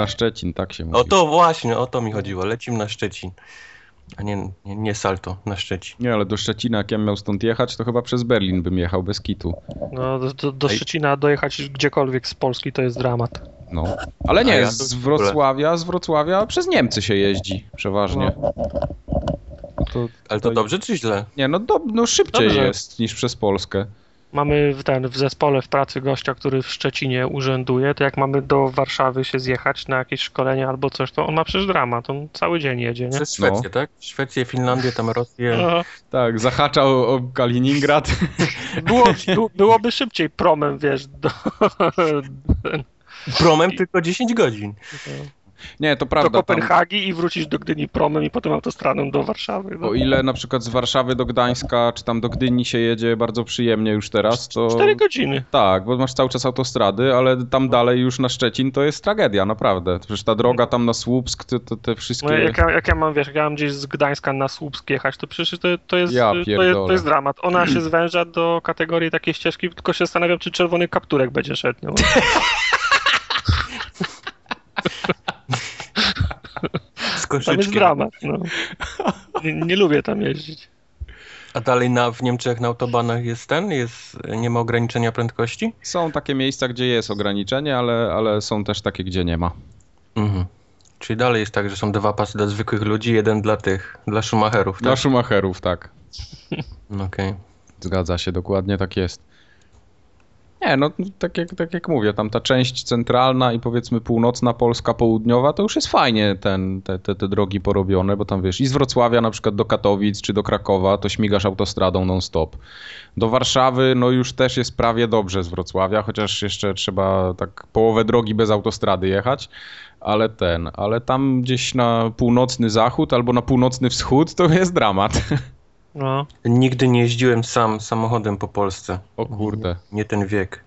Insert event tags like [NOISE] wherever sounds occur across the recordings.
na Szczecin, tak się mówi. O to właśnie, o to mi chodziło. Lecimy na Szczecin. A nie, nie, nie salto, na Szczecin. Nie, ale do Szczecina, jak ja miał stąd jechać, to chyba przez Berlin bym jechał bez kitu. No, do, do. Szczecina dojechać gdziekolwiek z Polski to jest dramat. No. Ale nie, ja to z Wrocławia, z Wrocławia przez Niemcy się jeździ przeważnie. No. To, Ale to dobrze czy źle? Nie, no, do, no szybciej Dobrze. jest niż przez Polskę. Mamy w, ten, w zespole w pracy gościa, który w Szczecinie urzęduje, to jak mamy do Warszawy się zjechać na jakieś szkolenie albo coś, to on ma przecież dramat, on cały dzień jedzie, nie? Przez Szwecję, tak? Szwecję, Finlandię, tam Rosję. No, Tak, zahaczał o Kaliningrad. [LAUGHS] było, byłoby szybciej promem, wiesz, do, Promem tylko 10 godzin. Nie, to do prawda. Tam, Kopenhagi i wrócić do Gdyni promem i potem autostradą do Warszawy. No. o ile na przykład z Warszawy do Gdańska, czy tam do Gdyni się jedzie bardzo przyjemnie już teraz, to... Cztery godziny. Tak, bo masz cały czas autostrady, ale tam dalej już na Szczecin to jest tragedia, naprawdę. Przecież ta droga tam na Słupsk, te, te, wszystkie... No, jak, ja, jak ja mam, wiesz, jak ja mam gdzieś z Gdańska na Słupsk jechać, to przecież to, to, jest, Ja to, jest, to jest dramat. Ona się [CLEARS THROAT] zwęża do kategorii takiej ścieżki, tylko się zastanawiam, czy czerwony kapturek będzie szedł. No. [LAUGHS] Z Tam jest koszyczkiem. dramat. No. Nie, nie lubię tam jeździć. A dalej na, w Niemczech na autobanach jest ten? Jest, nie ma ograniczenia prędkości? Są takie miejsca, gdzie jest ograniczenie, ale, ale są też takie, gdzie nie ma. Mhm. Czyli dalej jest tak, że są dwa pasy dla zwykłych ludzi, jeden dla tych, dla Schumacherów, Dla tak? Schumacherów, tak. [LAUGHS] Okej. Zgadza się, dokładnie tak jest. Nie, no tak jak, tak jak mówię, tam ta część centralna i powiedzmy północna Polska, południowa, to już jest fajnie ten, te, te, te drogi porobione, bo tam wiesz, i z Wrocławia na przykład do Katowic czy do Krakowa, to śmigasz autostradą non-stop. Do Warszawy, no już też jest prawie dobrze z Wrocławia, chociaż jeszcze trzeba tak połowę drogi bez autostrady jechać, ale ten, ale tam gdzieś na północny zachód albo na północny wschód to jest dramat. [LAUGHS] No. Nigdy nie jeździłem sam samochodem po Polsce. O kurde. Nie ten wiek.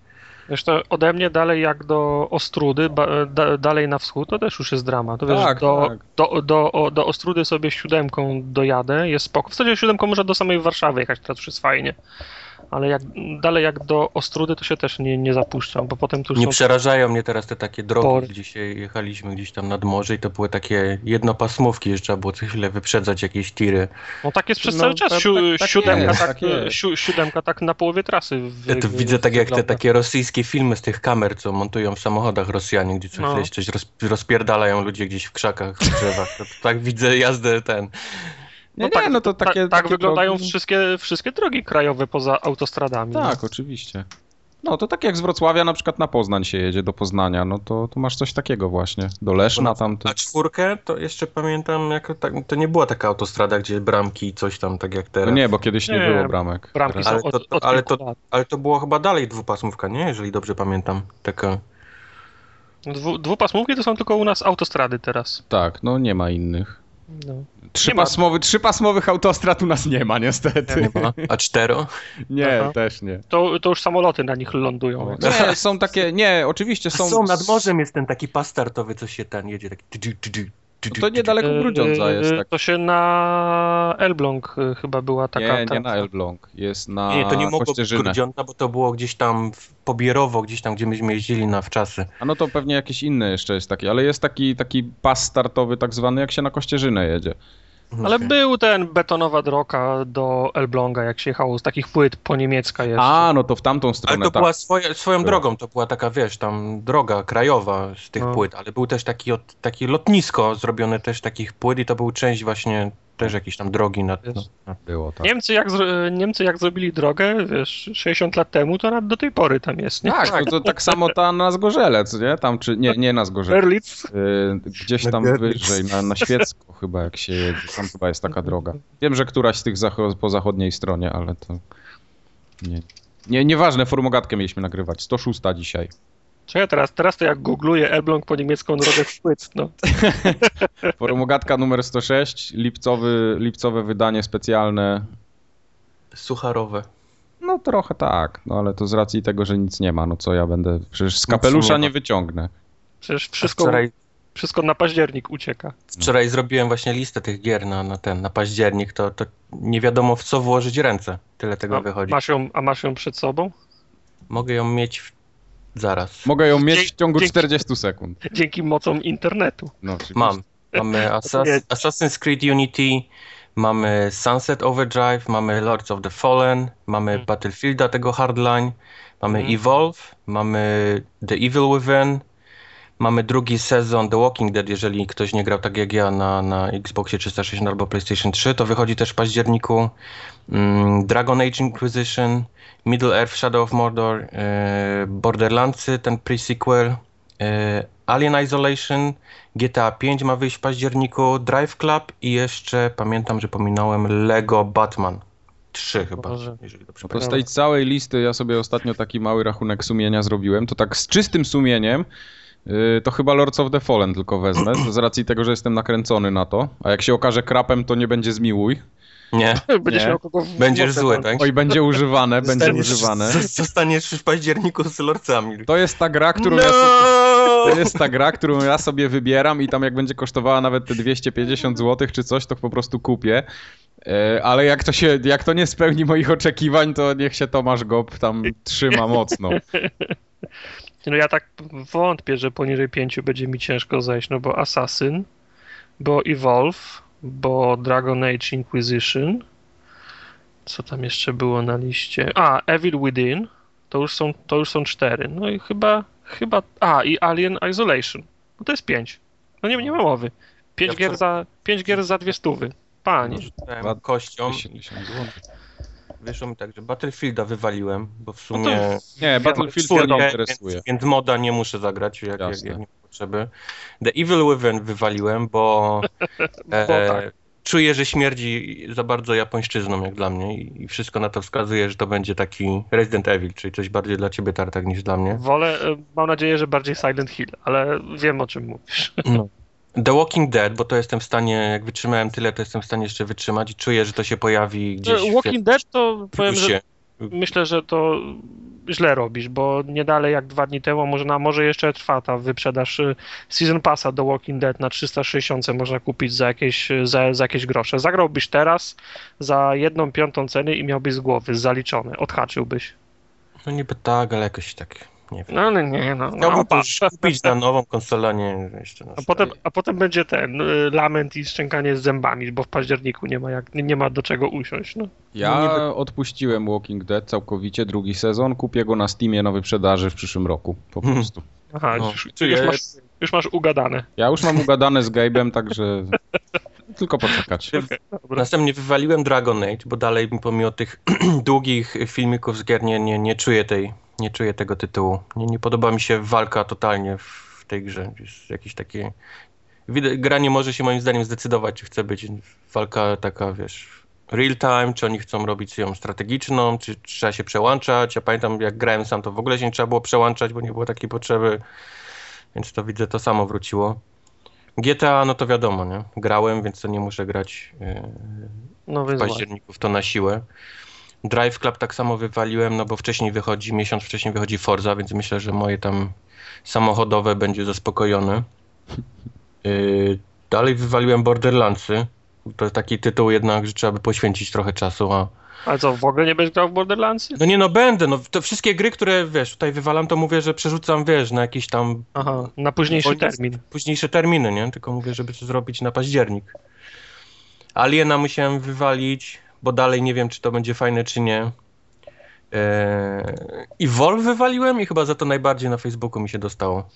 Wiesz, to ode mnie dalej jak do Ostrudy, ba, da, dalej na wschód, to też już jest dramat. To wiesz, Tak, do, tak. Do, do, o, do Ostrudy sobie siódemką dojadę, jest spoko. W zasadzie siódemką można do samej Warszawy jechać, teraz już jest fajnie. Ale jak dalej jak do Ostrudy, to się też nie, nie zapuszczam, bo potem tu Nie są... przerażają mnie teraz te takie drogi, Pory. gdzie się jechaliśmy gdzieś tam nad morze i to były takie jednopasmówki, że trzeba było co chwilę wyprzedzać jakieś tiry. No tak jest przez No, cały czas. tak- tak- tak siódemka, jest, tak, tak siódemka tak na połowie trasy. W, Ja to w- widzę tak jak te takie rosyjskie filmy z tych kamer, co montują w samochodach Rosjanie, gdzie co No. chwilę coś roz, rozpierdalają ludzie gdzieś w krzakach, w drzewach. To, tak widzę jazdę ten. Nie, tak, nie, no to ta- takie... tak takie wyglądają drogi- wszystkie, wszystkie drogi krajowe poza autostradami. no. Tak, oczywiście. No to tak jak z Wrocławia na przykład na Poznań się jedzie do Poznania, no to, to masz coś takiego właśnie. Do Leszna tam. To... A czwórkę to jeszcze pamiętam, jako tak, to nie była taka autostrada, gdzie bramki i coś tam, tak jak No teraz. nie, bo kiedyś nie, Nie, było bramek. Bramki Teraz- są Ale od, to- od ale to-. Ale to było chyba dalej dwupasmówka, nie? Jeżeli dobrze pamiętam. Taka. Dwu, dwupasmówki to są tylko u nas autostrady teraz. Tak, no nie ma innych. No. Trzypasmowy, trzypasmowych autostrad u nas nie ma niestety. Nie ma. A cztero? Nie, Aha. też nie. To, to już samoloty na nich lądują. Nie, są takie, nie, oczywiście są... Są, nad morzem jest ten taki pas startowy, co się ten jedzie, taki. Tydzi, To niedaleko Grudziądza jest. Yy, Tak. To się na Elbląg y, chyba była taka. Nie, nie na Elbląg, jest na Nie, to nie mogło być. Grudziądza, bo to było gdzieś tam w Pobierowo, gdzieś tam, gdzie myśmy jeździli na wczasy. A no to pewnie jakieś inne jeszcze jest takie, ale jest taki, taki pas startowy tak zwany, jak się na Kościerzynę jedzie. Ale był ten betonowa droga do Elbląga, jak się jechało z takich płyt po niemiecka jeszcze. A, no to w tamtą Ale stronę, to tak. była swoje, swoją Była. drogą, to była taka, wiesz, tam droga krajowa z tych No. płyt, ale był też taki, od, taki lotnisko zrobione też takich płyt i to był część właśnie też jakiejś tam drogi Jest. no, na, Było tak. Niemcy jak, zro- Niemcy jak zrobili drogę, wiesz, 60 lat temu, to do tej pory tam jest, nie? Tak, no to tak samo ta na Zgorzelec, nie? Tam czy, nie, nie na Zgorzelec. Berlitz. Y, gdzieś Na tam wyżej, na, na Świecko chyba jak się jedzie, tam chyba jest taka droga. Wiem, że któraś z tych zacho- po zachodniej stronie, ale to nie, nie, nieważne, formogatkę mieliśmy nagrywać, 106 dzisiaj. Czekaj, teraz, teraz to jak googluję Elbląg po niemiecką drogę w płyt, no. [LAUGHS] Formogatka numer 106, lipcowy, lipcowe wydanie specjalne. sucharowe. No trochę tak, no ale to z racji tego, że nic nie ma, no co ja będę, przecież z kapelusza nie wyciągnę. Przecież wszystko, Wczoraj, wszystko na październik ucieka. wczoraj zrobiłem właśnie listę tych gier na, na ten, na październik, to, to nie wiadomo w co włożyć ręce. Tyle tego A wychodzi. masz, ją, a masz ją przed sobą? Mogę ją mieć w zaraz. Mogę ją mieć w ciągu dzięki- 40 sekund. Dzięki mocom internetu. No. Mam. Mamy [LAUGHS] Assas- Assassin's Creed Unity, mamy Sunset Overdrive, mamy Lords of the Fallen, mamy Mhm. Battlefielda tego Hardline, mamy Mhm. Evolve, mamy The Evil Within, mamy drugi sezon The Walking Dead, jeżeli ktoś nie grał tak jak ja na, na Xboxie 360 albo PlayStation 3, to wychodzi też w październiku. Mm, Dragon Age Inquisition, Middle Earth Shadow of Mordor, e, Borderlandsy, ten pre-sequel, e, Alien Isolation, GTA 5 ma wyjść w październiku, Drive Club i jeszcze pamiętam, że pominąłem Lego Batman 3 chyba, Boże. jeżeli dobrze to z tej całej listy ja sobie ostatnio taki mały rachunek sumienia zrobiłem. To tak z czystym sumieniem yy, to chyba Lords of the Fallen tylko wezmę, [CLEARS THROAT] z racji tego, że jestem nakręcony na to. A jak się okaże krapem, to nie będzie zmiłuj. Nie, [LAUGHS] Będziesz Nie. będziesz zły, tak? Oj, będzie używane, będzie używane. [LAUGHS] Zostaniesz w październiku z lorcami. To jest ta gra, którą no! ja sobie... To jest ta gra, którą ja sobie wybieram i tam jak będzie kosztowała nawet te 250 zł czy coś, to po prostu kupię. E, Ale jak to się, jak to nie spełni moich oczekiwań, to niech się Tomasz Gop tam trzyma mocno. [LAUGHS] No ja tak wątpię, że poniżej 5 będzie mi ciężko zejść, no bo Assassin, bo Evolve, bo Dragon Age Inquisition. Co tam jeszcze było na liście? A, Evil Within. To już są, to już są cztery. No i chyba, chyba, a i Alien Isolation. No to jest pięć. No nie, nie ma mowy. Pięć Ja gier za, pięć gier za dwie stówy. Panie. Rzucałem Ładnie. kością. 10 zł. Wyszło mi tak, że Battlefielda wywaliłem, bo w No to sumie... Nie, Battlefield mnie nie interesuje. Więc, więc moda nie muszę zagrać, jak, jak, jak nie ma potrzeby. The Evil Within wywaliłem, bo, [LAUGHS] e, Bo tak. czuję, że śmierdzi za bardzo japońszczyzną jak dla mnie i, i wszystko na to wskazuje, że to będzie taki Resident Evil, czyli coś bardziej dla ciebie tartak niż dla mnie. Wolę, e, mam nadzieję, że bardziej Silent Hill, ale wiem o czym mówisz. No. [LAUGHS] The Walking Dead, bo to jestem w stanie, jak wytrzymałem tyle, to jestem w stanie jeszcze wytrzymać i czuję, że to się pojawi gdzieś w Walking Dead to powiem, że myślę, że to źle robisz, bo nie dalej jak dwa dni temu, może, na, może jeszcze trwa ta wyprzedaż y, Season Passa do Walking Dead na 360 można kupić za jakieś, za, za jakieś grosze. Zagrałbyś teraz za jedną piątą ceny i miałbyś z głowy zaliczone, odhaczyłbyś. No niby tak, ale jakoś tak, nie wiem. No ale nie, no. no Chciałbym kupić na nową konsolę, a nie jeszcze na a, potem, a potem będzie ten y, lament i szczękanie z zębami, bo w październiku nie ma, jak, nie, nie ma do czego usiąść. No. Ja No niby- odpuściłem Walking Dead całkowicie, drugi sezon. Kupię go na Steamie na wyprzedaży w przyszłym roku. Po Hmm. prostu. Aha, No, już, już, masz, już masz ugadane. Ja już mam ugadane z Gabe'em, także [LAUGHS] tylko poczekać. Dobra. Następnie wywaliłem Dragon Age, bo dalej pomimo tych [CLEARS THROAT] długich filmików z gier nie, nie, nie czuję tej, nie czuję tego tytułu. Nie, nie podoba mi się walka totalnie w tej grze. Jest jakieś takie... Gra nie może się moim zdaniem zdecydować, czy chce być walka taka, wiesz, real time, czy oni chcą robić ją strategiczną, czy trzeba się przełączać. Ja pamiętam, jak grałem sam, to w ogóle się nie trzeba było przełączać, bo nie było takiej potrzeby. Więc to widzę, to samo wróciło. GTA, no to wiadomo, nie? Grałem, więc to nie muszę grać yy, No w październiku to na siłę. Drive Club tak samo wywaliłem, no bo wcześniej wychodzi, miesiąc wcześniej wychodzi Forza, więc myślę, że moje tam samochodowe będzie zaspokojone. Yy, dalej wywaliłem Borderlandsy. To taki tytuł jednak, że trzeba by poświęcić trochę czasu, a Ale co, w ogóle nie będziesz grał w Borderlandsy? no nie no będę, no to wszystkie gry, które wiesz, tutaj wywalam, to mówię, że przerzucam, wiesz, na jakiś tam Aha, na późniejszy termin. późniejsze terminy, nie? Tylko mówię, żeby to zrobić na październik. Aliena musiałem wywalić, bo dalej nie wiem, czy to będzie fajne, czy nie. Eee, I Vol wywaliłem i chyba za to najbardziej na Facebooku mi się dostało.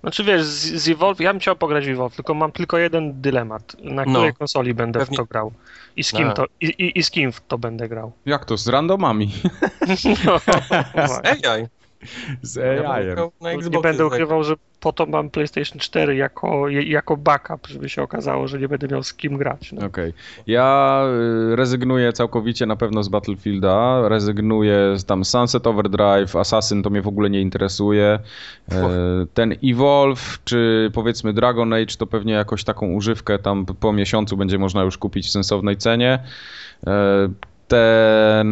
Znaczy wiesz, z, z Evolve, ja bym chciał pograć w Evolve, tylko mam tylko jeden dylemat. Na No. której konsoli będę Pewnie- w to grał? I z kim A. to, i, i, i z kim w to będę grał? Jak to? Z randomami. [LAUGHS] No, [LAUGHS] właśnie. AI. Z Ja AI-em. grał na nie będę ukrywał, że po to mam PlayStation 4 jako, jako backup, żeby się okazało, że nie będę miał z kim grać. No. Okej. Ja y, rezygnuję całkowicie na pewno z Battlefielda, rezygnuję z tam Sunset Overdrive, Assassin to mnie w ogóle nie interesuje. E, Ten Evolve, czy powiedzmy Dragon Age, to pewnie jakoś taką używkę tam po miesiącu będzie można już kupić w sensownej cenie. Ten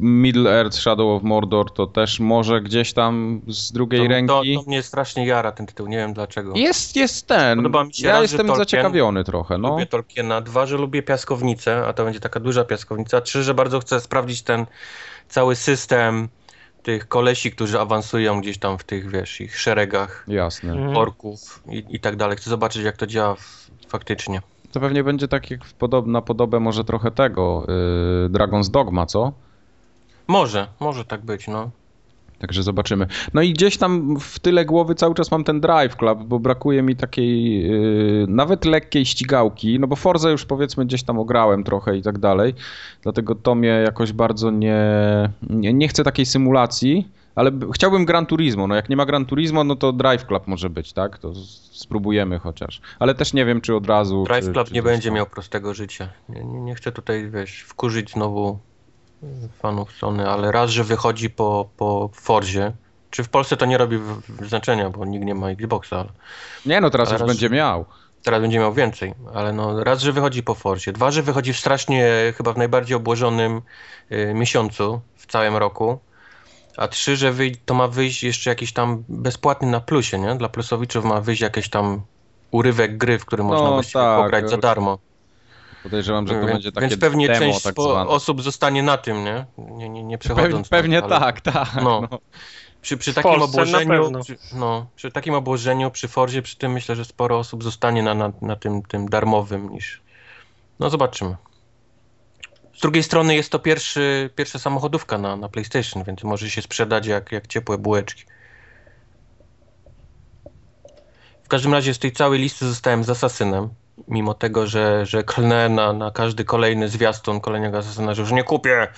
Middle Earth Shadow of Mordor to też może gdzieś tam z drugiej To, to, ręki. to mnie strasznie jara ten tytuł, nie wiem dlaczego. Jest, jest ten. Podoba mi się ja raz, jestem Tolkien- zaciekawiony trochę. No. Lubię Tolkiena. Dwa, że lubię piaskownicę, a to będzie taka duża piaskownica. Trzy, że bardzo chcę sprawdzić ten cały system tych kolesi, którzy awansują gdzieś tam w tych, wiesz, ich szeregach Jasne. Mhm. orków i, i tak dalej. Chcę zobaczyć, jak to działa w, faktycznie. To pewnie będzie tak jak podob na podobę może trochę tego yy, Dragon's Dogma, co? Może, może tak być, no. Także zobaczymy. No i gdzieś tam w tyle głowy cały czas mam ten Drive Club, bo brakuje mi takiej yy, nawet lekkiej ścigałki, no bo Forza już powiedzmy gdzieś tam ograłem trochę i tak dalej, dlatego to mnie jakoś bardzo nie, nie, nie chcę takiej symulacji, ale chciałbym Gran Turismo, no jak nie ma Gran Turismo, no to Drive Club może być, tak? To spróbujemy chociaż, ale też nie wiem czy od razu. Drive czy, Club czy nie będzie miał prostego życia. Nie, nie, chcę tutaj, wiesz, wkurzyć znowu y, fanów Sony, ale raz, że wychodzi po, po Forzie, czy w Polsce to nie robi znaczenia, bo nikt nie ma Xboxa, ale Nie no, teraz Ale już raz- będzie miał. teraz będzie miał więcej, ale no raz, że wychodzi po Forzie, dwa, że wychodzi w strasznie, chyba w najbardziej obłożonym y, miesiącu w całym roku, a trzy, że wyj- to ma wyjść jeszcze jakiś tam bezpłatny na plusie, nie? Dla plusowiczów ma wyjść jakiś tam urywek gry, w którym można No właściwie tak, pograć za darmo. Podejrzewam, że to Więc- będzie takie Więc pewnie demo część tak osób zostanie na tym, nie? Nie, nie, nie Pewnie, przechodząc. pewnie tam, ale tak, tak. No. No. Przy, przy takim obłożeniu, przy, no, przy takim obłożeniu, przy Forzie, przy tym myślę, że sporo osób zostanie na, na, na tym, tym darmowym niż. No zobaczymy. Z drugiej strony jest to pierwszy, pierwsza samochodówka na, na PlayStation, więc może się sprzedać jak, jak ciepłe bułeczki. W każdym razie z tej całej listy zostałem z Asasynem. Mimo tego, że, że klnę na, na każdy kolejny zwiastun kolejnego Asasyna, że już nie kupię.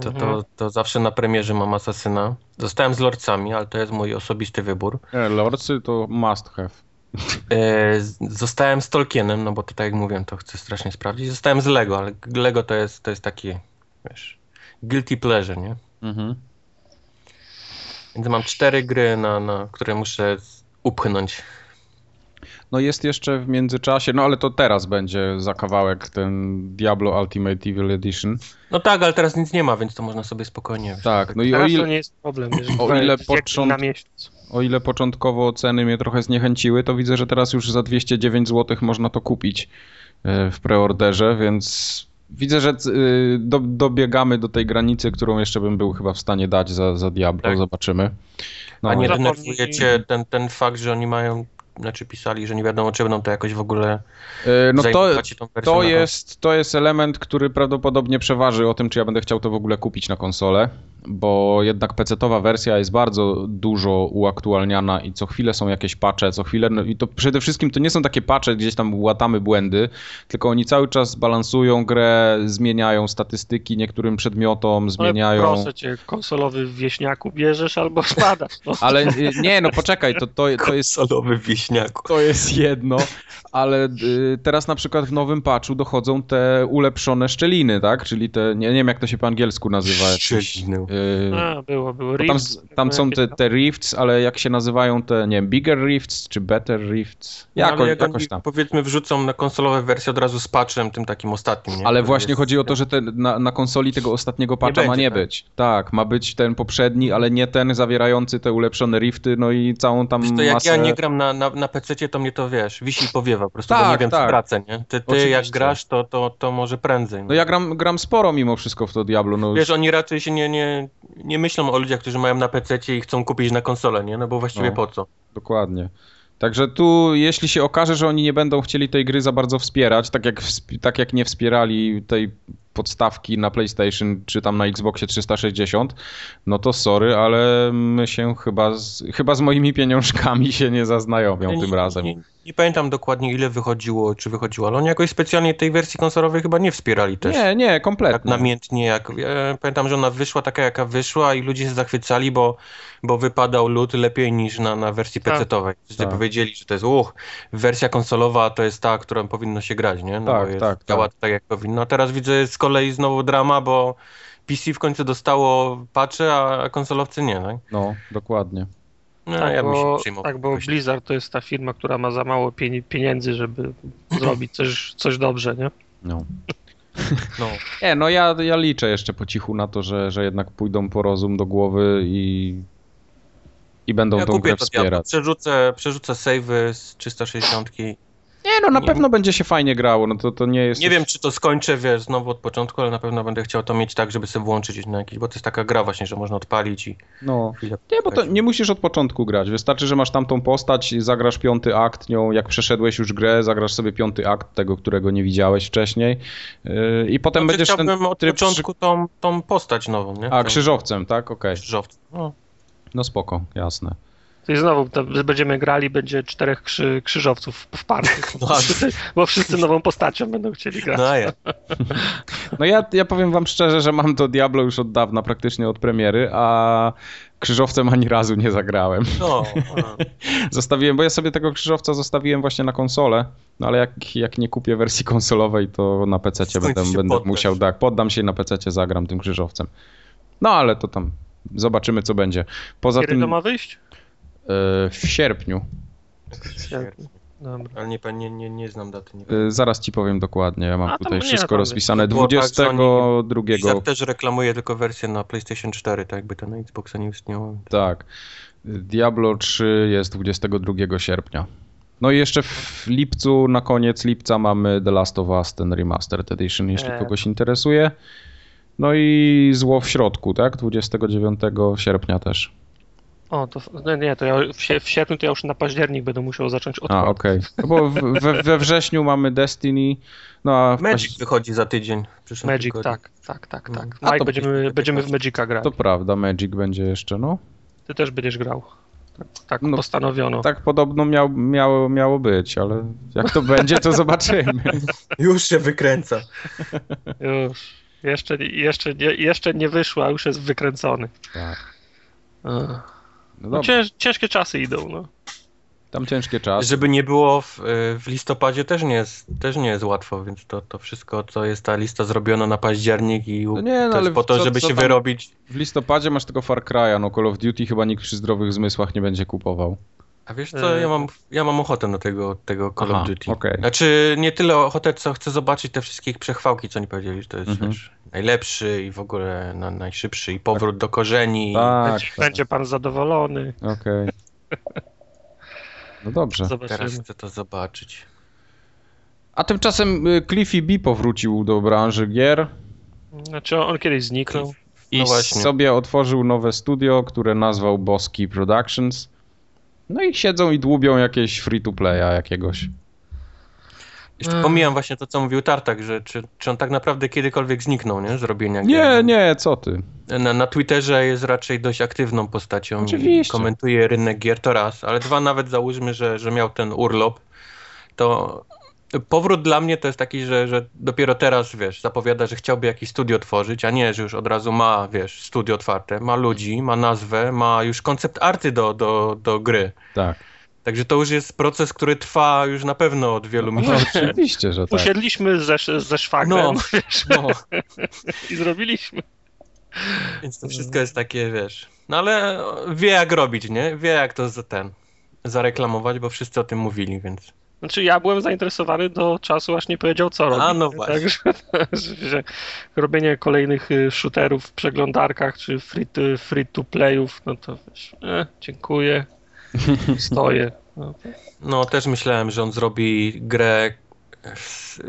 To, Mhm. to, to zawsze na premierze mam Asasyna. Zostałem z Lordcami, ale to jest mój osobisty wybór. Nie, Lordsy to must have. E, Zostałem z Tolkienem, no bo to tak jak mówiłem, to chcę strasznie sprawdzić. Zostałem z Lego, ale Lego to jest, to jest taki, wiesz, guilty pleasure, nie? Mhm. Więc mam cztery gry, na, na które muszę upchnąć. No jest jeszcze w międzyczasie, no ale to teraz będzie za kawałek ten Diablo Ultimate Evil Edition. No tak, ale teraz nic nie ma, więc to można sobie spokojnie. wiesz, Tak, no i o Teraz to ile, nie jest problem. O ile począt- na miesiąc. o ile początkowo ceny mnie trochę zniechęciły, to widzę, że teraz już za 209 zł można to kupić e, w preorderze, więc widzę, że y, do, dobiegamy do tej granicy, którą jeszcze bym był chyba w stanie dać za, za Diablo, Tak. zobaczymy. No, A nie Zapomnij- denerwuje cię ten, ten fakt, że oni mają, znaczy pisali, że nie wiadomo czy będą to jakoś w ogóle e, no to, To jest, to jest element, który prawdopodobnie przeważy o tym, czy ja będę chciał to w ogóle kupić na konsolę, bo jednak PC-towa wersja jest bardzo dużo uaktualniana i co chwilę są jakieś patche, co chwilę, no i to przede wszystkim to nie są takie patche, gdzieś tam łatamy błędy, tylko oni cały czas balansują grę, zmieniają statystyki niektórym przedmiotom, Ale zmieniają... proszę cię, konsolowy wieśniaku bierzesz albo spadasz. No. [LAUGHS] Ale y, nie, no poczekaj, to, to, to jest Solowy wieśniaku. To jest jedno, ale y, teraz na przykład w nowym patchu dochodzą te ulepszone szczeliny, tak? Czyli te, nie, nie wiem jak to się po angielsku nazywa. Szczeliny. Y, A, było, było. bo tam, Rifts, tam są te, te rifts, ale jak się nazywają te, nie wiem, bigger rifts czy better rifts? No, Jako, ale jak jakoś tam. Powiedzmy wrzucą na konsolowe wersję od razu z patchem, tym takim ostatnim, nie? Ale Który właśnie jest- chodzi o to, że ten, na, na konsoli tego ostatniego patcha ma będzie, nie tak. być. Tak, ma być ten poprzedni, ale nie ten zawierający te ulepszone rifty, no i całą tam Wiesz, to jak masę... ja nie gram na, na, na PC, to mnie to wiesz, wisi i powiewa, po prostu, bo Tak, nie wiem, tak. co tracę, nie? Ty, ty jak grasz, to, to, to może prędzej. No ja gram, gram sporo mimo wszystko w to Diablo, no Wiesz, oni raczej się nie, nie, nie myślą o ludziach, którzy mają na PC i chcą kupić na konsolę, nie? No bo właściwie No. po co? Dokładnie. Także tu, jeśli się okaże, że oni nie będą chcieli tej gry za bardzo wspierać, tak jak, tak jak nie wspierali tej podstawki na PlayStation czy tam na Xboxie 360, no to sorry, ale my się chyba z, chyba z moimi pieniążkami się nie zaznajomią Ja tym nie, razem. Nie, nie pamiętam dokładnie ile wychodziło, czy wychodziło, ale oni jakoś specjalnie tej wersji konsolowej chyba nie wspierali też. Nie, nie, Tak kompletnie. namiętnie, jak ja pamiętam, że ona wyszła taka jaka wyszła i ludzie się zachwycali, bo, bo wypadał lód lepiej niż na, na wersji Tak. PC-towej. Wszyscy Tak. powiedzieli, że to jest uch, wersja konsolowa to jest ta, którą powinno się grać, nie? No Tak, bo jest, tak, działa tak. tak. tak jak powinno. A teraz widzę z kolei znowu drama, bo PC w końcu dostało patche, a konsolowcy nie, tak? No, dokładnie. No, Tak, ja bym się bo, tak, bo. Blizzard to jest ta firma, która ma za mało pieni- pieniędzy, żeby [CLEARS THROAT] zrobić coś, coś dobrze, nie? No. No. [LAUGHS] Nie, no ja, ja liczę jeszcze po cichu na to, że, że jednak pójdą po rozum do głowy i, i będą Ja tą kupię grę to wspierać. Przerzucę, przerzucę savey z 360. Nie, no na Nie. pewno będzie się fajnie grało, no to, to nie jest... Nie wiem, czy to skończę, wiesz, znowu od początku, ale na pewno będę chciał to mieć tak, żeby sobie włączyć na jakiś, bo to jest taka gra właśnie, że można odpalić i No. Nie, bo to nie musisz od początku grać. Wystarczy, że masz tamtą postać, zagrasz piąty akt nią, jak przeszedłeś już grę, zagrasz sobie piąty akt tego, którego nie widziałeś wcześniej yy, i potem Znaczy, będziesz ten chciałbym od tryb początku tą, tą postać nową, nie? A, krzyżowcem, tak? Okej. Krzyżowca. No. No spoko, jasne. To i znowu to będziemy grali, będzie czterech krzy, krzyżowców w parku. [LAUGHS] No, Bo wszyscy, bo wszyscy nową postacią będą chcieli grać. no ja. [LAUGHS] No ja, ja powiem wam szczerze, że mam to Diablo już od dawna, praktycznie od premiery, a krzyżowcem ani razu nie zagrałem. No. [LAUGHS] Zostawiłem, bo ja sobie tego krzyżowca zostawiłem właśnie na konsolę, no ale jak, jak nie kupię wersji konsolowej, to na PC będę, będę musiał, tak, poddam się i na PC zagram tym krzyżowcem. No ale to tam zobaczymy co będzie. Poza Kiedy tym to ma wyjść? E, w sierpniu, Dobra. Ale nie, nie, nie, nie znam daty. Nie wiem. e, zaraz ci powiem dokładnie, ja mam A, tutaj wszystko rozpisane. było tak, że oni- 22 też reklamuję tylko wersję na PlayStation 4, tak jakby to na Xboxa nie istniało. Tak. Diablo 3 jest 22 sierpnia. No i jeszcze w lipcu, na koniec lipca mamy The Last of Us, ten Remastered Edition, jeśli Eee. kogoś interesuje. No i Zło w środku, tak? 29 sierpnia też. O, to no nie, to ja w, w sierpniu to ja już na październik będę musiał zacząć A, odkładać. okej. No bo w- we, we wrześniu mamy Destiny, no a w Magic paź- wychodzi za tydzień. w przyszłym Magic, tygodniu. tak, tak, tak, No. tak. A to Mike, będziemy, będzie będziemy w Magica grać. to prawda, Magic będzie jeszcze, no. Ty też będziesz grał. Tak, tak No, postanowiono. Tak podobno miał, miało, miało być, ale jak to będzie, to zobaczymy. [LAUGHS] Już się wykręca. [LAUGHS] Już. Jeszcze, jeszcze, nie, jeszcze nie wyszło, a już jest wykręcony. Tak. Ach. No No, cięż, ciężkie czasy idą, no. tam ciężkie czasy. Żeby nie było w, w listopadzie też nie jest, też nie jest łatwo, więc to, to wszystko, co jest ta lista zrobiona na październik i No nie, no to ale jest po to, co- żeby co się wyrobić. W listopadzie masz tylko Far Cry'a, no Call of Duty chyba nikt przy zdrowych zmysłach nie będzie kupował. A wiesz co, E, ja mam, ja mam ochotę na tego, tego Call Aha, of Duty. okej. Znaczy nie tyle ochotę, co chcę zobaczyć te wszystkie przechwałki, co oni powiedzieli, że to jest Mhm. wiesz, najlepszy i w ogóle na, najszybszy i powrót do korzeni. Tak, będzie, tak. będzie pan zadowolony. Okej. No dobrze. Zobaczymy. Teraz chcę to zobaczyć. A tymczasem y, Cliffy B powrócił do branży gier Znaczy on, kiedyś zniknął. i No sobie otworzył nowe studio, które nazwał Boski Productions. No i siedzą i dłubią jakieś free-to-playa jakiegoś. Jeszcze Ech. pomijam właśnie to, co mówił Tartak, że czy, czy on tak naprawdę kiedykolwiek zniknął, nie? Z robienia Nie, gier. nie, co ty. Na, na Twitterze jest raczej dość aktywną postacią. Oczywiście. Komentuje rynek gier, to raz, ale dwa, nawet załóżmy, że, że miał ten urlop, to powrót dla mnie to jest taki, że, że dopiero teraz, wiesz, zapowiada, że chciałby jakiś studio tworzyć, a nie, że już od razu ma, wiesz, studio otwarte, ma ludzi, ma nazwę, ma już koncept arty do, do, do gry. Tak. Także to już jest proces, który trwa już na pewno od wielu No, miesięcy. oczywiście, że tak. Usiedliśmy ze, ze szwagrem No, [LAUGHS] no. i zrobiliśmy. Więc to wszystko jest takie, wiesz. No ale wie jak robić, nie? Wie jak to za ten. Zareklamować, bo wszyscy o tym mówili, więc. Znaczy ja byłem zainteresowany do czasu, aż nie powiedział co robi. A, no właśnie. Także [LAUGHS] że, robienie kolejnych y, shooterów w przeglądarkach czy free to, free to playów, no to wiesz, e, dziękuję, [LAUGHS] stoję. No, No też myślałem, że on zrobi grę. z-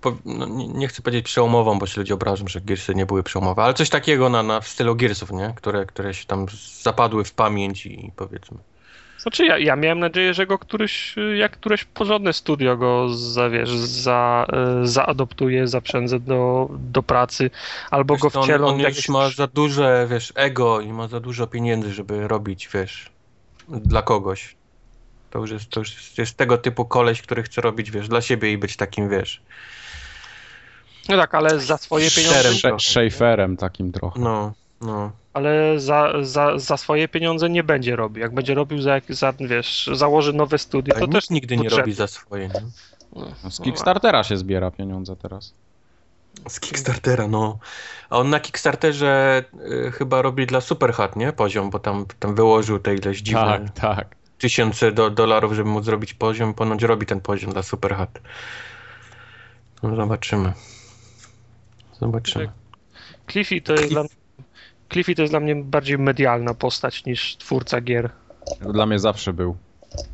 po- No, nie, nie chcę powiedzieć przełomową, bo się ludzie obrażą, że Gearsy nie były przełomowe, ale coś takiego na, na w stylu Gearsów, nie? Które, które się tam zapadły w pamięć i powiedzmy. Znaczy ja, ja miałem nadzieję, że go któryś, y, jak któreś porządne studio go za, wiesz, za, y, zaadoptuje, zaprzędze do, do pracy, albo go Wiesz co, wcielą on, on jakieś... ma za duże, wiesz, ego i ma za dużo pieniędzy, żeby robić, wiesz, dla kogoś. To już jest, to już jest, tego typu koleś, który chce robić, wiesz, dla siebie i być takim, wiesz, No tak, ale za swoje pieniądze, Schaeferem takim trochę. no, no. ale za, za, za swoje pieniądze nie będzie robił. Jak będzie robił za, za wiesz, założy nowe studio, To też nigdy nie budżety. robi za swoje, nie? No, Z Kickstartera się zbiera pieniądze teraz. Z Kickstartera, no. A on na Kickstarterze y, chyba robi dla Superhat, nie? Poziom, bo tam, tam wyłożył te ileś dziwne Tak, tak. tysiące do, dolarów, żeby móc zrobić poziom. Ponoć robi ten poziom dla Superhat. No zobaczymy. Zobaczymy. Cliffy to jest dla, Cliffy to jest dla mnie bardziej medialna postać niż twórca gier. Dla mnie zawsze był.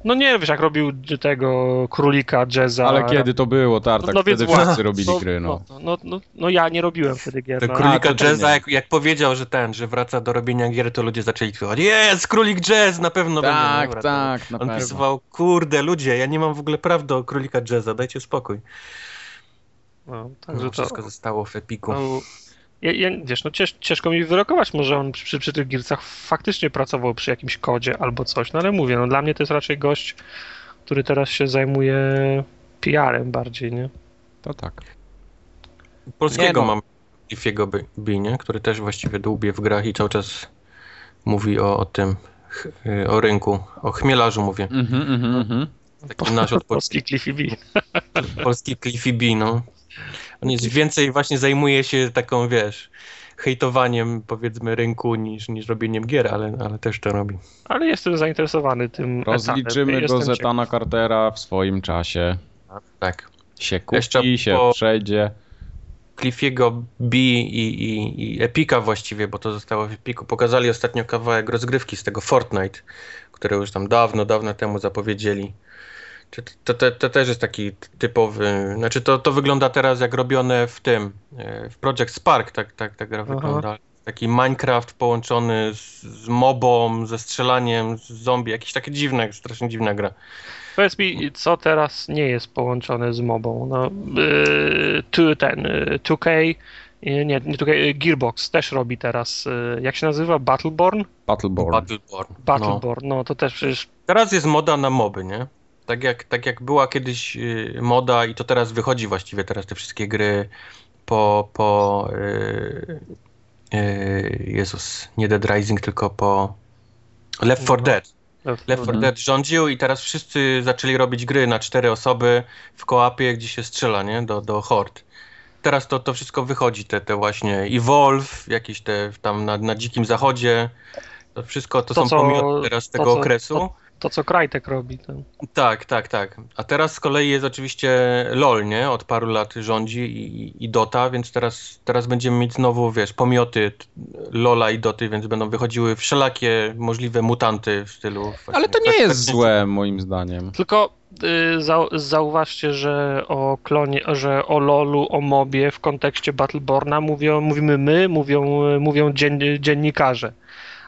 No nie, wiesz, jak robił tego królika jazza. Ale kiedy to było, Tartak? No więc Wtedy właśnie, wszyscy robili no, gry, no. No, no, no, no ja nie robiłem wtedy gier. To no, królika to jazza, jak, jak powiedział, że ten, że wraca do robienia gier, to ludzie zaczęli twierdzyć, jest, królik jazz, na pewno będzie. Tak, tak, na On pewno. pisywał, kurde, ludzie, ja nie mam w ogóle praw do królika jazza, dajcie spokój. no, Także także to, wszystko zostało w Epiku. Ja, ja, wiesz, no cięż, ciężko mi wyrokować, może on przy, przy tych giercach faktycznie pracował przy jakimś kodzie albo coś, no ale mówię, no dla mnie to jest raczej gość, który teraz się zajmuje PR-em bardziej, nie? To tak. Polskiego Nie no. mam Cliffiego B, B, nie? który też właściwie dłubie w grach i cały czas mówi o, o tym, ch- y, o rynku, o chmielarzu mówię. Mhm, mhm, mhm. Taki nasz od Polski Cliffy B. polski Cliffy B, no. On jest więcej właśnie zajmuje się taką, wiesz, hejtowaniem powiedzmy rynku niż, niż robieniem gier, ale, ale też to robi. Ale jestem zainteresowany tym Rozliczymy go z Etana Cartera w swoim czasie. Tak. Się Jeszcze kupi, się po- przejdzie. Cliffiego B i, i, i Epika właściwie, bo to zostało w Epiku. Pokazali ostatnio kawałek rozgrywki z tego Fortnite, które już tam dawno, dawno temu zapowiedzieli. Czy to, to, to, to też jest taki typowy, znaczy to, to wygląda teraz jak robione w tym, e, w Project Spark, tak, tak ta gra Aha. wygląda. Taki Minecraft połączony z, z mobą, ze strzelaniem, z zombie, jakieś takie dziwne, strasznie dziwna gra. Powiedz mi, co teraz nie jest połączone z mobą? No, yy, tu, ten, yy, 2K, yy, nie, nie 2K, yy, Gearbox też robi teraz, jak się nazywa? Battleborn? Battleborn. Battleborn. No. Battleborn, no, to też przecież, Teraz jest moda na moby, nie? Tak jak, tak jak była kiedyś y, moda i to teraz wychodzi właściwie, teraz te wszystkie gry po, po y, y, Jezus, nie Dead Rising, tylko po Left 4 No. Dead. Left 4 Mhm. Dead rządził i teraz wszyscy zaczęli robić gry na cztery osoby w kołapie, gdzie się strzela, nie? Do, do hord. Teraz to, to wszystko wychodzi, te, te właśnie Evolve, jakieś te tam na, na dzikim zachodzie. To wszystko to, To, są co- pomioty teraz to, tego co- okresu. to, to co Crytek robi. Ten. Tak, tak, tak. A teraz z kolei jest oczywiście LOL, nie? Od paru lat rządzi i, i Dota, więc teraz, teraz będziemy mieć znowu, wiesz, pomioty LOLa i Doty, więc będą wychodziły wszelakie możliwe mutanty w stylu... właśnie Ale to nie jest złe, moim zdaniem. Tylko y, zau, zauważcie, że o klonie, że o LoLu, o mobie w kontekście Battleborna mówią, mówimy my, mówią, mówią dzien, dziennikarze.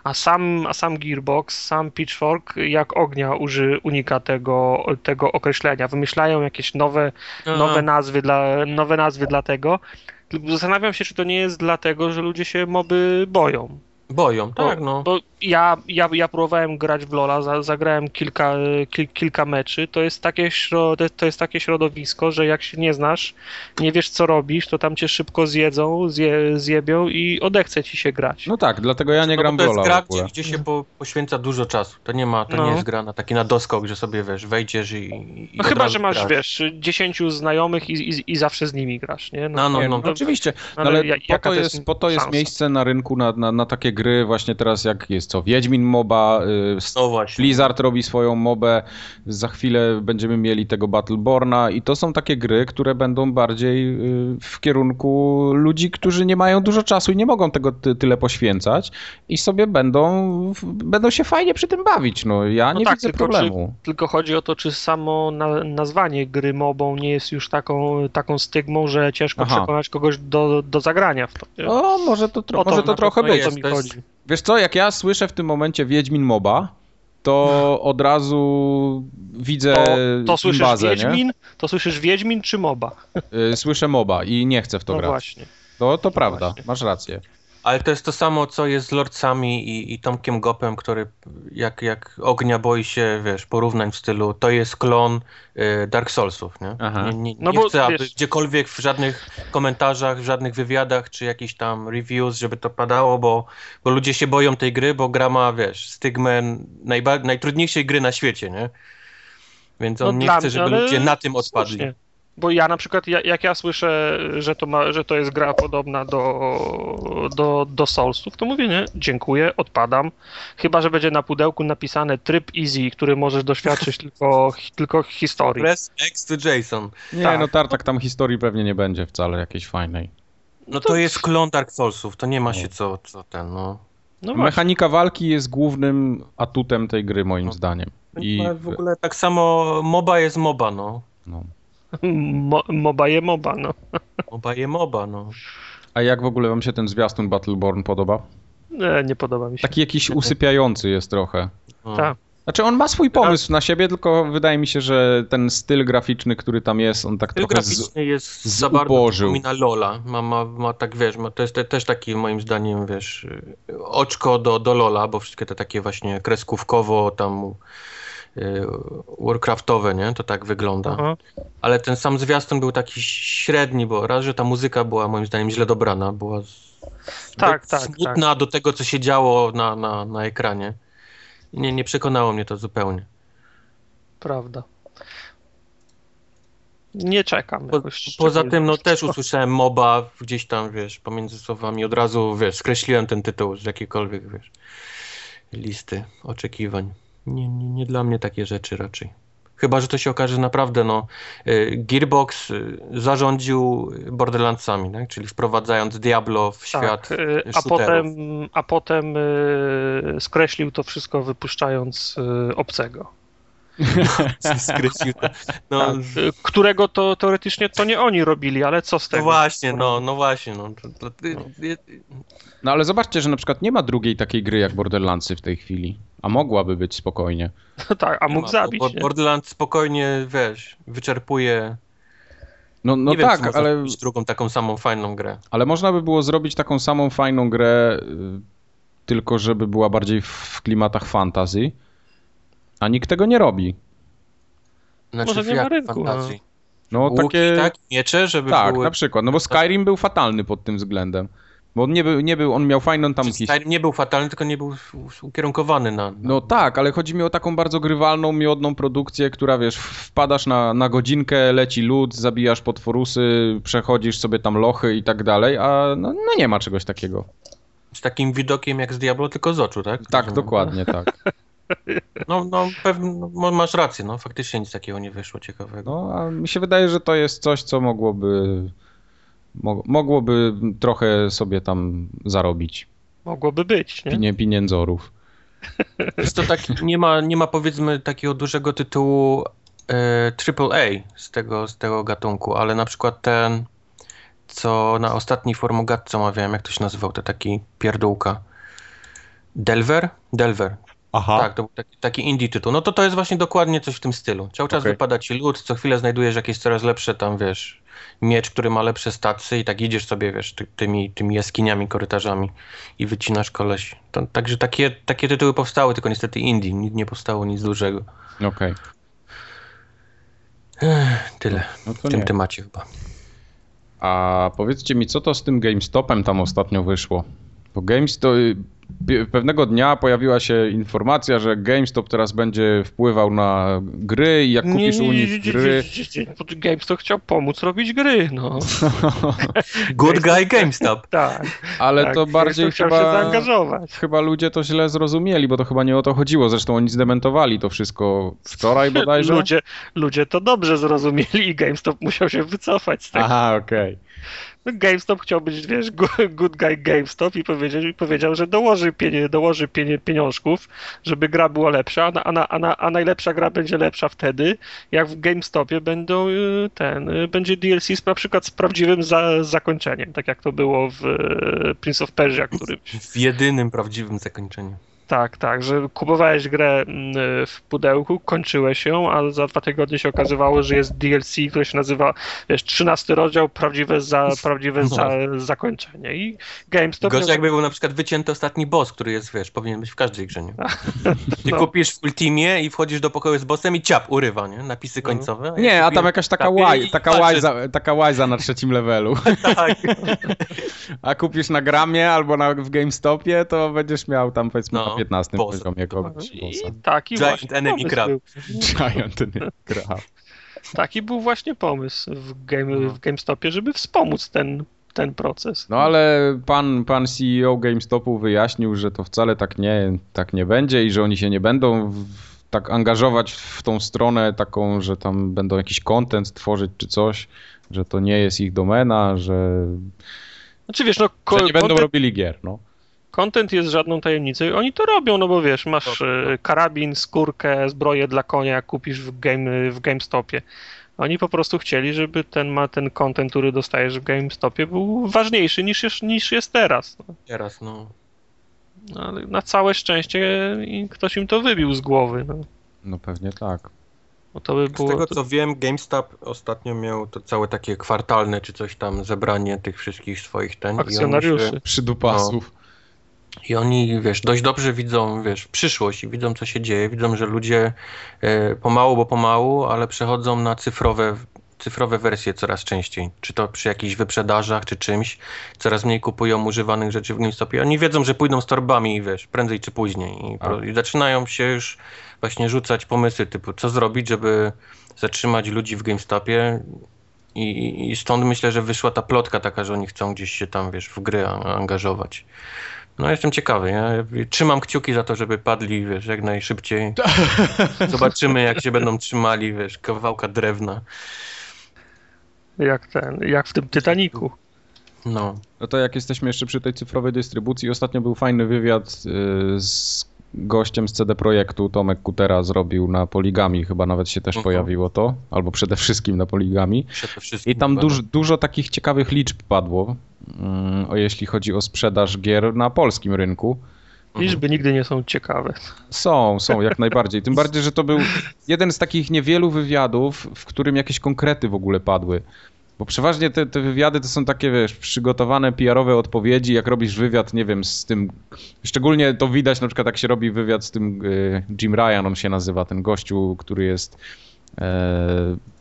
A sam, a sam Gearbox, sam Pitchfork jak ognia uży, unika tego, tego określenia. Wymyślają jakieś nowe, Aha. nowe, nazwy dla, nowe nazwy dla tego. Zastanawiam się, czy to nie jest dlatego, że ludzie się moby boją. Boją, tak, bo, no. Bo ja, ja, ja próbowałem grać w Lola, za, zagrałem kilka, kil, kilka meczy. To jest, takie śro, to- jest takie środowisko, że jak się nie znasz, nie wiesz co robisz, to tam cię szybko zjedzą, zje, zjebią i odechce ci się grać. No tak, dlatego ja nie No, gram w to jest Lola w gra, gdzie, gdzie się po, poświęca dużo czasu. To nie ma, to No. nie jest gra na taki na doskok, że sobie, wiesz, wejdziesz i... i No chyba, że masz, grasz. wiesz, dziesięciu znajomych i, i, i zawsze z nimi grasz, nie? No, no, Nie, no. no, oczywiście, ale ale, ja- po, to jest, jest po to jest szansa? miejsce na rynku na, na, na takie gry właśnie teraz jak jest co, Wiedźmin MOBA, y, No właśnie. Blizzard robi swoją mobę, za chwilę będziemy mieli tego Battleborna i to są takie gry, które będą bardziej y, w kierunku ludzi, którzy nie mają dużo czasu i nie mogą tego ty, tyle poświęcać i sobie będą, będą się fajnie przy tym bawić. No ja No nie tak, widzę tylko problemu. Tylko chodzi o to, czy samo na, nazwanie gry mobą nie jest już taką, taką stygmą, że ciężko Aha. przekonać kogoś do, do zagrania w to. O, może to, tro- O to może to trochę być. Chodzi. Wiesz co, jak ja słyszę w tym momencie Wiedźmin MOBA, to od razu widzę To, to słyszysz Wiedźmin, to słyszysz Wiedźmin czy MOBA? nie? Y, Słyszę MOBA i nie chcę w to No grać. właśnie. To, to prawda, właśnie. masz rację. Ale to jest to samo, co jest z Lordcami i, i Tomkiem Gopem, który jak, jak ognia boi się, wiesz, porównań w stylu, to jest klon y, Dark Soulsów, nie? Aha. Nie, nie, No nie bo, chcę, aby wiesz- gdziekolwiek w żadnych komentarzach, w żadnych wywiadach, czy jakichś tam reviews, żeby to padało, bo, bo ludzie się boją tej gry, bo gra ma, wiesz, stygmę najba- najtrudniejszej gry na świecie, nie? Więc on No nie chce, mnie, żeby ale ludzie na tym odpadli. Słusznie. Bo ja na przykład, ja, jak ja słyszę, że to, ma, że to jest gra podobna do, do, do Soulsów, to mówię, nie, dziękuję, odpadam. Chyba, że będzie na pudełku napisane tryb easy, który możesz doświadczyć [LAUGHS] tylko, tylko historii. Press X to Jason. Nie, Tak. no Tartak, tam historii pewnie nie będzie wcale jakiejś fajnej. No to jest klon Dark Soulsów, to nie ma No. się co, co ten, no. No. Mechanika walki jest głównym atutem tej gry, moim No. zdaniem. I No, w ogóle tak samo MOBA jest MOBA, no. no. Mo, moba je moba, no. MOBA je MOBA, no. A jak w ogóle wam się ten zwiastun Battleborn podoba? Nie, nie podoba mi się. Taki jakiś usypiający jest trochę. no. Tak. Znaczy on ma swój pomysł na siebie, tylko wydaje mi się, że ten styl graficzny, który tam jest, on tak Styl trochę z... graficzny jest za bardzo przypomina Lola. Ma, ma, ma tak, wiesz, ma, to jest te, też taki moim zdaniem, wiesz, oczko do, do Lola, bo wszystkie te takie właśnie kreskówkowo tam Warcraftowe, nie? To tak wygląda. Aha. Ale ten sam zwiastun był taki średni, bo raz, że ta muzyka była moim zdaniem źle dobrana, była Tak, tak, smutna do tego, co się działo na, na, na ekranie. Nie, nie przekonało mnie to zupełnie. Prawda. Nie czekam. Po, poza tym, no też usłyszałem MOBA gdzieś tam, wiesz, pomiędzy słowami od razu, wiesz, skreśliłem ten tytuł z jakiejkolwiek, wiesz, listy oczekiwań. Nie, nie, nie dla mnie takie rzeczy raczej. Chyba, że to się okaże że naprawdę, no, y, Gearbox y, zarządził Borderlandsami, tak? czyli wprowadzając Diablo w świat Tak, a potem, a potem skreślił to wszystko wypuszczając obcego. [LAUGHS] skreślił to. No, Tak, y, którego to teoretycznie to nie oni robili, ale co z no tego? właśnie, no, no właśnie, no. Y, No ale zobaczcie, że na przykład nie ma drugiej takiej gry jak Borderlandsy w tej chwili. A mogłaby być spokojnie. [LAUGHS] tak, a mógł ma, zabić. bo? Borderlands spokojnie, wiesz, wyczerpuje No, no nie wiem, tak, ale, zrobić drugą taką samą fajną grę. ale można by było zrobić taką samą fajną grę, y, tylko żeby była bardziej w- w klimatach fantasy. A nikt tego nie robi. Znaczy, Może nie ma rynku, fantazji? No Łuki, takie... tak? Miecze, żeby Tak, były... na przykład. No bo Skyrim był fatalny pod tym względem. Bo on nie był, nie był on miał fajną tam Czy jakieś... Skyrim nie był fatalny, tylko nie był ukierunkowany na... na... No tak, ale chodzi mi o taką bardzo grywalną, miodną produkcję, która wiesz, wpadasz na, na godzinkę, leci lód, zabijasz potworusy, przechodzisz sobie tam lochy i tak dalej, a no, no nie ma czegoś takiego. Z takim widokiem jak z Diablo, tylko z oczu, tak? Tak, Rozumiem. dokładnie, tak. [LAUGHS] No, no pewnie, no, masz rację, no faktycznie nic takiego nie wyszło ciekawego. No, a mi się wydaje, że to jest coś, co mogłoby mo- mogłoby trochę sobie tam zarobić Mogłoby być, nie? pienie, pieniędzorów. Jest to tak, nie ma, nie ma powiedzmy takiego dużego tytułu e, AAA z tego, z tego gatunku, ale na przykład ten, co na ostatniej formogatce omawiałem, jak to się nazywał, to taki pierdółka. Delver? Delver. Aha. Tak, to był taki, taki indie tytuł. No to to jest właśnie dokładnie coś w tym stylu. Cały czas Okej. wypada ci lód, co chwilę znajdujesz jakieś coraz lepsze tam, wiesz, miecz, który ma lepsze stacje i tak idziesz sobie, wiesz, ty, tymi, tymi jaskiniami, korytarzami i wycinasz koleś. To, także takie, takie tytuły powstały, tylko niestety indie, nie, nie powstało nic dużego. Okej. Tyle No w to tym nie. temacie chyba. A powiedzcie mi, co to z tym GameStopem tam ostatnio wyszło? Bo GameStop... Pewnego dnia pojawiła się informacja, że GameStop teraz będzie wpływał na gry i jak kupisz u nich gry... Bo GameStop chciał pomóc robić gry, no. [LAUGHS] Good Guy GameStop. [LAUGHS] Tak. Ale tak. to bardziej chciał się chyba... zaangażować. Chyba ludzie to źle zrozumieli, bo to chyba nie o to chodziło. Zresztą oni zdementowali to wszystko wczoraj [LAUGHS] bodajże. Ludzie, ludzie to dobrze zrozumieli i GameStop musiał się wycofać z tego. Aha, okej. No, GameStop chciał być, wiesz, good guy GameStop i powiedział, i powiedział że dołoży, pienie, dołoży pienie, pieniążków, żeby gra była lepsza, a, na, a, na, a najlepsza gra będzie lepsza wtedy, jak w GameStopie będą y, ten, y, będzie DLC z, na przykład z prawdziwym za, zakończeniem, tak jak to było w y, Prince of Persia, który W jedynym prawdziwym zakończeniu. Tak, tak, że kupowałeś grę mm, w pudełku, kończyłeś ją, a za dwa tygodnie się okazywało, że jest DLC, które się nazywa, wiesz, 13 rozdział, prawdziwe, za, prawdziwe No. za, zakończenie. I GameStop... Gorzej jakby był na przykład wycięty ostatni boss, który jest, wiesz, powinien być w każdej grze, nie? [LAUGHS] Ty No. kupisz w Ultimie i wchodzisz do pokoju z bossem i ciap, urywa, nie? Napisy końcowe. Nie, ja a tam jakaś taka, łaj, taka, łajza, taka łajza na trzecim levelu. [LAUGHS] Tak. A kupisz na gramie albo na, w GameStopie, to będziesz miał tam powiedzmy No, na 15 bossa. poziomie kogoś I taki Giant właśnie enemy pomysł crab. był. Giant nie gra. Taki był właśnie pomysł w, game, No. w GameStopie, żeby wspomóc ten, ten proces. No ale pan, pan CEO GameStopu wyjaśnił, że to wcale tak nie, tak nie będzie i że oni się nie będą w, tak angażować w tą stronę taką, że tam będą jakiś content tworzyć czy coś, że to nie jest ich domena, że, Znaczy wiesz, no, ko- że nie będą content, robili gier, no. Content jest żadną tajemnicą i oni to robią, no bo wiesz, masz e, karabin, skórkę, zbroję dla konia, jak kupisz w, game, w GameStopie. Oni po prostu chcieli, żeby ten, ma ten content, który dostajesz w GameStopie był ważniejszy niż, jest- niż jest teraz. No. Teraz, no. No, ale na całe szczęście ktoś im to wybił z głowy. No. No pewnie tak. Bo to by Z było... tego to- co wiem, GameStop ostatnio miał to całe takie kwartalne czy coś tam zebranie tych wszystkich swoich ten. i oni Akcjonariuszy. się- Przydupasów. I oni, wiesz, dość dobrze widzą, wiesz, przyszłość i widzą, co się dzieje. Widzą, że ludzie e, pomału, bo pomału, ale przechodzą na cyfrowe, cyfrowe wersje coraz częściej. Czy to przy jakichś wyprzedażach, czy czymś. Coraz mniej kupują używanych rzeczy w GameStopie. Oni wiedzą, że pójdą z torbami, wiesz, prędzej czy później. I, pro, I zaczynają się już właśnie rzucać pomysły typu, co zrobić, żeby zatrzymać ludzi w GameStopie. I, I stąd myślę, że wyszła ta plotka taka, że oni chcą gdzieś się tam, wiesz, w gry angażować. No jestem ciekawy, ja trzymam kciuki za to, żeby padli, wiesz, jak najszybciej. [LAUGHS] Zobaczymy, jak się będą trzymali, wiesz, kawałka drewna. Jak ten, jak w tym Titaniku. No, No to jak jesteśmy jeszcze przy tej cyfrowej dystrybucji, ostatnio był fajny wywiad y, z gościem z CD Projektu, Tomek Kutera zrobił na Poligami, chyba nawet się też Mhm. pojawiło to, albo przede wszystkim na Poligami. wszystkim. I tam duż, dużo takich ciekawych liczb padło, mm, o jeśli chodzi o sprzedaż gier na polskim rynku. Mhm. Liczby nigdy nie są ciekawe. Są, są, jak najbardziej. Tym bardziej, że to był jeden z takich niewielu wywiadów, w którym jakieś konkrety w ogóle padły. Bo przeważnie te, te wywiady to są takie, wiesz, przygotowane PR-owe odpowiedzi, jak robisz wywiad, nie wiem, z tym... Szczególnie to widać na przykład, jak się robi wywiad z tym y, Jim Ryan, on się nazywa, ten gościu, który jest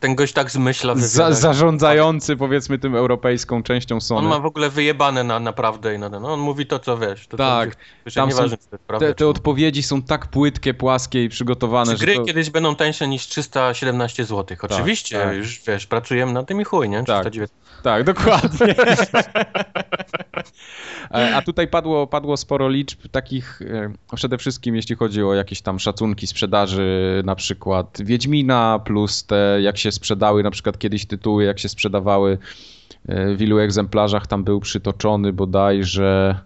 Ten gość tak zmyśla za, zarządzający, powiedzmy, tym europejską częścią On Sony. ma w ogóle wyjebane na naprawdę i na ten. On mówi to, co wiesz. To, Tak, tam są prawda, Te, te odpowiedzi są tak płytkie, płaskie i przygotowane, Czy że gry to... kiedyś będą tańsze niż 317 zł? Oczywiście, tak. już wiesz, pracujemy na tym i chuj, nie? Tak. 319. Tak, dokładnie. [LAUGHS] A tutaj padło, padło sporo liczb takich, e, przede wszystkim jeśli chodzi o jakieś tam szacunki sprzedaży, na przykład Wiedźmina, plus te jak się sprzedały, na przykład kiedyś tytuły, jak się sprzedawały, e, w ilu egzemplarzach tam był przytoczony bodajże,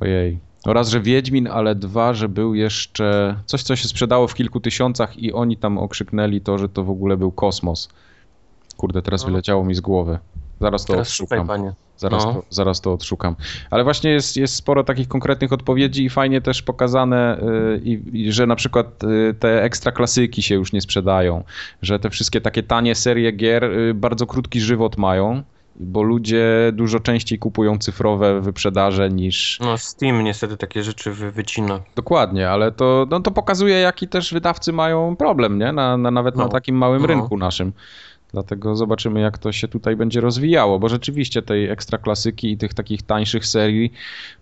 ojej, no raz, że Wiedźmin, ale dwa, że był jeszcze coś, co się sprzedało w kilku tysiącach i oni tam okrzyknęli to, że to w ogóle był kosmos. Kurde, teraz No. wyleciało mi z głowy. Zaraz to Teraz szukaj, odszukam. panie. Zaraz, No. to, zaraz to odszukam. Ale właśnie jest, jest sporo takich konkretnych odpowiedzi i fajnie też pokazane, y, i, że na przykład y, te ekstra klasyki się już nie sprzedają, że te wszystkie takie tanie serie gier y, bardzo krótki żywot mają, bo ludzie dużo częściej kupują cyfrowe wyprzedaże niż... No Steam niestety takie rzeczy wy, wycina. Dokładnie, ale to, no, to pokazuje, jaki też wydawcy mają problem, nie? Na, na, nawet na No. takim małym No. rynku naszym. Dlatego zobaczymy, jak to się tutaj będzie rozwijało, bo rzeczywiście tej ekstra klasyki i tych takich tańszych serii,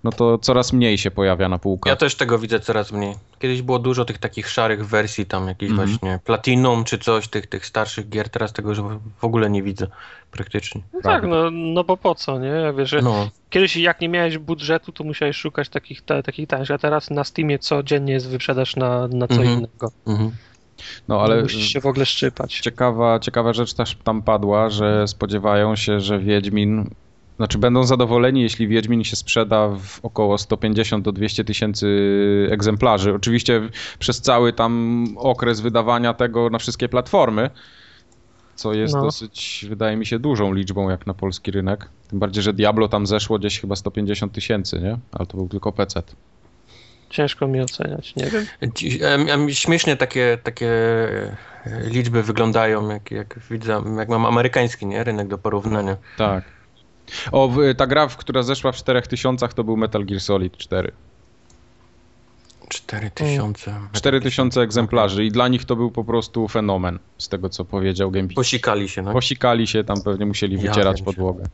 no to coraz mniej się pojawia na półkach. Ja też tego widzę coraz mniej. Kiedyś było dużo tych takich szarych wersji, tam jakieś Mhm. właśnie Platinum czy coś, tych, tych starszych gier. Teraz tego że w ogóle nie widzę praktycznie. No tak, no, no bo po co, nie? Wiesz, że No, kiedyś jak nie miałeś budżetu, to musiałeś szukać takich, te, takich tańszych, a teraz na Steamie codziennie jest wyprzedaż na, na co Mhm. innego. mhm. No Ale ale musisz się w ogóle szczypać. ciekawa, ciekawa rzecz też tam padła, że spodziewają się, że Wiedźmin, znaczy będą zadowoleni, jeśli Wiedźmin się sprzeda w około 150 do 200 tysięcy egzemplarzy. Oczywiście przez cały tam okres wydawania tego na wszystkie platformy, co jest No. dosyć, wydaje mi się, dużą liczbą jak na polski rynek. Tym bardziej, że Diablo tam zeszło gdzieś chyba 150 tysięcy, nie? Ale to był tylko PC. Ciężko mi oceniać, nie wiem. Śmiesznie takie, takie e, liczby wyglądają, jak, jak widzę, jak mam amerykański nie? rynek do porównania. Tak. O, ta gra, w- która zeszła w 4000 to był Metal Gear Solid 4. 4000. 4000 egzemplarzy i dla nich to był po prostu fenomen, z tego co powiedział Gamepeak. Posikali się, no. Posikali się, tam pewnie musieli Ja wycierać wiem, podłogę.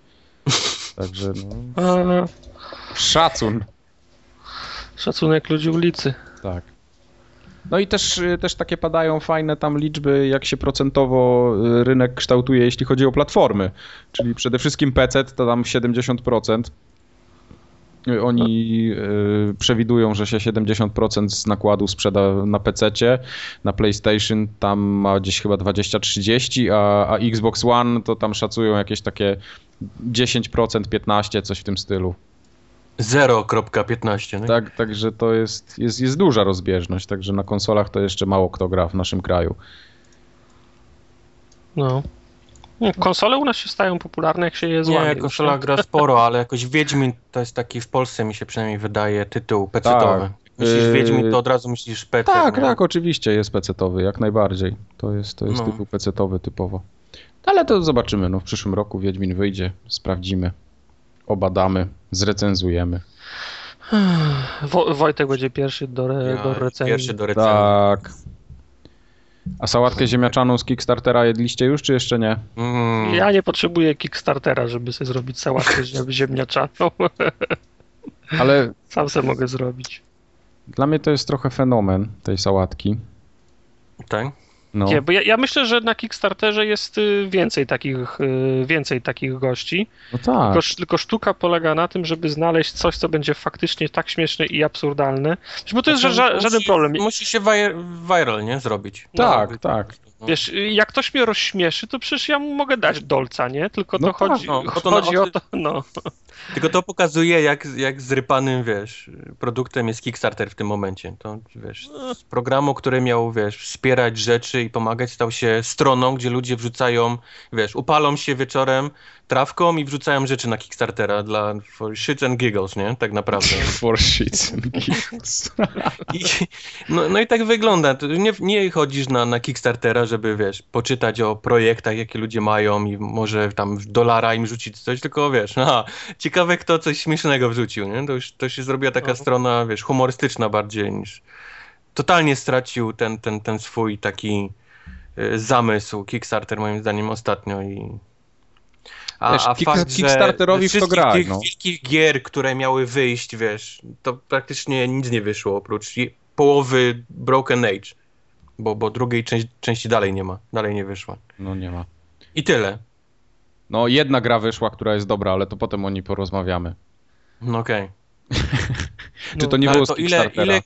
Także no, szacun, szacunek ludzi ulicy. tak. No i też, y, też takie padają fajne tam liczby, jak się procentowo y, rynek kształtuje, jeśli chodzi o platformy. Czyli przede wszystkim PC to tam 70%. Y, Oni y, przewidują, że się 70% z nakładu sprzeda na PC, na PlayStation tam ma gdzieś chyba 20-30, a, a Xbox One to tam szacują jakieś takie 10%, 15%, coś w tym stylu. 0.15. No. Tak, także to jest, jest, jest duża rozbieżność, także na konsolach to jeszcze mało kto gra w naszym kraju. No. Nie, Konsole u nas się stają popularne, jak się je Nie, złamie. konsola już, nie? gra sporo, ale jakoś Wiedźmin to jest taki w Polsce mi się przynajmniej wydaje tytuł pecetowy. Tak. Myślisz Yy, Wiedźmin, to od razu myślisz PC. Tak, nie? tak, oczywiście jest pecetowy, jak najbardziej. To jest, to jest No. tytuł pecetowy typowo. Ale to zobaczymy, no w przyszłym roku Wiedźmin wyjdzie, sprawdzimy, obadamy, zrecenzujemy. Wo Wojtek będzie pierwszy do, re Ja do recenzji. Pierwszy do recenzji. Tak. A sałatkę ziemniaczaną z Kickstartera jedliście już, czy jeszcze nie? Mm. Ja nie potrzebuję Kickstartera, żeby sobie zrobić sałatkę ziem- ziemniaczaną. [LAUGHS] Ale Sam sobie mogę zrobić. dla mnie to jest trochę fenomen tej sałatki. Tak? No. Nie, bo ja, ja myślę, że na Kickstarterze jest y, więcej takich, y, więcej takich gości. No tak. Tylko, tylko sztuka polega na tym, żeby znaleźć coś, co będzie faktycznie tak śmieszne i absurdalne. Bo to jest ża- ża- żaden Musi- problem. Musi się viral, nie? Zrobić. Tak, No, tak. No. Wiesz, jak ktoś mnie rozśmieszy, to przecież ja mu mogę dać dolca, nie? Tylko to No tak, chodzi, no, to na- chodzi o to, no. Tylko to pokazuje, jak, jak zrypanym, wiesz, produktem jest Kickstarter w tym momencie. To, wiesz, z programu, który miał, wiesz, wspierać rzeczy i pomagać, stał się stroną, gdzie ludzie wrzucają, wiesz, upalą się wieczorem trawką i wrzucają rzeczy na Kickstartera dla for shit and giggles, nie? Tak naprawdę. [LAUGHS] For shits and giggles. [LAUGHS] I, no, no i tak wygląda. Nie, nie chodzisz na, na Kickstartera, żeby, wiesz, poczytać o projektach, jakie ludzie mają i może tam dolara im rzucić coś, tylko, wiesz, aha, ciekawe kto coś śmiesznego wrzucił, nie? To już to się zrobiła taka Mhm. strona, wiesz, humorystyczna bardziej niż... Totalnie stracił ten, ten, ten swój taki y, zamysł Kickstarter moim zdaniem ostatnio i... A, Wiesz, a kick- fakt, że Kickstarterowi w to graj, tych no. wielkich gier, które miały wyjść, wiesz, to praktycznie nic nie wyszło oprócz połowy Broken Age, bo, bo drugiej części, części dalej nie ma, dalej nie wyszła. No nie ma. I tyle. No jedna gra wyszła, która jest dobra, ale to potem o niej porozmawiamy. No okej. [LAUGHS] Czy to nie No, było z to ile, Kickstartera? ile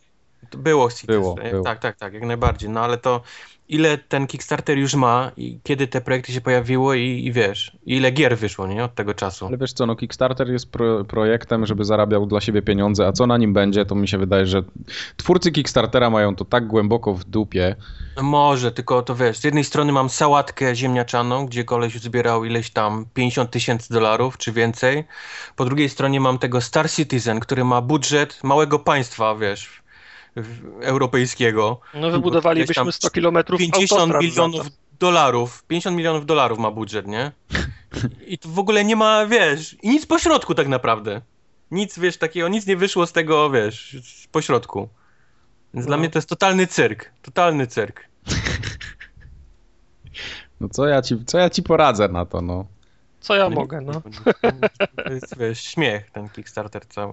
to było z Było, było. Tak, tak, tak, jak najbardziej. No ale to ile ten Kickstarter już ma i kiedy te projekty się pojawiły i, i wiesz, ile gier wyszło, nie, od tego czasu. Ale wiesz co, no Kickstarter jest pro, projektem, żeby zarabiał dla siebie pieniądze, a co na nim będzie, to mi się wydaje, że twórcy Kickstartera mają to tak głęboko w dupie. No Może, tylko to wiesz, z jednej strony mam sałatkę ziemniaczaną, gdzie koleś zbierał ileś tam 50 tysięcy dolarów czy więcej. Po drugiej stronie mam tego Star Citizen, który ma budżet małego państwa, wiesz, europejskiego. No wybudowalibyśmy tam 100 kilometrów 50 autostrad za milionów dolarów. 50 milionów dolarów ma budżet, nie? I to w ogóle nie ma, wiesz, i nic pośrodku tak naprawdę. Nic, wiesz, takiego, nic nie wyszło z tego, wiesz, z pośrodku. Więc dla No. mnie to jest totalny cyrk. Totalny cyrk. [LAUGHS] No co ja ci, co ja ci poradzę na to, no. Co ja mogę, no. To jest, wiesz, śmiech ten Kickstarter cały.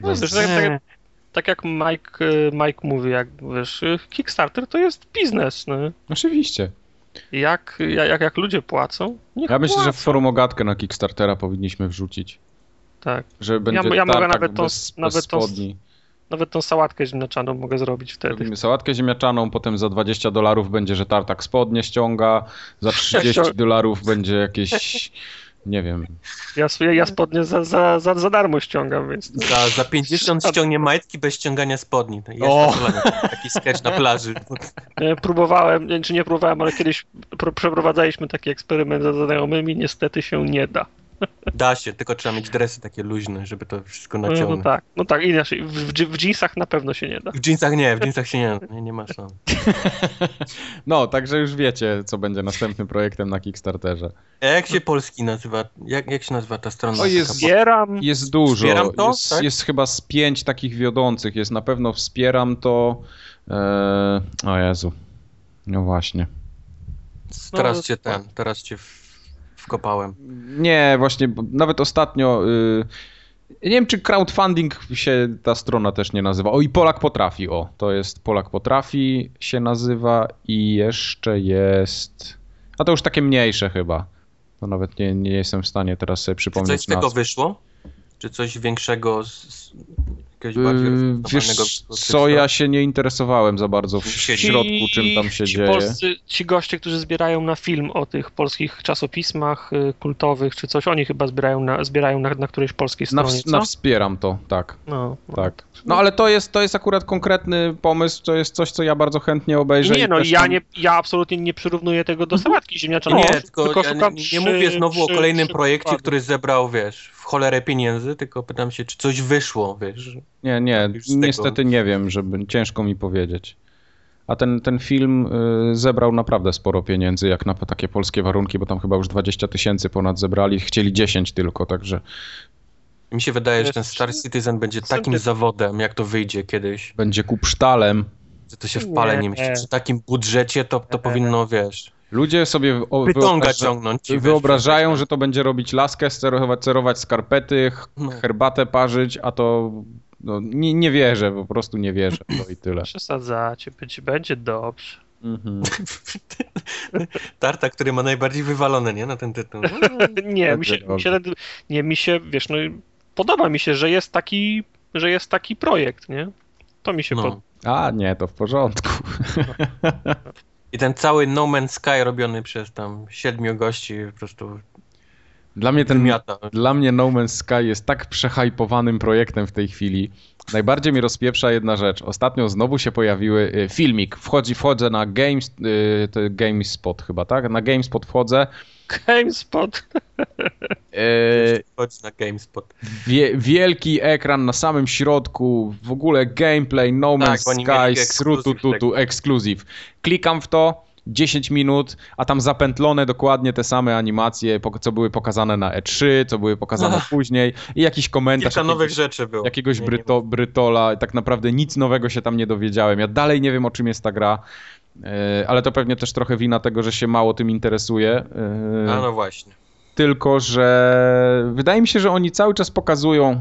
no tak, tak, tak jak Mike, y, Mike mówi, jak wiesz, Kickstarter to jest biznes, no. Oczywiście. Jak, jak, jak ludzie płacą, Ja myślę, że w płacą. forum ogatkę na Kickstartera powinniśmy wrzucić. Tak. Że będzie ja mogę tartak nawet tą- bez, nawet bez tą- spodni. Nawet tą sałatkę ziemniaczaną mogę zrobić wtedy. Robimy sałatkę ziemniaczaną, potem za 20 dolarów będzie, że tartak spodnie ściąga, za [LAUGHS] 30 dolarów będzie jakieś, nie wiem, Ja, ja spodnie za, za, za, za darmo ściągam, więc... Za, za 50 ściągnie majtki bez ściągania spodni. To Jest O! taki sketch na plaży. Próbowałem, nie, czy nie próbowałem, ale kiedyś pr- przeprowadzaliśmy taki eksperyment ze znajomymi, niestety się nie da. Da się, tylko trzeba mieć dresy takie luźne, żeby to wszystko No, naciągnąć. no tak, no tak, inaczej, w, w, jeansach na pewno się nie da. W dżinsach nie, w dżinsach się nie, nie, nie ma szans. [LAUGHS] No, także już wiecie, co będzie następnym projektem na Kickstarterze. A jak się polski nazywa? Jak, jak się nazywa ta strona? O, jest- Zbieram, Jest dużo. Wspieram to, jest, tak? jest chyba z pięć takich wiodących. Jest na pewno wspieram to. E, o Jezu. No właśnie. Teraz No, cię ten, teraz cię w, wkopałem. Nie, właśnie, bo nawet ostatnio. Y, nie wiem, czy crowdfunding się ta strona też nie nazywa. O, i Polak Potrafi. O, to jest Polak Potrafi się nazywa i jeszcze jest. A to już takie mniejsze chyba. To nawet nie, nie jestem w stanie teraz sobie Czy przypomnieć coś z tego nazw. wyszło? Czy coś większego, z, z, Jakiegoś bardziej Yy, rozbudowanego Wiesz co, ja się nie interesowałem za bardzo w Ci- środku, czym tam się ci dzieje. Polscy, ci goście, którzy zbierają na film o tych polskich czasopismach y, kultowych czy coś, oni chyba zbierają na, zbierają na, na którejś polskiej Na, stronie, na co? wspieram to, tak, No, no. tak. No ale to jest, to jest akurat konkretny pomysł, to jest coś, co ja bardzo chętnie obejrzę. Nie no, ja, tam- nie, ja absolutnie nie przyrównuję tego do sałatki ziemniaczanej. Nie, tylko, tylko, tylko ja nie, nie przy- mówię znowu o przy- kolejnym przy projekcie, który zebrał, wiesz, w cholerę pieniędzy, tylko pytam się, czy coś wyszło, wiesz. Nie, nie, już z tego- niestety nie wiem, żeby ciężko mi powiedzieć. A ten, ten film y, zebrał naprawdę sporo pieniędzy, jak na takie polskie warunki, bo tam chyba już 20 tysięcy ponad zebrali, chcieli 10 tylko, także Mi się wydaje, że ten Star Citizen będzie Sobie- takim zawodem, jak to wyjdzie kiedyś, będzie kupsztalem. że to się w pale nie Nie. mieści. Przy takim budżecie to, to Nie. powinno, wiesz, Ludzie sobie wyobraża- ciągnąć. wyobrażają, wiesz, że to będzie robić laskę, sterować, cerować skarpety, No. herbatę parzyć, a to no, nie, nie wierzę, po prostu nie wierzę. To i tyle. Przesadzacie, będzie, będzie dobrze. Mhm. [LAUGHS] Tarta, który ma najbardziej wywalone, nie, na ten tytuł. [LAUGHS] Nie, mi się, mi się, nie, mi się, wiesz, no podoba mi się, że jest taki, że jest taki projekt, nie? To mi się No. podoba. A nie, to w porządku. I ten cały No Man's Sky robiony przez tam siedmiu gości po prostu Dla mnie ten wymiata. Dla mnie No Man's Sky jest tak przehajpowanym projektem w tej chwili. Najbardziej mi rozpieprza jedna rzecz. Ostatnio znowu się pojawiły y, filmik. Wchodzi, wchodzę na Games, y, GameSpot chyba, tak? Na GameSpot wchodzę. GameSpot. [LAUGHS] y, Chodź na GameSpot. Wie, wielki ekran na samym środku, w ogóle gameplay, No Tak, Man's mieli Sky, ekskluzyw tutu, ekskluzyw. Klikam w to, 10 minut, a tam zapętlone dokładnie te same animacje, co były pokazane na E3, co były pokazane Ach. później i jakiś komentarz. Kilka nowych jakiegoś- rzeczy było. jakiegoś Nie, nie Bryto, Brytola, tak naprawdę nic nowego się tam nie dowiedziałem. Ja dalej nie wiem, o czym jest ta gra, e, ale to pewnie też trochę wina tego, że się mało tym interesuje. e, A no właśnie. Tylko, że wydaje mi się, że oni cały czas pokazują,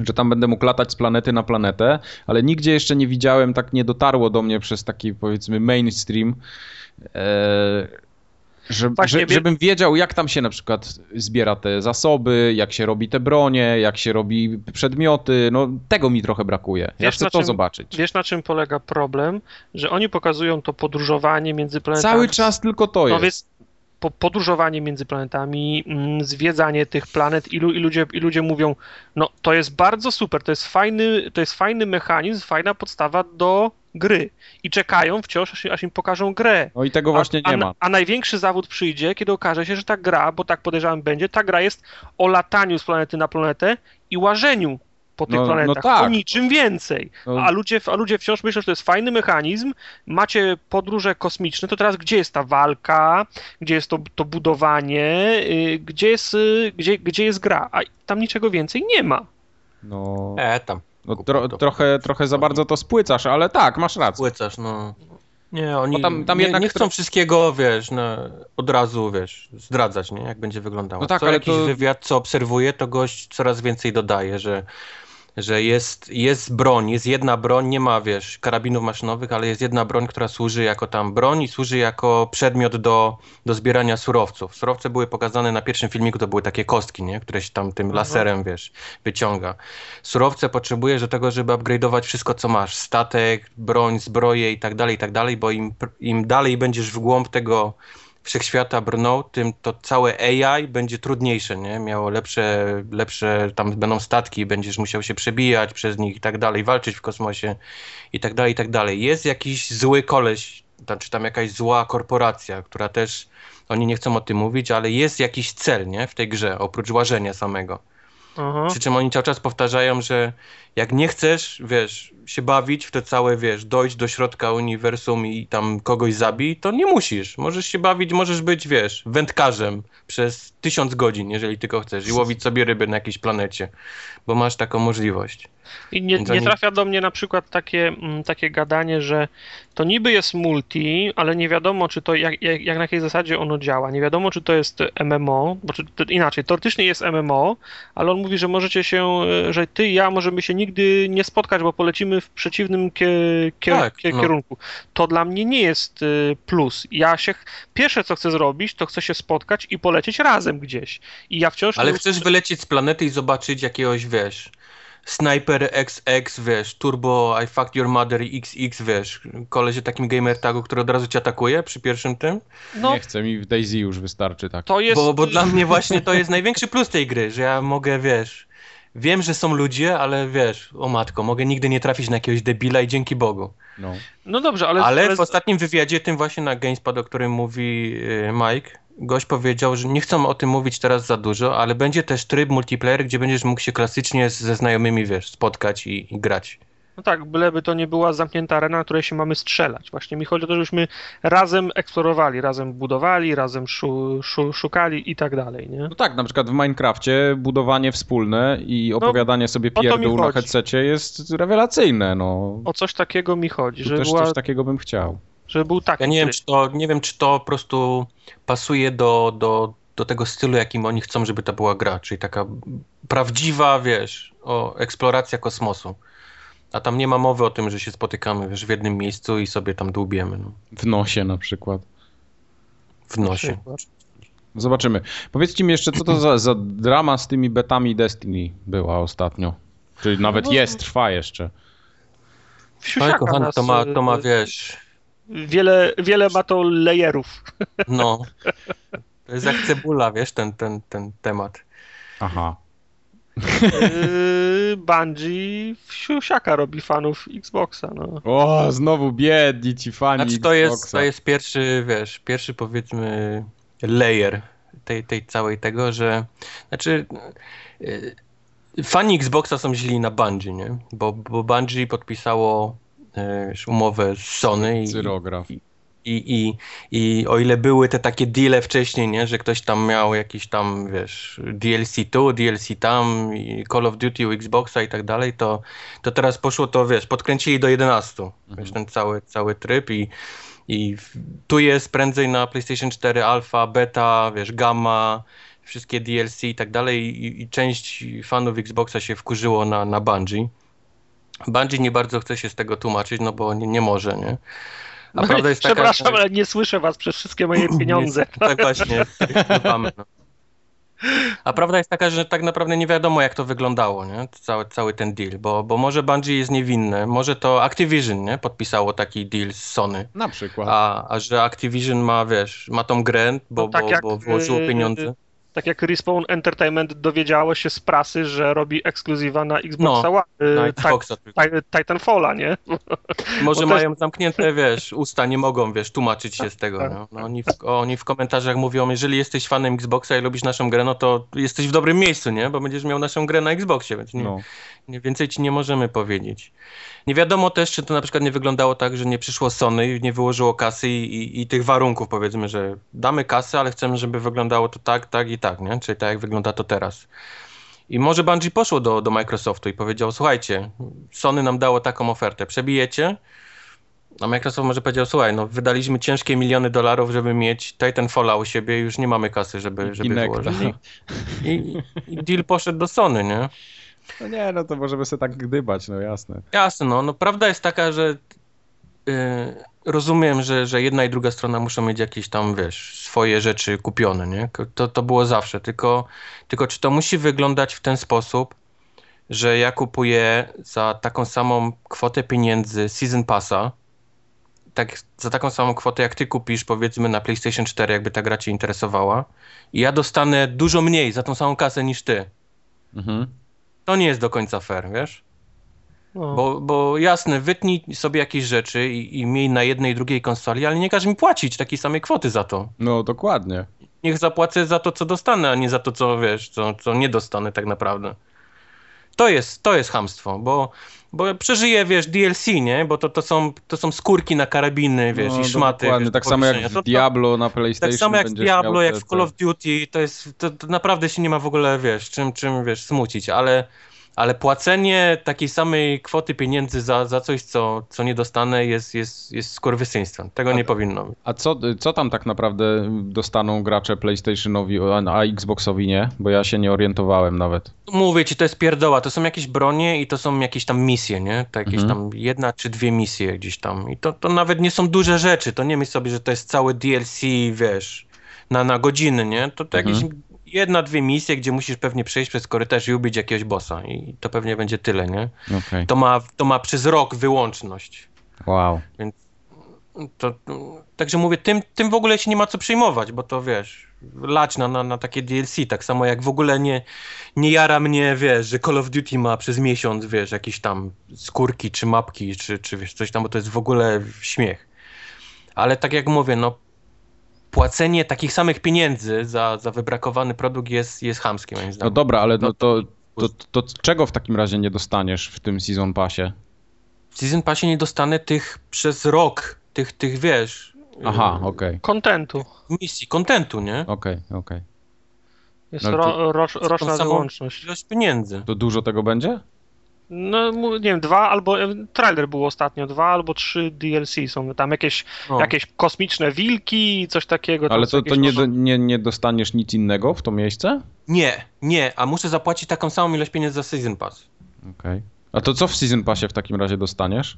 że tam będę mógł latać z planety na planetę, ale nigdzie jeszcze nie widziałem, tak nie dotarło do mnie przez taki powiedzmy mainstream, e, że, Właśnie, że, żebym wiedział, jak tam się na przykład zbiera te zasoby, jak się robi te bronie, jak się robi przedmioty. No, tego mi trochę brakuje. Ja Wiesz, chcę na to czym- zobaczyć. Wiesz, na czym polega problem? Że oni pokazują to podróżowanie między planetami. Cały czas tylko to No jest. więc po, podróżowanie między planetami, mm, zwiedzanie tych planet i, lu, i, ludzie, i ludzie mówią, no to jest bardzo super, to jest fajny, to jest fajny mechanizm, fajna podstawa do gry. I czekają wciąż, aż, aż im pokażą grę. No i tego właśnie a, nie a, ma. A największy zawód przyjdzie, kiedy okaże się, że ta gra, bo tak podejrzewam będzie, ta gra jest o lataniu z planety na planetę i łażeniu po tych No- no planetach. tak. O niczym więcej. No. A, ludzie, a ludzie wciąż myślą, że to jest fajny mechanizm. Macie podróże kosmiczne, to teraz gdzie jest ta walka, gdzie jest to, to budowanie, y, gdzie, jest, y, gdzie, gdzie jest gra? A tam niczego więcej nie ma. No, E, tam. no tro, trochę, trochę za bardzo to spłycasz, ale tak, masz rację. Płycasz, no. Nie, oni Bo tam- tam nie, jednak nie chcą wszystkiego, wiesz, no, od razu, wiesz, zdradzać, nie? Jak będzie wyglądało. No tak, co ale jakiś to- wywiad, co obserwuję, to gość coraz więcej dodaje, że, że jest, jest broń, jest jedna broń, nie ma, wiesz, karabinów maszynowych, ale jest jedna broń, która służy jako tam broń i służy jako przedmiot do, do zbierania surowców. Surowce były pokazane na pierwszym filmiku, to były takie kostki, nie? Które się tam tym laserem, wiesz, wyciąga. Surowce potrzebujesz do tego, żeby upgrade'ować wszystko, co masz. Statek, broń, zbroje i tak dalej, i tak dalej, bo im, im dalej będziesz w głąb tego wszechświata brnął, tym to całe AI będzie trudniejsze, nie? Miało lepsze, lepsze, tam będą statki, będziesz musiał się przebijać przez nich i tak dalej, walczyć w kosmosie i tak dalej, i tak dalej. Jest jakiś zły koleś, czy tam jakaś zła korporacja, która też, oni nie chcą o tym mówić, ale jest jakiś cel, nie? W tej grze, oprócz łażenia samego. Aha. Przy czym oni cały czas powtarzają, że jak nie chcesz, wiesz, się bawić w te całe, wiesz, dojść do środka uniwersum i tam kogoś zabij, to nie musisz. Możesz się bawić, możesz być, wiesz, wędkarzem przez tysiąc godzin, jeżeli tylko chcesz i łowić sobie ryby na jakiejś planecie, bo masz taką możliwość. I nie, nie trafia do mnie na przykład takie, mm, takie gadanie, że to niby jest multi, ale nie wiadomo, czy to jak, jak, jak na jakiej zasadzie ono działa. Nie wiadomo, czy to jest MMO, bo czy, to inaczej, teoretycznie jest MMO, ale on mówi, że możecie się, e, że ty i ja możemy się nigdy nie spotkać, bo polecimy w przeciwnym kie, kie, Tak, kie, no. kierunku. To dla mnie nie jest y, plus. Ja się, pierwsze co chcę zrobić, to chcę się spotkać i polecieć razem gdzieś. I ja wciąż Ale chcesz wylecieć z planety i zobaczyć jakiegoś, wiesz, Sniper XX, wiesz, Turbo I Fucked Your Mother XX, wiesz, koleś takim gamer tagu, który od razu cię atakuje przy pierwszym tym. No, Nie chcę, mi w Daisy już wystarczy tak. to jest... Bo, bo dla mnie właśnie to jest największy plus tej gry, że ja mogę, wiesz, wiem, że są ludzie, ale wiesz, o matko, mogę nigdy nie trafić na jakiegoś debila i dzięki Bogu. No. No dobrze, ale... Ale w ostatnim wywiadzie, tym właśnie na GameSpot, o którym mówi y, Mike, gość powiedział, że nie chcą o tym mówić teraz za dużo, ale będzie też tryb multiplayer, gdzie będziesz mógł się klasycznie ze znajomymi, wiesz, spotkać i, i grać. No tak, byleby to nie była zamknięta arena, na której się mamy strzelać. Właśnie mi chodzi o to, żebyśmy razem eksplorowali, razem budowali, razem szu, szu, szukali i tak dalej, nie? no tak, na przykład w Minecrafcie budowanie wspólne i opowiadanie sobie No, o to mi pierdół na headsetie jest rewelacyjne, no. O coś takiego mi chodzi, Tu żeby, też była, coś takiego bym chciał. Żeby był taki Ja nie wiem, czy to, nie wiem, czy to po prostu pasuje do, do, do tego stylu, jakim oni chcą, żeby to była gra, czyli taka prawdziwa, wiesz, o eksploracja kosmosu. A tam nie ma mowy o tym, że się spotykamy, wiesz, w jednym miejscu i sobie tam dłubiemy, no, W nosie na przykład. w nosie. Zobaczymy. Powiedzcie mi jeszcze, co to za, za drama z tymi betami Destiny była ostatnio? Czyli nawet no, jest, trwa jeszcze. Siusiaka kochany, to ma, to ma, y, wiesz, Wiele, wiele ma to layerów. [LAUGHS] no, to jest jak cebula, wiesz, ten, ten, ten temat. Aha. Yy, Bungie w siusiaka robi fanów Xboxa, no. O, znowu biedni ci fani Znaczy to jest, Xboxa. to jest pierwszy, wiesz, pierwszy powiedzmy layer tej, tej całej tego, że znaczy y, fani Xboxa są źli na Bungie, nie? Bo, bo Bungie podpisało umowę z Sony i, Cyrograf. i, i, i o ile były te takie deale wcześniej, nie, że ktoś tam miał jakiś tam, wiesz, DLC tu, DLC tam, i Call of Duty u Xboxa i tak dalej, to, to teraz poszło to, wiesz, podkręcili do 11, wiesz, ten cały, cały tryb i, i tu jest prędzej na PlayStation 4 alfa, beta, wiesz, gamma, wszystkie DLC i tak dalej i, i część fanów Xboxa się wkurzyło na, na Bungie. Bungie nie bardzo chce się z tego tłumaczyć, no bo nie, nie może, nie? A No, prawda jest taka, Przepraszam, że- ale nie słyszę was przez wszystkie moje pieniądze. [LAUGHS] tak właśnie, chlubamy, no. A prawda jest taka, że tak naprawdę nie wiadomo, jak to wyglądało, nie? Cały, cały ten deal, bo, bo może Bungie jest niewinne, może to Activision, nie? Podpisało taki deal z Sony, Na przykład. a, a że Activision ma, wiesz, ma tą grę, bo, No tak bo, bo włożyło yy, pieniądze. Tak jak Respawn Entertainment dowiedziało się z prasy, że robi ekskluzywa na Xboxa No, One, Na Xboxa Titanfalla, nie? Może to mają zamknięte, wiesz, usta, nie mogą, wiesz, tłumaczyć się z tego. Tak, No. No, oni, w, oni w komentarzach mówią, jeżeli jesteś fanem Xboxa i lubisz naszą grę, no to jesteś w dobrym miejscu, nie? Bo będziesz miał naszą grę na Xboxie, więc nie, No. nie, więcej ci nie możemy powiedzieć. Nie wiadomo też, czy to na przykład nie wyglądało tak, że nie przyszło Sony i nie wyłożyło kasy i, i, i tych warunków, powiedzmy, że damy kasę, ale chcemy, żeby wyglądało to tak, tak i tak, nie? Czyli tak, jak wygląda to teraz. I może Bungie poszło do, do Microsoftu i powiedział, słuchajcie, Sony nam dało taką ofertę, przebijecie? A Microsoft może powiedział, słuchaj, no wydaliśmy ciężkie miliony dolarów, żeby mieć Titanfalla u siebie już nie mamy kasy, żeby, żeby Kinecta. wyłożyć. I, i, I deal poszedł do Sony, nie? No nie, no to możemy sobie tak gdybać, no jasne. Jasne, no, no prawda jest taka, że rozumiem, że, że jedna i druga strona muszą mieć jakieś tam, wiesz, swoje rzeczy kupione, nie? To, to było zawsze, tylko, tylko czy to musi wyglądać w ten sposób, że ja kupuję za taką samą kwotę pieniędzy Season Passa, tak za taką samą kwotę jak ty kupisz powiedzmy na PlayStation 4, jakby ta gra cię interesowała i ja dostanę dużo mniej za tą samą kasę niż ty. Mhm. To nie jest do końca fair, wiesz? No. Bo, bo jasne, wytnij sobie jakieś rzeczy i, i miej na jednej i drugiej konsoli, ale nie każ mi płacić takiej samej kwoty za to. No dokładnie. Niech zapłacę za to, co dostanę, a nie za to, co wiesz, co, co nie dostanę tak naprawdę. To jest, to jest hamstwo, bo, bo przeżyję, wiesz, DLC, nie? Bo to, to, są, to są skórki na karabiny, wiesz, no, i szmaty. Dokładnie, wiesz, tak samo jak w to- Diablo na PlayStation. tak samo jak w Diablo, jak w Call of Duty, to jest, to, to naprawdę się nie ma w ogóle, wiesz, czym, czym, wiesz, smucić, ale, ale płacenie takiej samej kwoty pieniędzy za, za coś, co, co nie dostanę jest, jest, jest skurwysyństwem. Tego nie powinno być. A co, co tam tak naprawdę dostaną gracze PlayStationowi, a, a Xboxowi nie? Bo ja się nie orientowałem nawet. Mówię ci, to jest pierdoła, to są jakieś bronie i to są jakieś tam misje, nie? To jakieś Mhm. tam jedna czy dwie misje gdzieś tam i to, to nawet nie są duże rzeczy, to nie myśl sobie, że to jest całe DLC, wiesz, na, na godziny, nie? To, to Mhm. jakieś jedna, dwie misje, gdzie musisz pewnie przejść przez korytarz i ubić jakiegoś bossa i to pewnie będzie tyle, nie? Okej. To ma, to ma przez rok wyłączność. Wow. To, także mówię, tym, tym w ogóle się nie ma co przejmować, bo to wiesz, lać na, na, na takie DLC, tak samo jak w ogóle nie, nie jara mnie, wiesz, że Call of Duty ma przez miesiąc, wiesz, jakieś tam skórki, czy mapki, czy, czy wiesz, coś tam, bo to jest w ogóle śmiech. Ale tak jak mówię, no płacenie takich samych pieniędzy za, za wybrakowany produkt jest, jest chamskie moim No zdaniem. dobra, ale no No to, to, to czego w takim razie nie dostaniesz w tym Season Passie? W Season Passie nie dostanę tych przez rok, tych, tych wiesz, Aha, yy, okej, Kontentu. misji, kontentu, nie? okej, okej. Jest No to- ro, roczna wyłączność. Ilość pieniędzy. To dużo tego będzie? No, nie wiem, dwa albo. e, Trailer był ostatnio, dwa albo trzy DLC są. Tam jakieś, No. jakieś kosmiczne wilki, coś takiego. Ale to, to nie, może- do, nie, nie dostaniesz nic innego w to miejsce? Nie, nie, a muszę zapłacić taką samą ilość pieniędzy za Season Pass. Okej. A to co w Season Passie w takim razie dostaniesz?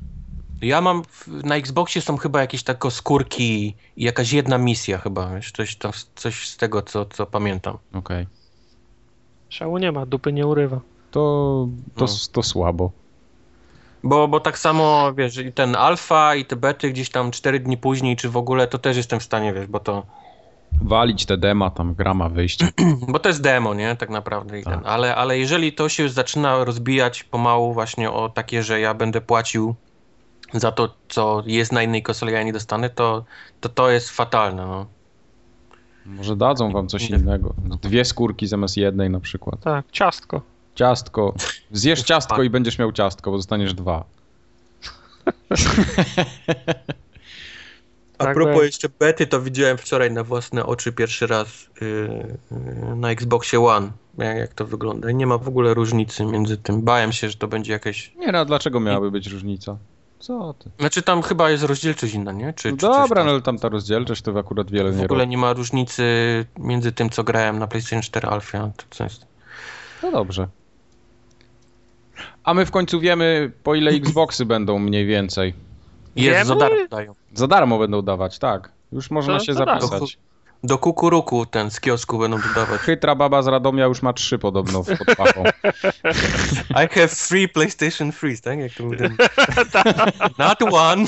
Ja mam, w- na Xboxie są chyba jakieś takie skórki i jakaś jedna misja chyba, wiesz, coś, tam, coś z tego, co, co pamiętam. Okej. Szału nie ma, dupy nie urywa. To, to, No. to słabo. Bo, bo tak samo, wiesz, i ten alfa i te bety gdzieś tam 4 dni później, czy w ogóle, to też jestem w stanie, wiesz, bo to, Walić te dema, tam gra ma wyjść. [CLEARS THROAT] bo to jest demo, nie, tak naprawdę. I Tak. ten, ale, ale jeżeli to się zaczyna rozbijać pomału właśnie o takie, że ja będę płacił za to, co jest na innej konsoli, a ja nie dostanę, to to, to jest fatalne, no. Może dadzą wam coś innego. Dwie skórki zamiast jednej na przykład. Tak, ciastko. Ciastko. Zjesz ciastko i będziesz miał ciastko, bo dostaniesz dwa. A Tak propos będzie. jeszcze bety, to widziałem wczoraj na własne oczy pierwszy raz yy, yy, na Xboxie One, jak, jak to wygląda. I nie ma w ogóle różnicy między tym. Bałem się, że to będzie jakieś... Nie no, a dlaczego miałaby być różnica? Co ty? Znaczy tam chyba jest rozdzielczość inna, nie? Czy, No czy dobra, tam? no ale tam ta rozdzielczość to akurat wiele W nie ogóle robi. nie ma różnicy między tym, co grałem na PlayStation 4 Alpha. To co jest? No dobrze. A my w końcu wiemy, po ile Xboxy [LAUGHS] będą mniej więcej. Jest, za darmo dają. Za darmo będą dawać, tak. Już można To się darmo. zapisać. Do kukuruku ten z kiosku będą dodawać. Chytra baba z Radomia już ma trzy podobno w pod pachą. [LAUGHS] I have free PlayStation Freeze, tak? Jak to mówię. [LAUGHS] Not one,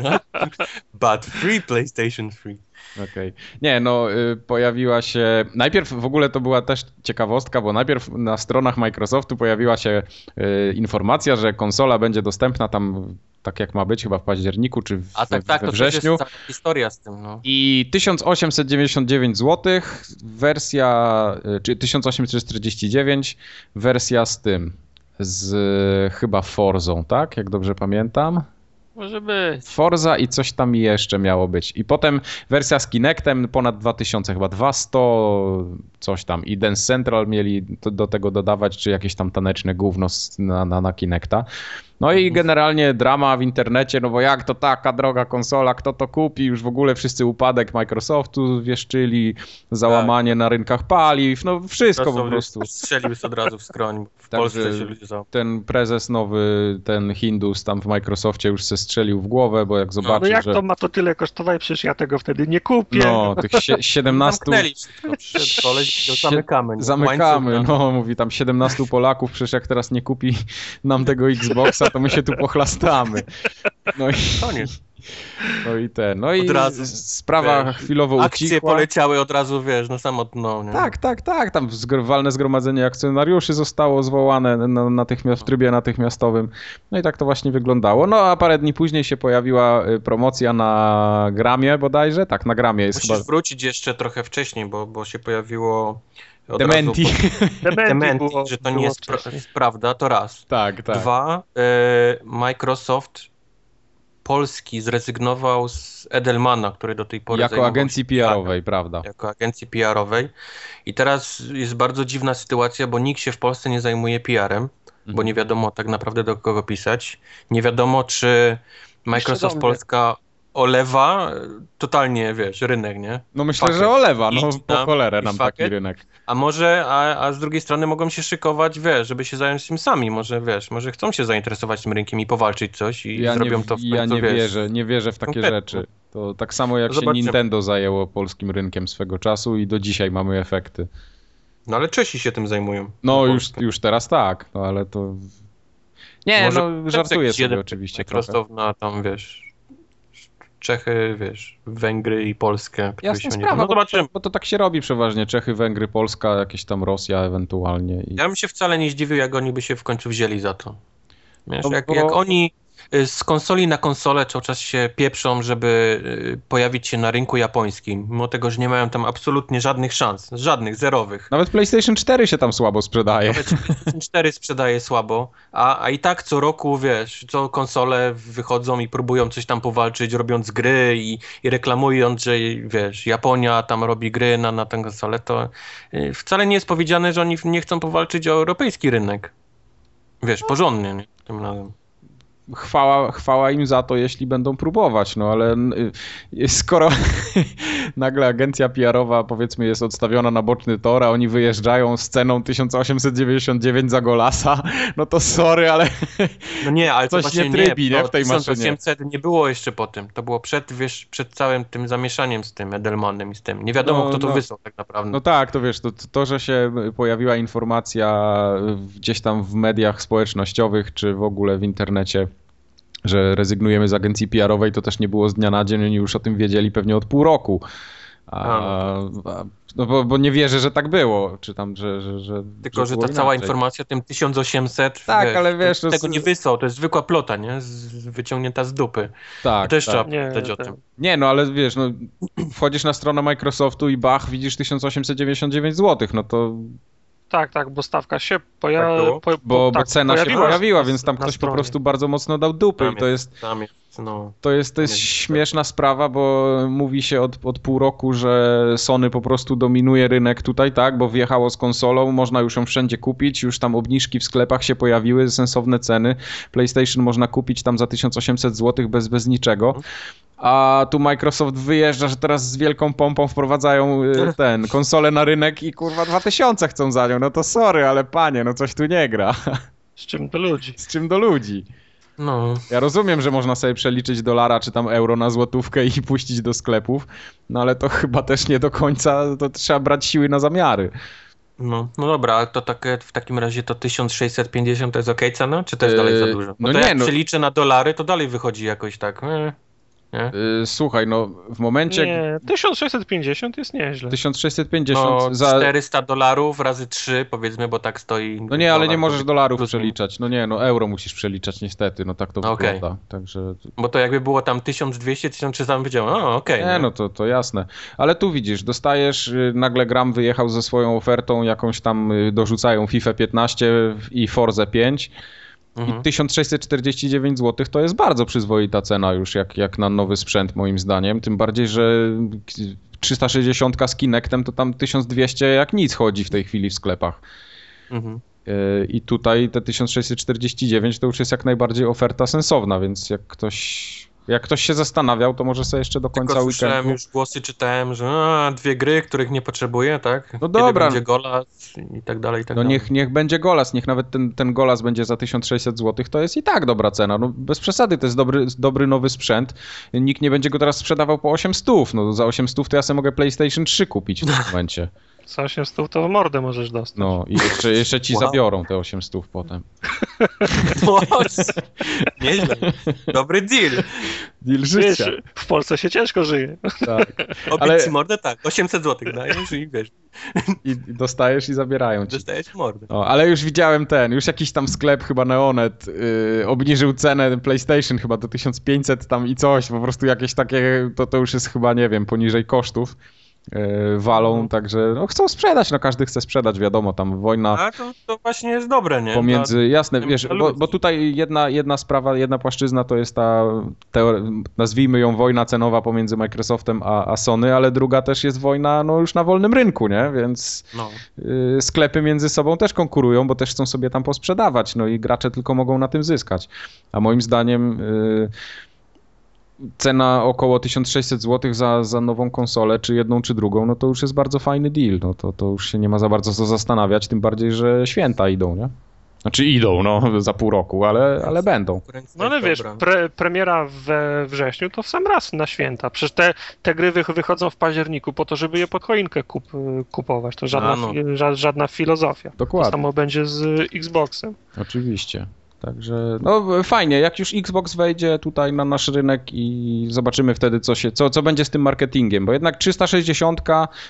not, but free PlayStation Free. Okej. Nie, no y, pojawiła się. Najpierw w ogóle to była też ciekawostka, bo najpierw na stronach Microsoftu pojawiła się y, informacja, że konsola będzie dostępna tam tak jak ma być, chyba w październiku czy w, A tak, tak, we to wrześniu. też jest historia z tym, no. I 1899 zł, wersja, y, czy 1849, wersja z tym, z chyba Forzą, tak? Jak dobrze pamiętam. Może być. Forza i coś tam jeszcze miało być. I potem wersja z Kinectem ponad 2000, chyba 200 coś tam. I Dance Central mieli do tego dodawać, czy jakieś tam taneczne gówno na, na, na Kinecta. No i generalnie drama w internecie, no bo jak to taka droga konsola, kto to kupi? Już w ogóle wszyscy upadek Microsoftu wieszczyli, załamanie na rynkach paliw, no wszystko po prostu. Strzelił się od razu w skroń. W [LAUGHS] Także- Polsce się ludzie za... Ten prezes nowy, ten Hindus tam w Microsoftie już se strzelił w głowę, bo jak No zobaczył, jak że... to ma to tyle kosztować? Przecież ja tego wtedy nie kupię. No, tych sie- [LAUGHS] 17. Zamknęli wszystko. Przyszedł [LAUGHS] koleś i powiedział, zamykamy. nie? Zamykamy, na- no mówi tam 17 Polaków, przecież jak teraz nie kupi nam tego Xboxa, to my się tu pochlastamy. No i, Koniec. no i ten, no i Od razu, sprawa wiesz, chwilowo Akcje ucichła. poleciały od razu, wiesz, na samo dno. Nie? Tak, tak, tak, tam walne zgromadzenie akcjonariuszy zostało zwołane na, natychmiast, w trybie natychmiastowym. No i tak to właśnie wyglądało. No a parę dni później się pojawiła y, promocja na Gramie bodajże, tak, na Gramie jest Musisz chyba wrócić jeszcze trochę wcześniej, bo, bo się pojawiło Dementi. razu [LAUGHS] Dementi, Dementi, było, że to nie jest pra- prawda, to raz. tak, tak. Dwa, e, Microsoft Polski zrezygnował z Edelmana, który do tej pory Jako agencji PR-owej, prawda? Jako agencji PR-owej. I teraz jest bardzo dziwna sytuacja, bo nikt się w Polsce nie zajmuje PR-em, bo Mhm. nie wiadomo tak naprawdę do kogo pisać. Nie wiadomo, czy Microsoft mnie. Polska olewa totalnie, wiesz, rynek, nie? No myślę, Fuck że olewa, no po cholerę nam taki rynek. A może, a, a z drugiej strony mogą się szykować, wiesz, żeby się zająć tym sami. Może, wiesz, może chcą się zainteresować tym rynkiem i powalczyć coś i Ja zrobią nie, to w ja końcu, nie wiesz. wierzę, nie wierzę w takie konkretnie. rzeczy. To tak samo jak Zobaczymy. się Nintendo zajęło polskim rynkiem swego czasu i do dzisiaj mamy efekty. No ale Czesi się tym zajmują. No już, już teraz tak, no ale to... Nie, Może no żartuję sobie jeden oczywiście. Microsoft na tam, wiesz, Czechy, wiesz, Węgry i Polskę. Jasna sprawa, No bo, zobaczymy. bo to tak się robi przeważnie. Czechy, Węgry, Polska, jakieś tam Rosja ewentualnie. I... Ja bym się wcale nie zdziwił, jak oni by się w końcu wzięli za to. Wiesz, No jak, bo- jak oni z konsoli na konsolę cały czas się pieprzą, żeby y, pojawić się na rynku japońskim, mimo tego, że nie mają tam absolutnie żadnych szans, żadnych, zerowych. Nawet PlayStation 4 się tam słabo sprzedaje. Nawet PlayStation 4 sprzedaje słabo, a, a i tak co roku, wiesz, co konsole wychodzą i próbują coś tam powalczyć, robiąc gry i, i reklamując, że wiesz, Japonia tam robi gry na, na tę konsolę, to y, wcale nie jest powiedziane, że oni nie chcą powalczyć o europejski rynek. Wiesz, porządnie, nie? Tym razem. Chwała, chwała im za to, jeśli będą próbować, no ale y, skoro [LAUGHS] nagle agencja PR-owa powiedzmy jest odstawiona na boczny tor, a oni wyjeżdżają z ceną 1899 za Golasa, no to sorry, ale [LAUGHS] No nie, ale Coś nie trybi, nie, to w tej maszynie. 1800 nie było jeszcze po tym. To było przed, wiesz, przed całym tym zamieszaniem z tym Edelmanem i z tym. Nie wiadomo, No, kto to no. wysłał tak naprawdę. no tak, to wiesz, to, to, że się pojawiła informacja gdzieś tam w mediach społecznościowych, czy w ogóle w internecie, że rezygnujemy z agencji PR-owej, to też nie było z dnia na dzień, oni już o tym wiedzieli pewnie od pół roku. A, a, no bo, bo nie wierzę, że tak było, czy tam, że... że, że Tylko, że ta było cała inaczej. informacja o tym 1800, Tak, ale wiesz, to, no tego z- nie wysłał, to jest zwykła plota, nie? Z, wyciągnięta z dupy. Tak, to też tak. trzeba Nie, pamiętać o tak. tym. Nie, no ale wiesz, no, wchodzisz na stronę Microsoftu i bach, widzisz 1899 zł, no to Tak, tak, bo stawka się Tak poja... było? po, bo, po, bo tak, cena się pojawiła pojawiła, więc tam ktoś po stronie. prostu bardzo mocno dał dupy Tam i to jest, Tam jest, no. to jest, to jest śmieszna sprawa, bo mówi się od, od pół roku, że Sony po prostu dominuje rynek tutaj, tak, bo wjechało z konsolą, można już ją wszędzie kupić, już tam obniżki w sklepach się pojawiły, sensowne ceny, PlayStation można kupić tam za 1800 zł bez, bez niczego. A tu Microsoft wyjeżdża, że teraz z wielką pompą wprowadzają y, [LAUGHS] ten konsolę na rynek i kurwa 2000 chcą za nią. No to sorry, ale panie, no coś tu nie gra. Z czym do ludzi. Z czym do ludzi? no. Ja rozumiem, że można sobie przeliczyć dolara czy tam euro na złotówkę i puścić do sklepów, no ale to chyba też nie do końca, to trzeba brać siły na zamiary. No, no dobra, ale to takie, w takim razie to 1650 to jest ok cena, czy też dalej za Yy, dużo? no No to nie, jak no- przeliczę na dolary, to dalej wychodzi jakoś tak. e, nie? Yy, słuchaj, no w momencie Nie, 1650 jest nieźle. 1650 No, za... 400 dolarów razy 3 powiedzmy, bo tak stoi. No nie, ale nie możesz dolarów plus przeliczać. No nie, no euro musisz przeliczać niestety, no tak to No okej. wygląda. Także Bo to jakby było tam 1200, 1300, bym powiedział, o okej. Nie, no to, to jasne. Ale tu widzisz, dostajesz, y, nagle Gram wyjechał ze swoją ofertą, jakąś tam y, dorzucają FIFA 15 i Forza 5 Mhm. i 1649 zł to jest bardzo przyzwoita cena już jak, jak na nowy sprzęt moim zdaniem, tym bardziej, że 360 z Kinectem to tam 1200 jak nic chodzi w tej chwili w sklepach. Mhm. Y, I tutaj te 1649 to już jest jak najbardziej oferta sensowna, więc jak ktoś, jak ktoś się zastanawiał, to może sobie jeszcze do końca Tylko słyszałem weekendu... już głosy, czytałem, że a, dwie gry, których nie potrzebuję, tak? No Kiedy dobra. będzie gola i tak dalej, i tak No dalej. niech, niech będzie golas, niech nawet ten, ten golas będzie za 1600 zł, to jest i tak dobra cena. No bez przesady, to jest dobry, dobry nowy sprzęt. Nikt nie będzie go teraz sprzedawał po 800. No za 800 to ja sobie mogę PlayStation 3 kupić w tym [LAUGHS] momencie. Za 800 to w mordę możesz dostać. No i jeszcze, jeszcze ci Wow. zabiorą te 800 potem. [LAUGHS] Nieźle. Dobry deal. Deal Wiesz, życia. w Polsce się ciężko żyje. Tak. [LAUGHS] Ale- ci mordę, tak. 800 zł dajesz i wiesz, I i dostajesz i zabierają ci. dostajesz mordę. O, ale już widziałem ten, już jakiś tam sklep chyba Neonet yy, obniżył cenę PlayStation chyba do 1500 tam i coś, po prostu jakieś takie, to, to już jest chyba, nie wiem, poniżej kosztów walą, Mhm. także no, chcą sprzedać, no każdy chce sprzedać, wiadomo, tam wojna A to, to właśnie jest dobre, nie? pomiędzy, jasne, wiesz, bo, bo tutaj jedna, jedna sprawa, jedna płaszczyzna to jest ta, teore- nazwijmy ją wojna cenowa pomiędzy Microsoftem a, a Sony, ale druga też jest wojna no już na wolnym rynku, nie, więc. No. y, sklepy między sobą też konkurują, bo też chcą sobie tam posprzedawać, no i gracze tylko mogą na tym zyskać. A moim zdaniem y, cena około 1600 zł za, za nową konsolę, czy jedną, czy drugą, no to już jest bardzo fajny deal, no to, to już się nie ma za bardzo co zastanawiać, tym bardziej, że święta idą, nie? Znaczy idą, no, [LAUGHS] za pół roku, ale, ale będą. No ale wiesz, pre, premiera we wrześniu to w sam raz na święta. Przecież te, te gry wychodzą w październiku po to, żeby je pod choinkę kup, kupować. To żadna, no. ża, żadna filozofia. Dokładnie. To samo będzie z Xboxem. Oczywiście. Także no fajnie, jak już Xbox wejdzie tutaj na nasz rynek i zobaczymy wtedy, co, się, co, co będzie z tym marketingiem, bo jednak 360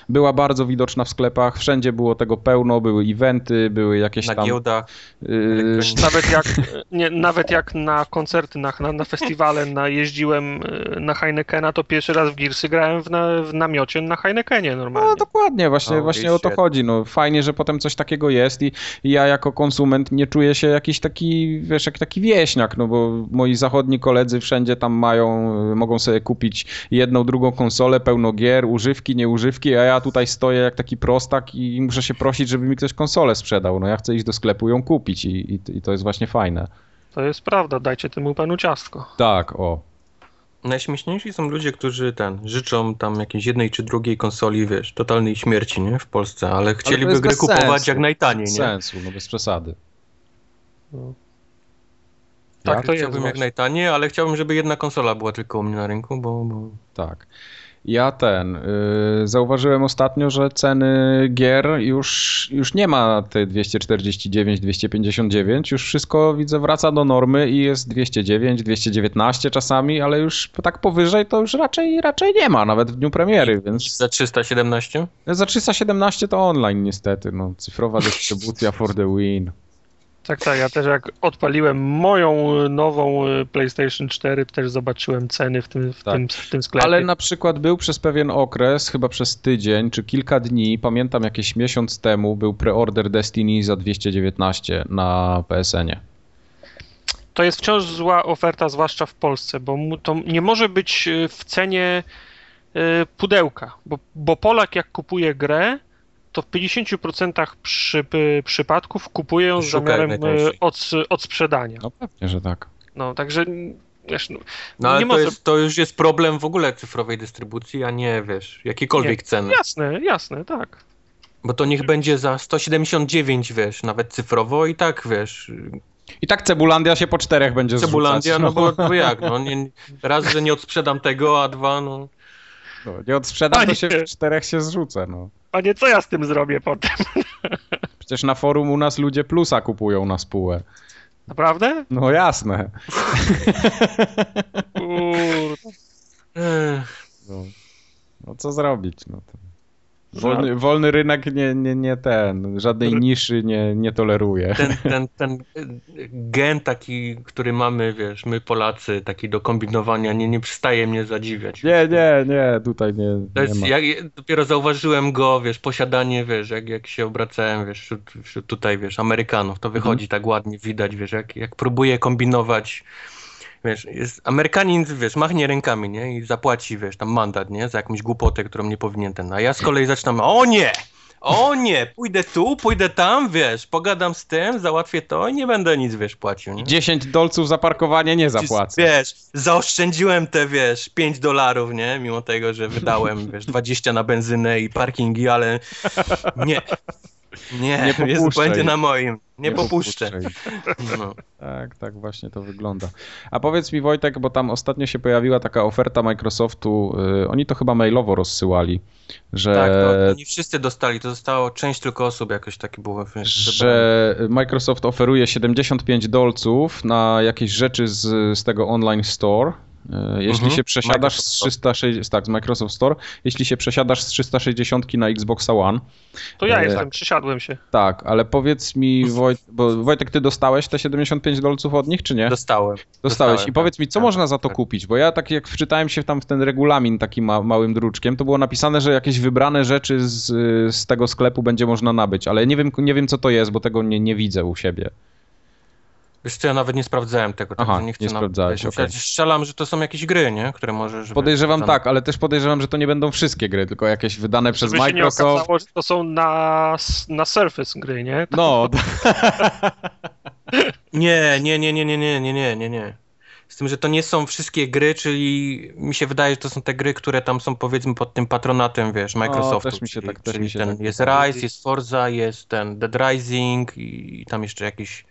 była bardzo widoczna w sklepach, wszędzie było tego pełno, były eventy, były jakieś na tam... Giełdach. Yy, nawet, jak, nie, nawet jak na koncerty, na, na, na festiwale na, jeździłem y, na Heinekena, to pierwszy raz w Gearsy grałem w, na, w namiocie na Heinekenie normalnie. No dokładnie, właśnie, o, właśnie o to chodzi. No, fajnie, że potem coś takiego jest i, i ja jako konsument nie czuję się jakiś taki wiesz, jak taki wieśniak, no bo moi zachodni koledzy wszędzie tam mają, mogą sobie kupić jedną, drugą konsolę, pełno gier, używki, nieużywki, a ja tutaj stoję jak taki prostak i muszę się prosić, żeby mi ktoś konsolę sprzedał. No ja chcę iść do sklepu ją kupić i, i, i to jest właśnie fajne. To jest prawda, dajcie temu panu ciastko. Tak, o. Najśmieszniejsi są ludzie, którzy ten, życzą tam jakiejś jednej czy drugiej konsoli, wiesz, totalnej śmierci, nie, w Polsce, ale chcieliby ale gry kupować sensu. jak najtaniej, nie? sensu, no bez przesady. No. Tak, to chciałbym jak najtaniej, ale chciałbym, żeby jedna konsola była tylko u mnie na rynku, bo... bo... Tak. Ja ten, yy, zauważyłem ostatnio, że ceny gier już, już nie ma te 249, 259, już wszystko widzę wraca do normy i jest 209, 219 czasami, ale już tak powyżej to już raczej, raczej nie ma, nawet w dniu premiery, więc... Za 317? Za 317 to online niestety, no, cyfrowa dystrybucja for the win. Tak, tak. Ja też jak odpaliłem moją nową y, PlayStation 4, też zobaczyłem ceny w tym, w tak. tym, w tym sklepie. Ale na przykład był przez pewien okres, chyba przez tydzień czy kilka dni, pamiętam jakiś miesiąc temu, był preorder Destiny za 219 na PSN-ie. To jest wciąż zła oferta, zwłaszcza w Polsce, bo to nie może być y, w cenie pudełka, bo, bo Polak jak kupuje grę, to w 50% przy, przypadków kupuję ją z zamiarem e, od, od sprzedania. No pewnie, że tak. No, także wiesz, no, no ale to, może... jest, to już jest problem w ogóle cyfrowej dystrybucji, a nie, wiesz, jakiejkolwiek nie. ceny. Jasne, jasne, tak. Bo to niech będzie za 179, wiesz, nawet cyfrowo i tak, wiesz... I tak Cebulandia się po czterech będzie Cebulandia, zrzucać, no, no bo, bo jak, no nie, raz, że nie odsprzedam tego, a dwa, no... no nie odsprzedam, to się w czterech się zrzucę, no. Panie, co ja z tym zrobię potem? [LAUGHS] Przecież na forum u nas ludzie plusa kupują na spółę. Naprawdę? No jasne. No. no co zrobić? No to... Wolny, wolny, rynek nie, nie, nie ten, żadnej niszy nie, nie toleruje. Ten, [LAUGHS] ten, ten gen taki, który mamy, wiesz, my Polacy, taki do kombinowania, nie, nie przestaje mnie zadziwiać. Nie, nie, nie, tutaj nie, to jest, nie. Ja dopiero zauważyłem go, wiesz, posiadanie, wiesz, jak, jak się obracałem, wiesz, wśród, wśród tutaj, wiesz, Amerykanów, to wychodzi mhm. tak ładnie, widać, wiesz, jak, jak próbuje kombinować wiesz, jest, Amerykanin, wiesz, machnie rękami, nie, i zapłaci, wiesz, tam mandat, nie, za jakąś głupotę, którą nie powinien ten, a ja z kolei zaczynam, o nie, o nie, pójdę tu, pójdę tam, wiesz, pogadam z tym, załatwię to i nie będę nic, wiesz, płacił, nie? 10 dolców za parkowanie nie zapłacę. Wiesz, zaoszczędziłem te, wiesz, 5 dolarów, nie, mimo tego, że wydałem, wiesz, 20 na benzynę i parkingi, ale nie, nie, nie [LAUGHS] jest, będzie na moim. Nie, nie popuszczę. No. Tak, tak właśnie to wygląda. A powiedz mi Wojtek, bo tam ostatnio się pojawiła taka oferta Microsoftu, yy, oni to chyba mailowo rozsyłali, że... Tak, to nie wszyscy dostali, to zostało część tylko osób jakoś takie było. Że Microsoft oferuje 75 dolców na jakieś rzeczy z, z tego online store, jeśli mhm. się przesiadasz z 360, tak, z Microsoft Store, jeśli się przesiadasz z 360 na Xbox One. To ja e, jestem, tak. przesiadłem się. Tak, ale powiedz mi, Wojt, bo Wojtek, ty dostałeś te 75 dolców od nich, czy nie? Dostałem. Dostałeś. Dostałem, I powiedz mi, co tak, można za to tak. kupić? Bo ja tak jak wczytałem się tam w ten regulamin takim ma, małym druczkiem, to było napisane, że jakieś wybrane rzeczy z, z tego sklepu będzie można nabyć, ale nie wiem, nie wiem co to jest, bo tego nie, nie widzę u siebie. Wiesz co, ja nawet nie sprawdzałem tego, Aha, nie chcę nie sprawdzałeś, okay. Strzelam, że to są jakieś gry, nie? Które możesz... Podejrzewam tak, ale też podejrzewam, że to nie będą wszystkie gry, tylko jakieś wydane przez Żeby Microsoft. Się nie okazało, że to są na, na Surface gry, nie? No. [LAUGHS] nie, nie, nie, nie, nie, nie, nie, nie, nie, nie. Z tym, że to nie są wszystkie gry, czyli mi się wydaje, że to są te gry, które tam są powiedzmy pod tym patronatem, wiesz, Microsoftu. O, też mi się tak, też mi się ten, tak Jest Rise, jest Forza, jest ten Dead Rising i, i tam jeszcze jakiś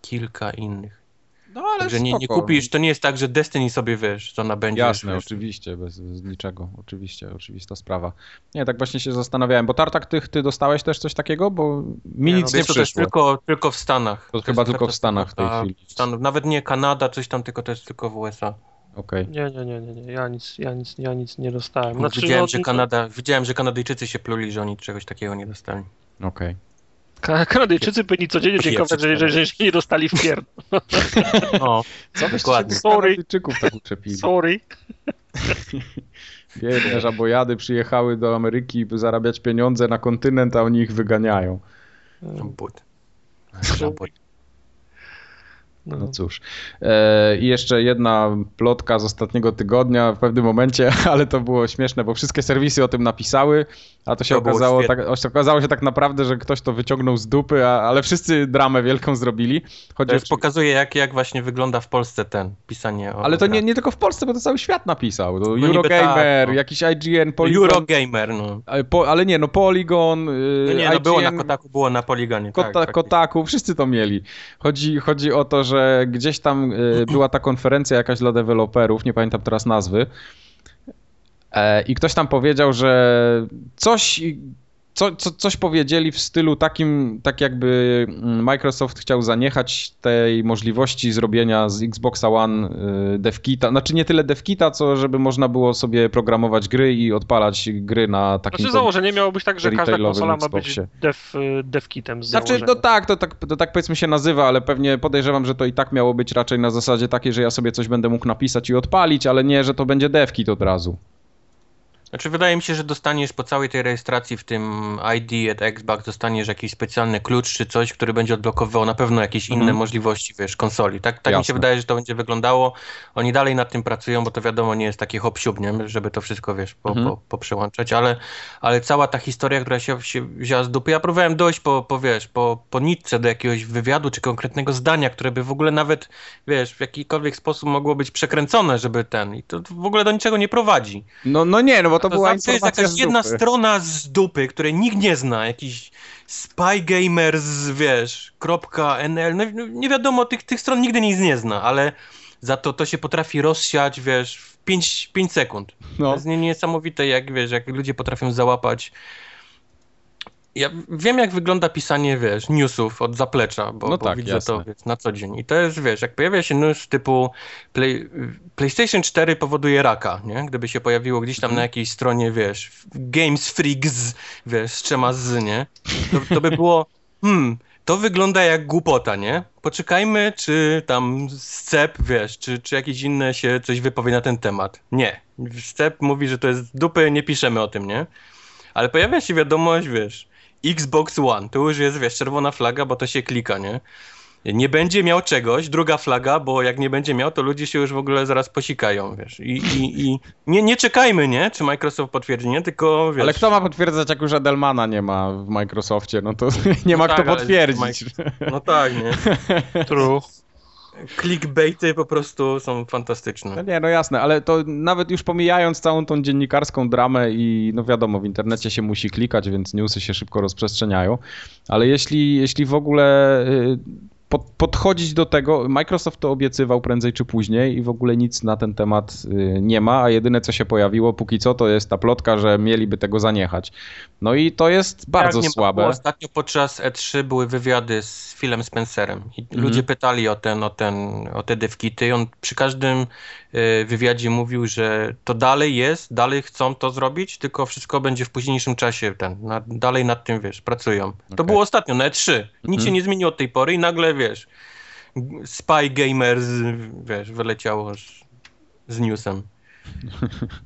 kilka innych. No ale Także nie, nie kupisz, to nie jest tak, że Destiny sobie wiesz, co nabędziesz. Jasne, wiesz, oczywiście, bez, bez niczego, oczywiście, oczywista sprawa. Nie, tak właśnie się zastanawiałem, bo Tartak, ty, ty dostałeś też coś takiego, bo mi Nie, nic no, nie Wiesz, to też przyszło. tylko, tylko w Stanach. To jest chyba tylko w Stanach w tej chwili. Stanów, nawet nie Kanada, coś tam, tylko to jest tylko w USA. Okej. Nie, nie, nie, nie, nie. Ja nic, ja nic, ja nic nie dostałem. Znaczy, widziałem, no, że Kanada, widziałem, że Kanadyjczycy się pluli, że oni czegoś takiego nie dostali. Okej. Ka- Kanadyjczycy powinni codziennie dziękować, że, że, że się nie dostali w pier... [LAUGHS] O, Co byście Dokładnie. Sorry. Kanadyjczyków tak uczepili? Sorry. [LAUGHS] Biedne żabojady przyjechały do Ameryki, by zarabiać pieniądze na kontynent, a oni ich wyganiają. but. No. No cóż. E, I jeszcze jedna plotka z ostatniego tygodnia w pewnym momencie, [LAUGHS] ale to było śmieszne, bo wszystkie serwisy o tym napisały, a to się To okazało, tak, okazało się tak naprawdę, że ktoś to wyciągnął z dupy, a, ale wszyscy dramę wielką zrobili. Chodzi To już pokazuje, jak, jak właśnie wygląda w Polsce ten pisanie o ale to nie, nie tylko w Polsce, bo to cały świat napisał. To niby Eurogamer, tak, no. jakiś IGN, Polygon, Eurogamer, no. ale, po, ale nie, no Polygon, y, No nie, no było na Kotaku, było na Poligonie. Kota, tak, Kotaku, wszyscy to mieli. Chodzi, chodzi o to, że gdzieś tam y, była ta konferencja jakaś dla deweloperów, nie pamiętam teraz nazwy, e, i ktoś tam powiedział, że coś, co, co, coś powiedzieli w stylu takim, tak jakby mm, Microsoft chciał zaniechać tej możliwości zrobienia z Xboxa One y, devkita, znaczy nie tyle devkita, co żeby można było sobie programować gry i odpalać gry na takim... Znaczy założenie miało być tak, że każda konsola ma być dev, devkitem z Znaczy, założenia. no tak, to tak, to tak powiedzmy się nazywa, ale pewnie podejrzewam, że to i tak miało być raczej na zasadzie takiej, że ja sobie coś będę mógł napisać i odpalić, ale nie, że to będzie devkit od razu. Znaczy wydaje mi się, że dostaniesz po całej tej rejestracji w tym ID at Xbox dostaniesz jakiś specjalny klucz czy coś, który będzie odblokowywał na pewno jakieś inne Mhm. możliwości, wiesz, konsoli. Tak, tak mi się wydaje, że to będzie wyglądało. Oni dalej nad tym pracują, bo to wiadomo nie jest takie hop nie? żeby to wszystko, wiesz, po, Mhm. po, poprzełączać, ale, ale cała ta historia, która się, się wzięła z dupy, ja próbowałem dojść po, po wiesz, po, po nitce do jakiegoś wywiadu czy konkretnego zdania, które by w ogóle nawet, wiesz, w jakikolwiek sposób mogło być przekręcone, żeby ten, i to w ogóle do niczego nie prowadzi. No, no nie, no bo to To była zawsze jest informacja jakaś z jedna strona z dupy, której nikt nie zna, jakiś Spy Gamers, wiesz, .nl, no, no nie wiadomo, tych, tych stron nigdy nic nie zna, ale za to to się potrafi rozsiać, wiesz, w 5, 5 sekund. To No. jest nie- niesamowite, jak wiesz, jak ludzie potrafią załapać. Ja wiem, jak wygląda pisanie, wiesz, newsów od zaplecza, bo, No bo tak, widzę jasne. to wiesz, na co dzień. I to jest, wiesz, jak pojawia się news typu Play, PlayStation 4 powoduje raka, nie? Gdyby się pojawiło gdzieś tam na jakiejś stronie, wiesz, Games Freaks, wiesz, z trzema z, nie? To, to by było, [LAUGHS] hmm, to wygląda jak głupota, nie? Poczekajmy, czy tam Scep, wiesz, czy, czy jakieś inne się coś wypowie na ten temat. Nie. Scep mówi, że to jest dupy, nie piszemy o tym, nie? Ale pojawia się wiadomość, wiesz, Xbox One, to już jest, wiesz, czerwona flaga, bo to się klika, nie? Nie będzie miał czegoś, druga flaga, bo jak nie będzie miał, to ludzie się już w ogóle zaraz posikają, wiesz. I, i, i nie, nie czekajmy, nie? Czy Microsoft potwierdzi, nie? Tylko, wiesz... Ale kto ma potwierdzać, jak już Edelmana nie ma w Microsoftie? No to [LAUGHS] nie ma tak, kto ale potwierdzić. No tak, nie? [LAUGHS] True. Clickbaity po prostu są No fantastyczne. nie, no jasne, ale to nawet już pomijając całą tą dziennikarską dramę i no wiadomo, w internecie się musi klikać, więc newsy się szybko rozprzestrzeniają, ale jeśli, jeśli w ogóle y, pod, podchodzić do tego, Microsoft to obiecywał prędzej czy później i w ogóle nic na ten temat y, nie ma, a jedyne co się pojawiło póki co to jest ta plotka, że mieliby tego zaniechać. No i to jest bardzo Jak nie słabe. Było, ostatnio podczas E3 były wywiady z Philem Spencerem i Mhm. ludzie pytali o ten, o ten, o te devkity i on przy każdym e, wywiadzie mówił, że to dalej jest, dalej chcą to zrobić, tylko wszystko będzie w późniejszym czasie ten, na, dalej nad tym, wiesz, pracują. To Okej. było ostatnio na E3. Nic Mhm. się nie zmieniło od tej pory i nagle, wiesz, Spy Gamers, wiesz, wyleciało z, z newsem. [LAUGHS]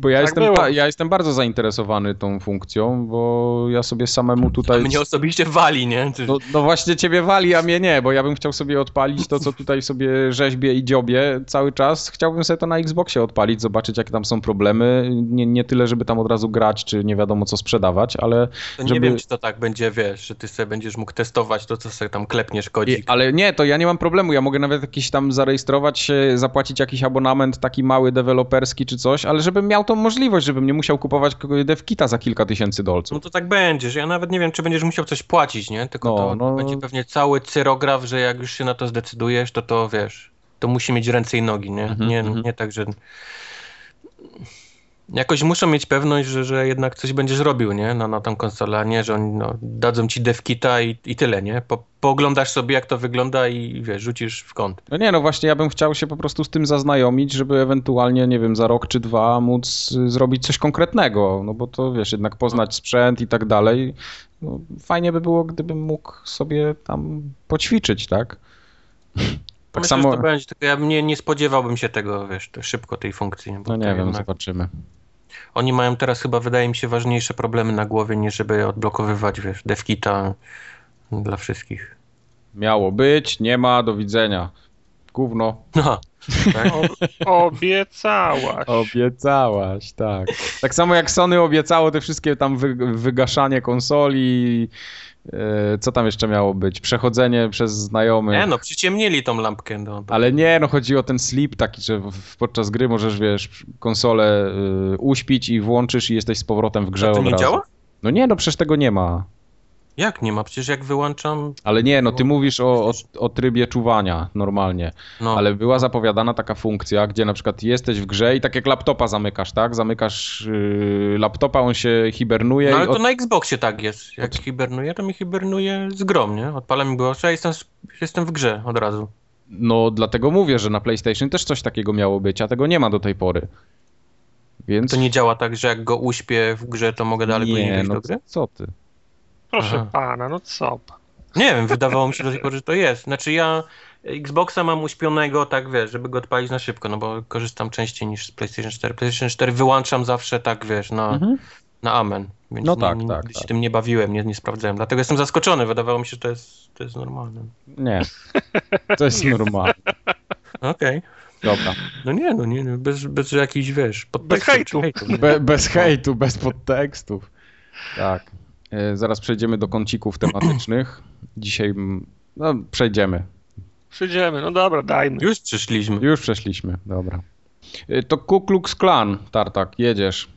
Bo ja, Tak jestem, ba- ja jestem bardzo zainteresowany tą funkcją, bo ja sobie samemu tutaj... Mnie osobiście wali, nie? Ty- No, no właśnie ciebie wali, a mnie nie, bo ja bym chciał sobie odpalić to, co tutaj sobie rzeźbię i dziobię cały czas. Chciałbym sobie to na Xboxie odpalić, zobaczyć jakie tam są problemy. Nie, nie tyle, żeby tam od razu grać, czy nie wiadomo co sprzedawać, ale... To nie żeby- wiem, czy to tak będzie, wiesz, że ty sobie będziesz mógł testować to, co sobie tam klepniesz I, kodzik. ale nie, to ja nie mam problemu. Ja mogę nawet jakiś tam zarejestrować się, zapłacić jakiś abonament taki mały, deweloperski czy coś, ale żebym miał tą możliwość, żebym nie musiał kupować kogoś devkita za kilka tysięcy No dolców. to tak będzie, że ja nawet nie wiem, czy będziesz musiał coś płacić, nie? Tylko No, to no. będzie pewnie cały cyrograf, że jak już się na to zdecydujesz, to to wiesz, to musi mieć ręce i nogi, nie? Mhm, nie, mhm. nie tak, że jakoś muszą mieć pewność, że, że jednak coś będziesz robił, nie? Na, na tą konsolę, a nie, że oni no, dadzą ci devkita i, i tyle, nie? Po, pooglądasz sobie, jak to wygląda i wiesz, rzucisz w kąt. No nie, no właśnie ja bym chciał się po prostu z tym zaznajomić, żeby ewentualnie, nie wiem, za rok czy dwa móc y, zrobić coś konkretnego, no bo to wiesz, jednak poznać sprzęt i tak dalej. No, fajnie by było, gdybym mógł sobie tam poćwiczyć, tak? Tak [LAUGHS] Myślę, samo, że to będzie, tylko ja nie, nie spodziewałbym się tego, wiesz, to szybko tej funkcji. Bo no nie wiem, jednak- zobaczymy. Oni mają teraz chyba, wydaje mi się, ważniejsze problemy na głowie, niż żeby odblokowywać, wiesz, devkita dla wszystkich. Miało być, nie ma, do widzenia. Gówno. No, tak? O, [LAUGHS] obiecałaś. Obiecałaś, tak. Tak samo jak Sony obiecało te wszystkie tam wy, wygaszanie konsoli, co tam jeszcze miało być? Przechodzenie przez znajomych. Nie no, przyciemnili tą lampkę. No, bo- Ale nie, no chodzi o ten sleep taki, że podczas gry możesz, wiesz, konsolę y, uśpić i włączysz i jesteś z powrotem w grze A to nie razu. działa? No nie, no przecież tego nie ma. Jak nie ma? Przecież jak wyłączam, Ale nie, no ty No, mówisz o, o, o trybie czuwania normalnie. no, Ale była zapowiadana taka funkcja, gdzie na przykład jesteś w grze i tak jak laptopa zamykasz, tak? Zamykasz yy, laptopa, on się hibernuje no i ale to od... na Xboxie tak jest. Jak hibernuje, to mi hibernuje z grom, nie? Odpalam mi głośno, a jestem, jestem w grze od razu. No dlatego mówię, że na PlayStation też coś takiego miało być, a tego nie ma do tej pory. Więc... To nie działa tak, że jak go uśpię w grze, to mogę dalej nie, no do gry? co ty? Proszę Aha. pana, no co pan. Nie wiem, wydawało mi się do tej pory, że to jest. Znaczy ja Xboxa mam uśpionego, tak wiesz, żeby go odpalić na szybko, no bo korzystam częściej niż z PlayStation 4. PlayStation 4 wyłączam zawsze tak, wiesz, na, Mhm. na amen. Więc No nie, tak, tak, nigdy się tak. tym nie bawiłem, nie, nie sprawdzałem. Dlatego jestem zaskoczony, wydawało mi się, że to jest, to jest normalne. Nie. To jest normalne. Okej. Dobra. No nie, no nie, no, bez, bez jakichś, wiesz, Bez podtekstów czy hejtu. nie? Be, bez hejtu, bez podtekstów. Tak. E, Zaraz przejdziemy do kącików tematycznych. [CLEARS THROAT] Dzisiaj, no przejdziemy. Przyjdziemy, no dobra, dajmy. Już przyszliśmy. Już przeszliśmy, dobra. E, To Ku Klux Klan, Tartak, jedziesz.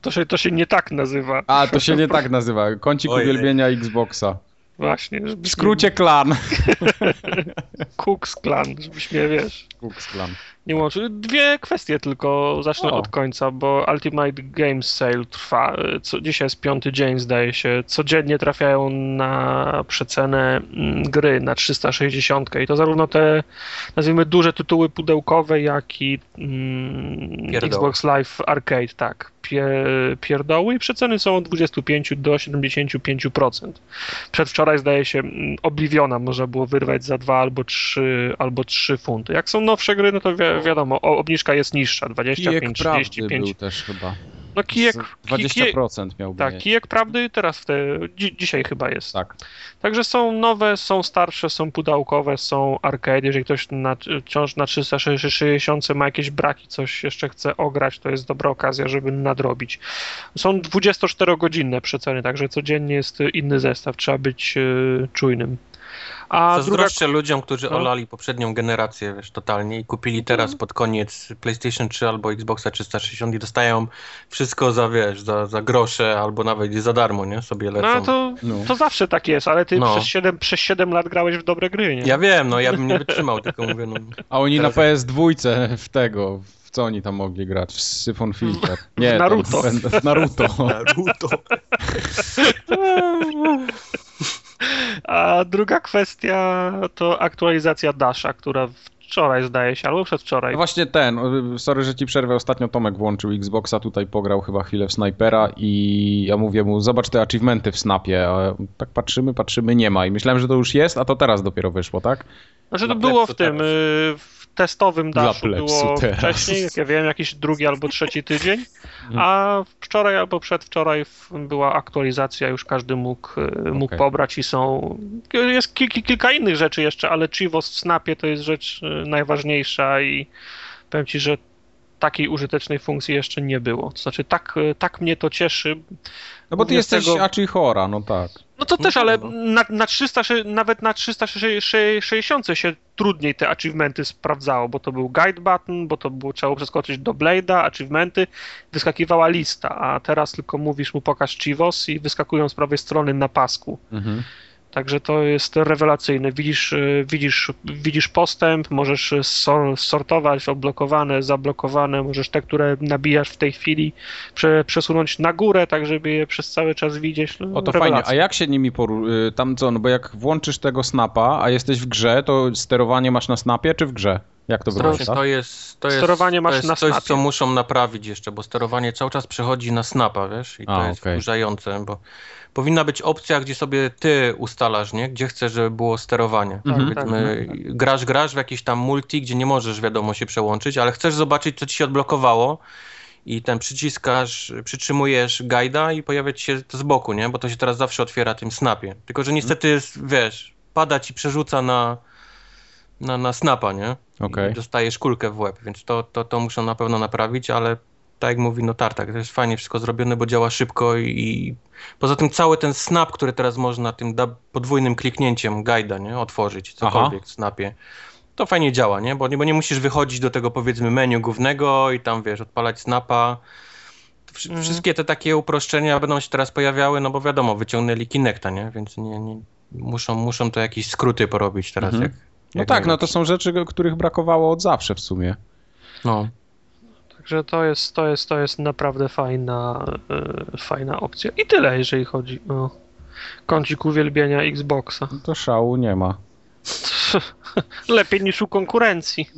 To się, to się nie tak nazywa. A, to się nie tak nazywa. Kącik Ojej. uwielbienia Xboxa. Właśnie. W skrócie klan. [LAUGHS] Kux Klan, żebyś mnie, wiesz, Klux Klan. nie łączył. Dwie kwestie tylko, zacznę O. od końca, bo Ultimate Games Sale trwa. Co, dzisiaj jest piąty dzień, zdaje się. Codziennie trafiają na przecenę mm, gry na 360 i to zarówno te, nazwijmy, duże tytuły pudełkowe, jak i mm. Xbox Live Arcade, tak. Pie, pierdoły i przeceny są od 25 do 75%. Przedwczoraj zdaje się mm, Obliviona można było wyrwać za 2 albo 3, albo 3 funty. Jak są nowsze gry, no to wi wiadomo, obniżka jest niższa, Kijek 25, prawdy 35. był też chyba. No kijek, Z kijek, 20% miał tak, kijek prawdy teraz w te, dzi dzisiaj chyba jest. Tak. Także są nowe, są starsze, są pudełkowe, są arcade. Jeżeli ktoś na, wciąż na 360 ma jakieś braki, coś jeszcze chce ograć, to jest dobra okazja, żeby nadrobić. Są 24-godzinne przeceny, także codziennie jest inny zestaw, trzeba być e, czujnym. A druga Zazdroszczę ludziom, którzy No. olali poprzednią generację, wiesz, totalnie i kupili teraz Mhm. pod koniec PlayStation 3 albo Xboxa 360 i dostają wszystko za, wiesz, za, za grosze albo nawet za darmo, nie? Sobie lecą. No to, No. to zawsze tak jest, ale ty No. przez, 7, przez 7 lat grałeś w dobre gry, nie? Ja wiem, no ja bym nie wytrzymał, tylko mówię, no. A oni Teraz- na PS2 w tego, w co oni tam mogli grać? W Syphon Filter. Nie, tam Naruto. W, w Naruto. [LAUGHS] Naruto. [LAUGHS] A druga kwestia to aktualizacja Dasha, która wczoraj zdaje się, albo przedwczoraj. No właśnie ten, sorry, że ci przerwę, ostatnio Tomek włączył Xboxa, tutaj pograł chyba chwilę w Snipera i ja mówię mu, zobacz te achievementy w Snapie, a tak patrzymy, patrzymy, nie ma i myślałem, że to już jest, a to teraz dopiero wyszło, tak? Znaczy to Dla było w tym, teraz. y, w testowym plepsu było teraz. wcześniej, jak ja wiem, jakiś drugi albo trzeci tydzień, Mhm. a wczoraj albo przedwczoraj była aktualizacja, już każdy mógł, y, mógł Okej. pobrać i są, jest ki- ki- kilka innych rzeczy jeszcze, ale Chivos w Snapie to jest rzecz y, najważniejsza i powiem Ci, że takiej użytecznej funkcji jeszcze nie było. To znaczy tak, y, tak mnie to cieszy, No bo ty jesteś tego- Achi Chora, no tak. No to też, ale no. na, na 300, nawet na 360 się trudniej te achievementy sprawdzało, bo to był guide button, bo to było trzeba było przeskoczyć do Blade'a, achievementy, wyskakiwała lista, a teraz tylko mówisz mu pokaż Chivos i wyskakują z prawej strony na pasku. Mhm. Także to jest rewelacyjne. Widzisz, y, widzisz, widzisz postęp, możesz sor- sortować odblokowane, zablokowane, możesz te, które nabijasz w tej chwili prze, przesunąć na górę, tak żeby je przez cały czas widzieć. No, O to fajnie. rewelacja. A jak się nimi poru... y, tam co, no bo jak włączysz tego snapa, a jesteś w grze, to sterowanie masz na snapie czy w grze? Jak to wygląda? to jest, to jest, Sterowanie masz to jest na coś, snapie. co muszą naprawić jeszcze, bo sterowanie cały czas przechodzi na snapa, wiesz? I to A, jest okej. wkurzające, bo powinna być opcja, gdzie sobie ty ustalasz, nie? Gdzie chcesz, żeby było sterowanie. Mhm. Powiedzmy, grasz, grasz w jakiś tam multi, gdzie nie możesz, wiadomo, się przełączyć, ale chcesz zobaczyć, co ci się odblokowało i ten przyciskasz, przytrzymujesz guida i pojawia ci się to z boku, nie? Bo to się teraz zawsze otwiera tym snapie. Tylko, że niestety, wiesz, pada ci przerzuca na, na, na snapa, nie? Okej. I dostajesz kulkę w łeb, więc to, to, to muszą na pewno naprawić, ale tak jak mówi no Tartak, to jest fajnie wszystko zrobione, bo działa szybko i, i poza tym cały ten snap, który teraz można tym podwójnym kliknięciem guida, nie, otworzyć, cokolwiek w snapie, to fajnie działa, nie? Bo, nie? bo nie musisz wychodzić do tego powiedzmy menu głównego i tam wiesz, odpalać snapa. Wsz- Mhm. Wszystkie te takie uproszczenia będą się teraz pojawiały, no bo wiadomo, wyciągnęli Kinecta, nie? Więc nie, nie, muszą, muszą to jakieś skróty porobić teraz. Mhm. Jak, No tak, no to są rzeczy, których brakowało od zawsze w sumie. No. Także to jest, to jest, to jest naprawdę fajna, e, fajna opcja. I tyle, jeżeli chodzi o kącik uwielbienia Xboxa. To szału nie ma. [LAUGHS] Lepiej niż u konkurencji.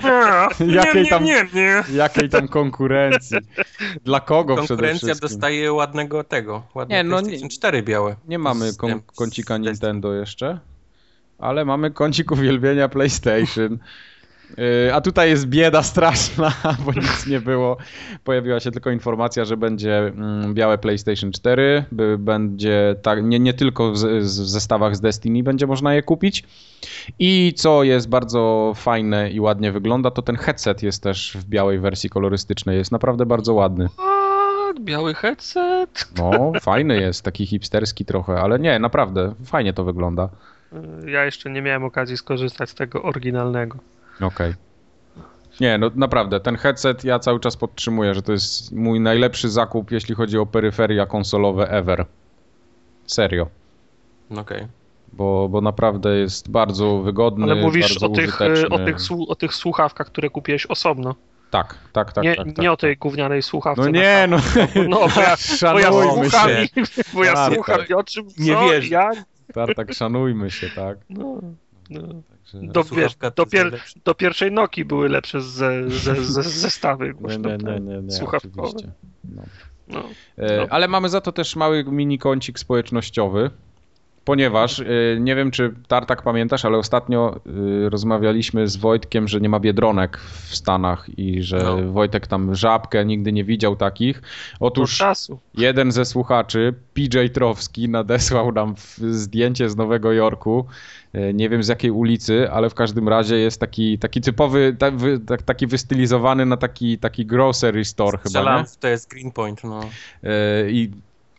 [LAUGHS] Jakiej tam, nie, nie. jakiej tam konkurencji? Dla kogo przede Konkurencja dostaje ładnego tego, ładne Nie, no PlayStation nie- 4 białe. Nie mamy kon- kącika. Nintendo jeszcze, ale mamy kącik uwielbienia PlayStation. Yy, A tutaj jest bieda straszna, [LAUGHS] bo nic nie było. Pojawiła się tylko informacja, że będzie mm, białe PlayStation 4, by- będzie tak, nie, nie tylko w, w zestawach z Destiny będzie można je kupić. I co jest bardzo fajne i ładnie wygląda, to ten headset jest też w białej wersji kolorystycznej. Jest naprawdę bardzo ładny. Biały headset. No, fajny jest, taki hipsterski trochę, ale nie, naprawdę, fajnie to wygląda. Ja jeszcze nie miałem okazji skorzystać z tego oryginalnego. Okej. Nie, no naprawdę, ten headset ja cały czas podtrzymuję, że to jest mój najlepszy zakup, jeśli chodzi o peryferia konsolowe ever. Serio. Okej. Bo, bo naprawdę jest bardzo wygodny, Ale mówisz bardzo o tych, e, o, tych, o tych słuchawkach, które kupiłeś osobno. Tak, tak, tak. nie, tak, tak, nie o tak. tej gównianej słuchawce. No nie, no. No, bo ja, bo ja słucham, się. bo ja Tak, słucham i o czym co, Nie wierzę. jak. Tartak, szanujmy się, tak. No, no. Także... Do, wiesz, do, pier, do pierwszej Noki były lepsze ze, ze, ze, [LAUGHS] zestawy Nie, głośno nie, nie, te nie, nie, słuchawkowe. No. No. E, No. Ale mamy za to też mały mini kącik społecznościowy, ponieważ e, nie wiem, czy Tartak pamiętasz, ale ostatnio e, rozmawialiśmy z Wojtkiem, że nie ma biedronek w Stanach i że No. Wojtek tam żabkę nigdy nie widział takich. Otóż czasu. jeden ze słuchaczy, PJ Trowski, nadesłał nam zdjęcie z Nowego Jorku. E, Nie wiem z jakiej ulicy, ale w każdym razie jest taki, taki typowy, ta, wy, tak, taki wystylizowany na taki, taki grocery store chyba, nie? Strzelam, to jest Greenpoint, no. I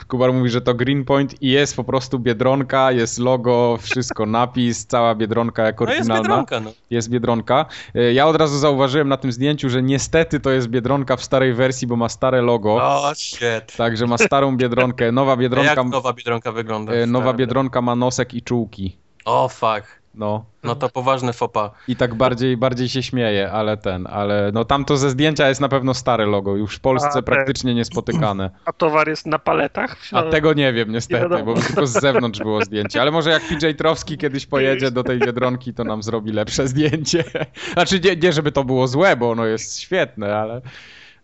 Kubar mówi, że to Greenpoint i jest po prostu Biedronka, jest logo, wszystko, [LAUGHS] napis, cała Biedronka jak No jest oryginalna. Biedronka, no. Jest Biedronka. E, Ja od razu zauważyłem na tym zdjęciu, że niestety to jest Biedronka w starej wersji, bo ma stare logo. O, shit. Także ma starą Biedronkę. Nowa [LAUGHS] A Biedronka, jak nowa Biedronka wygląda? e, nowa Biedronka ma nosek i czułki. O, fuck. No. No to poważne fopa. I tak bardziej, bardziej się śmieje, ale ten, ale no tamto ze zdjęcia jest na pewno stare logo, już w Polsce A, te- praktycznie niespotykane. [CLEARS THROAT] A towar jest na paletach? W A tego nie wiem Nie niestety, wiadomo. bo tylko z zewnątrz było zdjęcie. Ale może jak PJ Trowski kiedyś pojedzie do tej Biedronki, to nam zrobi lepsze zdjęcie. [LAUGHS] Znaczy nie, nie żeby to było złe, bo ono jest świetne, ale,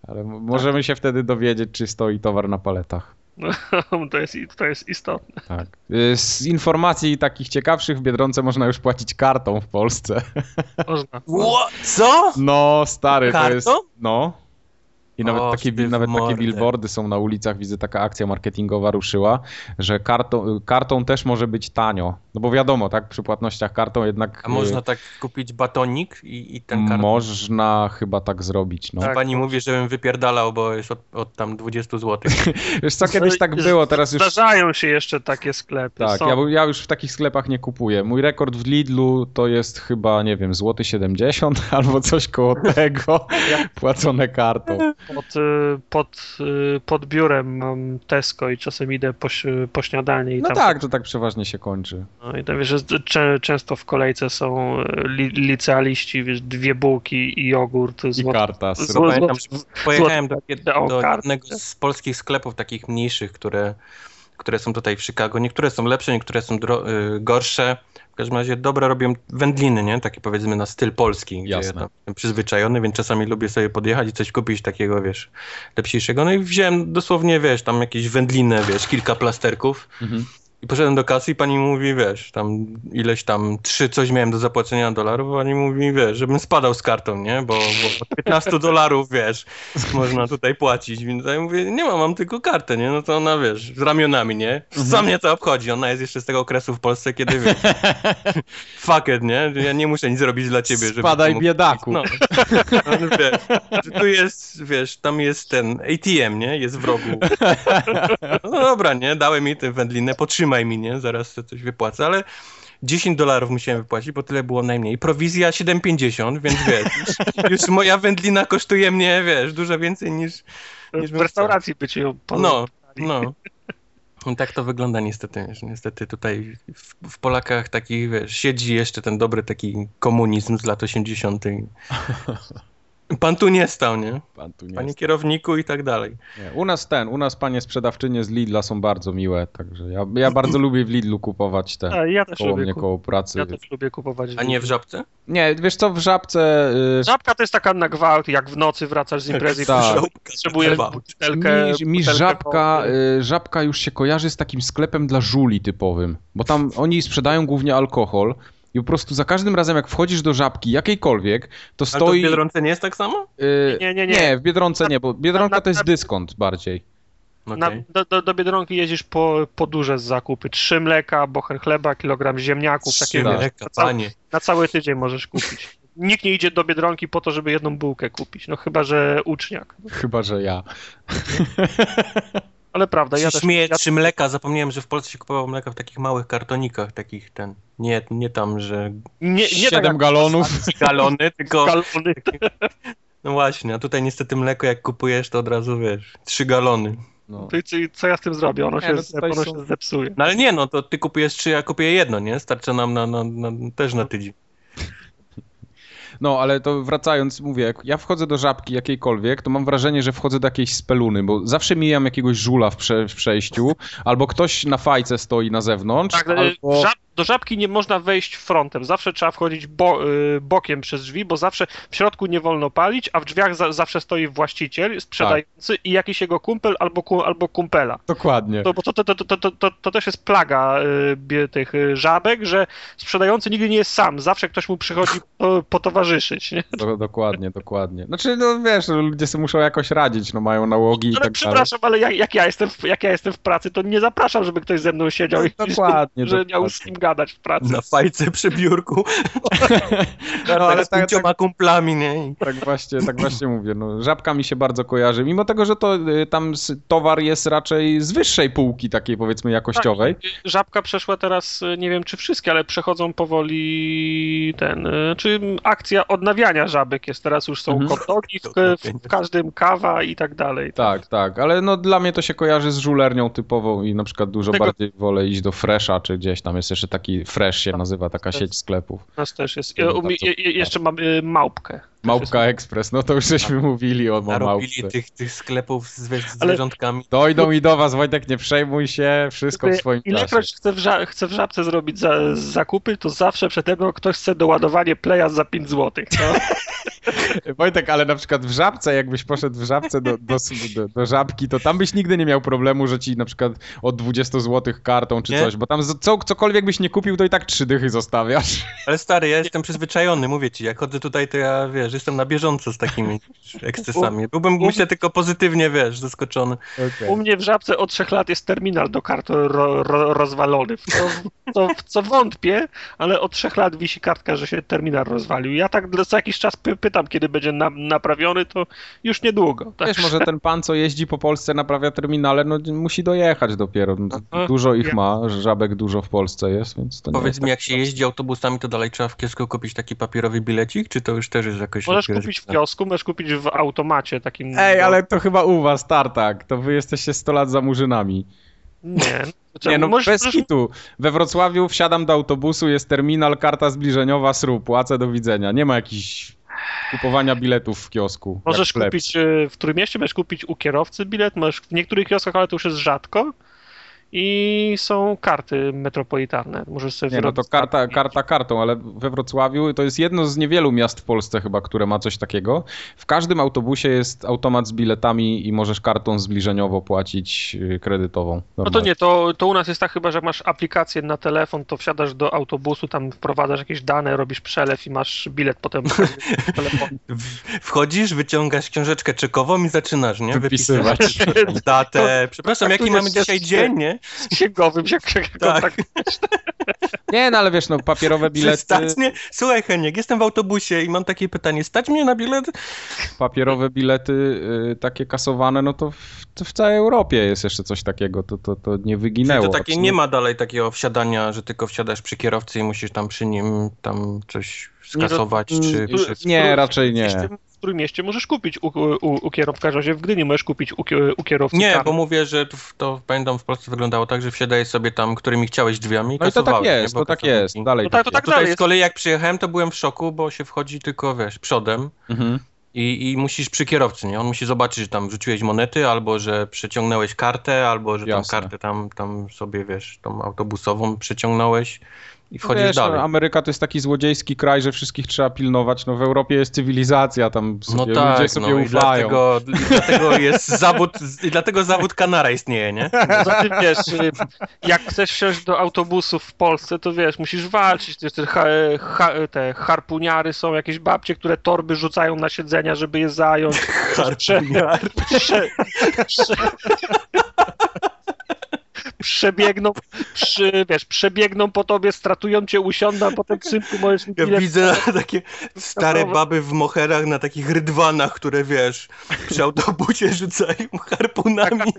ale możemy się wtedy dowiedzieć, czy stoi towar na paletach. [LAUGHS] to, jest, to jest istotne. Tak. Y, Z informacji takich ciekawszych w Biedronce można już płacić kartą w Polsce. Można. What? Co? No, stary, to Kartą? jest... No, I nawet, O, takie, nawet takie billboardy są na ulicach, widzę taka akcja marketingowa ruszyła, że kartą, kartą też może być tanio. No bo wiadomo, tak, przy płatnościach kartą jednak A można y, tak kupić batonik i, i ten karton? można chyba tak zrobić. No. Tak. Pani mówi, żebym wypierdalał, bo jest od, od tam 20 zł. [LAUGHS] Wiesz co, kiedyś tak było, teraz już... Zdarzają się jeszcze takie sklepy. Tak, są. ja, ja już w takich sklepach nie kupuję. Mój rekord w Lidlu to jest chyba, nie wiem, złoty 70 [LAUGHS] albo coś koło [LAUGHS] tego płacone kartą. Pod, y, pod, y, pod biurem mam Tesco i czasem idę po, po śniadanie i No tam, tak, to tak przeważnie się kończy. no, i tam wiesz, że często w kolejce są y, li, licealiści, wiesz, dwie bułki i jogurt. I karta. zło- srebrna. Pamiętam, zło- że pojechałem do, do jednego z polskich sklepów takich mniejszych, które, które są tutaj w Chicago. Niektóre są lepsze, niektóre są dro- gorsze. W każdym razie dobre robią wędliny, nie? Takie powiedzmy na styl polski, gdzie ja Jasne. tam jestem przyzwyczajony, więc czasami lubię sobie podjechać i coś kupić takiego, wiesz, lepszego. No i wziąłem dosłownie, wiesz, tam jakieś wędliny, wiesz, kilka plasterków Mhm. I poszedłem do kasy i pani mówi, wiesz, tam ileś tam, trzy coś miałem do zapłacenia dolarów, a pani mówi, wiesz, żebym spadał z kartą, nie? Bo, bo od 15 [LAUGHS] dolarów, wiesz, można tutaj płacić, więc ja mówię, nie mam, mam tylko kartę, nie? No to ona, wiesz, z ramionami, nie? Co mnie to obchodzi? Ona jest jeszcze z tego okresu w Polsce, kiedy, wiesz, [LAUGHS] fuck it, nie? Ja nie muszę nic robić dla ciebie, żeby... Spadaj, mógł- biedaku. No, no, wiesz, tu jest, wiesz, tam jest ten ATM, nie? Jest w rogu. [LAUGHS] No dobra, nie? Dałem mi tę wędlinę, potrzymaj mi, nie? Zaraz coś wypłacę, ale 10 dolarów musiałem wypłacić, bo tyle było najmniej. Prowizja 7,50, więc wiesz, już, [LAUGHS] już moja wędlina kosztuje mnie, wiesz, dużo więcej niż... niż w restauracji by ci ją No, no. I tak to wygląda niestety. Niestety tutaj w, w Polakach taki, wiesz, siedzi jeszcze ten dobry taki komunizm z lat 80. [LAUGHS] Pan tu nie stał, nie? Pan tu nie Panie jest. kierowniku i tak dalej. Nie. U nas ten, u nas panie sprzedawczynie z Lidla są bardzo miłe, także ja, ja bardzo lubię w Lidlu kupować te A, ja też koło lubię mnie, kup- koło pracy. Ja też lubię kupować. A nie w żabce? Nie, wiesz co, w Żabce... Y, Żabka to jest taka na gwałt, jak w nocy wracasz z imprezy i Tak. potrzebujesz butelkę, mi, mi butelkę żabka, wody. y, żabka już się kojarzy z takim sklepem dla żuli typowym, bo tam oni sprzedają głównie alkohol i po prostu za każdym razem jak wchodzisz do żabki jakiejkolwiek, to Ale to w stoi... Biedronce nie jest tak samo? y, Nie, nie, nie. nie, w Biedronce nie, bo Biedronka na- to jest dyskont bardziej. Okej. Na, do, do, do Biedronki jeździsz po, po duże zakupy. Trzy mleka, bochen chleba, kilogram ziemniaków. Takie, Trzy tak. wiesz, mleka, panie. na cały tydzień możesz kupić. Nikt nie idzie do Biedronki po to, żeby jedną bułkę kupić. No chyba, że uczniak. Chyba, że ja. Ale prawda, ja Ja też... śmieję Ja, trzy mleka, zapomniałem, że w Polsce się kupowało mleka w takich małych kartonikach, takich ten, nie, nie tam, że nie, nie tak Siedem jak galonów. galony, tylko, [LAUGHS] galony. [LAUGHS] no właśnie, a tutaj niestety mleko jak kupujesz, to od razu wiesz, trzy galony. No. To i co- ja z tym zrobię? Ono, Nie, się, no ono są- się zepsuje. No ale nie, no to ty kupujesz trzy, ja kupuję jedno, nie? Starcza nam na, na, na, też na tydzień. No, ale to wracając, mówię, jak ja wchodzę do żabki jakiejkolwiek, to mam wrażenie, że wchodzę do jakiejś speluny, bo zawsze mijam jakiegoś żula w, prze, w przejściu, albo ktoś na fajce stoi na zewnątrz, Tak, albo... żab, do żabki nie można wejść frontem. Zawsze trzeba wchodzić bo, y, bokiem przez drzwi, bo zawsze w środku nie wolno palić, a w drzwiach za, zawsze stoi właściciel, sprzedający i jakiś jego kumpel albo, ku, albo kumpela. Dokładnie. To, bo to, to, to, to, to, to, to też jest plaga y, tych y, żabek, że sprzedający nigdy nie jest sam. Zawsze ktoś mu przychodzi [LAUGHS] po, potowarzyszyć. Nie? Do, dokładnie, dokładnie. Znaczy, no wiesz, no, ludzie sobie muszą jakoś radzić, no mają nałogi i Ale tak dalej. przepraszam, ale jak, jak, ja jestem w, jak ja jestem w pracy, to nie zapraszam, żeby ktoś ze mną siedział i Dokładnie, [LAUGHS] że miał dokładnie. z kim gadać w pracy. Na fajce przy biurku, [LAUGHS] No, ale z tak, pięcioma tak, kumplami, nie? Tak, właśnie, tak właśnie mówię, no, żabka mi się bardzo kojarzy, mimo tego, że to y, tam towar jest raczej z wyższej półki, takiej powiedzmy jakościowej. Żabka przeszła teraz, y, nie wiem czy wszystkie, ale przechodzą powoli ten, y, czy akcja odnawiania żabek jest, teraz już są Mhm. w, w każdym kawa i tak dalej. Tak, tak, ale no dla mnie to się kojarzy z żulernią typową i na przykład dużo Tego- bardziej wolę iść do Fresha, czy gdzieś tam jest jeszcze taki Fresh się nazywa, taka sieć sklepów. Nas też jest. To Y, u mnie- bardzo- je- je- jeszcze mam y, małpkę. Małpka Express, no to już żeśmy mówili o, małpce. tych, tych sklepów z, z Ale- zwierzątkami. Dojdą i do was, Wojtek, nie przejmuj się, wszystko w swoim czasie. Ilekroć chcę w, ża- chcę w żabce zrobić za, zakupy, to zawsze przed tego ktoś chce doładowanie pleja za 5 zł. No. [LAUGHS] Wojtek, ale na przykład w żabce, jakbyś poszedł w żabce do, do, do, do żabki, to tam byś nigdy nie miał problemu, że ci na przykład od 20 zł kartą czy Nie? coś, bo tam co, cokolwiek byś nie kupił, to i tak trzy dychy zostawiasz. Ale stary, ja jestem przyzwyczajony, mówię ci, jak chodzę tutaj, to ja, wiesz, jestem na bieżąco z takimi ekscesami. Byłbym, myślę, tylko pozytywnie, wiesz, zaskoczony. Okay. U mnie w Żabce od trzech lat jest terminal do kart ro, ro, rozwalony, w co, w, co, w co, wątpię, ale od trzech lat wisi kartka, że się terminal rozwalił. Ja tak co jakiś czas py, pytam, kiedy będzie na, naprawiony, to już niedługo. Tak? Wiesz, może ten pan, co jeździ po Polsce, naprawia terminale, no musi dojechać dopiero. Dużo ich ma, żabek dużo w Polsce jest, więc to Powiedz mi, tak jak się jeździ autobusami, to dalej trzeba w kiosku kupić taki papierowy bilecik, czy to już też jest jakoś... Możesz kupić w kiosku, możesz kupić w automacie takim... Ej, ale to chyba u was, tartak, to wy jesteście 100 lat za murzynami. Nie, nie, no możesz, bez możesz... hitu. We Wrocławiu wsiadam do autobusu, jest terminal, karta zbliżeniowa, srób, płacę, do widzenia. Nie ma jakichś kupowania biletów w kiosku. Możesz kupić e, w Trójmieście, możesz kupić u kierowcy bilet, możesz w niektórych kioskach, ale to już jest rzadko i są karty metropolitarne. Możesz sobie Nie, no to karta, karta kartą, ale we Wrocławiu to jest jedno z niewielu miast w Polsce chyba, które ma coś takiego. W każdym autobusie jest automat z biletami i możesz kartą zbliżeniowo płacić y, kredytową. Normalnie. No to nie, to, to u nas jest tak chyba, że jak masz aplikację na telefon, to wsiadasz do autobusu, tam wprowadzasz jakieś dane, robisz przelew i masz bilet potem [LAUGHS] w telefonie. Wchodzisz, wyciągasz książeczkę czekową i zaczynasz, nie? Wypisywać. [LAUGHS] Datę. Przepraszam, jaki mamy dzisiaj dzień, nie? Z księgowym się tak. Nie, no ale wiesz, no papierowe bilety... Stać mnie... Słuchaj Heniek, jestem w autobusie i mam takie pytanie, stać mnie na bilet? Papierowe bilety y, takie kasowane, no to w, to w, całej Europie jest jeszcze coś takiego, to, to, to nie wyginęło. Czyli to takie nie ma dalej takiego wsiadania, że tylko wsiadasz przy kierowcy i musisz tam przy nim tam coś skasować, nie, czy... czy... Nie, raczej nie. Trójmieście możesz kupić u, u, u kierowca, w razie w Gdyni możesz kupić u, u kierowcy. Nie, tam. bo mówię, że to, to pamiętam w Polsce wyglądało tak, że wsiadałeś sobie tam, którymi chciałeś drzwiami No i to tak jest, to tak jest, dalej. No tak, to tak Tutaj dalej z kolei jak przyjechałem, to byłem w szoku, bo się wchodzi tylko, wiesz, przodem. Mhm. I, I musisz przy kierowcy, nie? On musi zobaczyć, że tam wrzuciłeś monety, albo że przeciągnąłeś kartę, albo że Jasne. tą kartę tam, tam sobie, wiesz, tą autobusową przeciągnąłeś i wchodzisz Wiesz, dalej. No, Ameryka to jest taki złodziejski kraj, że wszystkich trzeba pilnować. No w Europie jest cywilizacja, tam sobie, no tak, ludzie sobie no, ufają. I dlatego, i dlatego jest zawód, i dlatego zawód kanara istnieje, nie? Poza tym wiesz, jak chcesz wsiąść do autobusu w Polsce, to wiesz, musisz walczyć. Te, te harpuniary są, jakieś babcie, które torby rzucają na siedzenia, żeby je zająć. Harpuniar. Prze, prze, przebiegną, przy, wiesz, przebiegną po tobie, stratują cię, usiądą, a potem synku możesz Ja widzę takie stare baby w moherach na takich rydwanach, które wiesz, przy autobusie rzucają harpunami.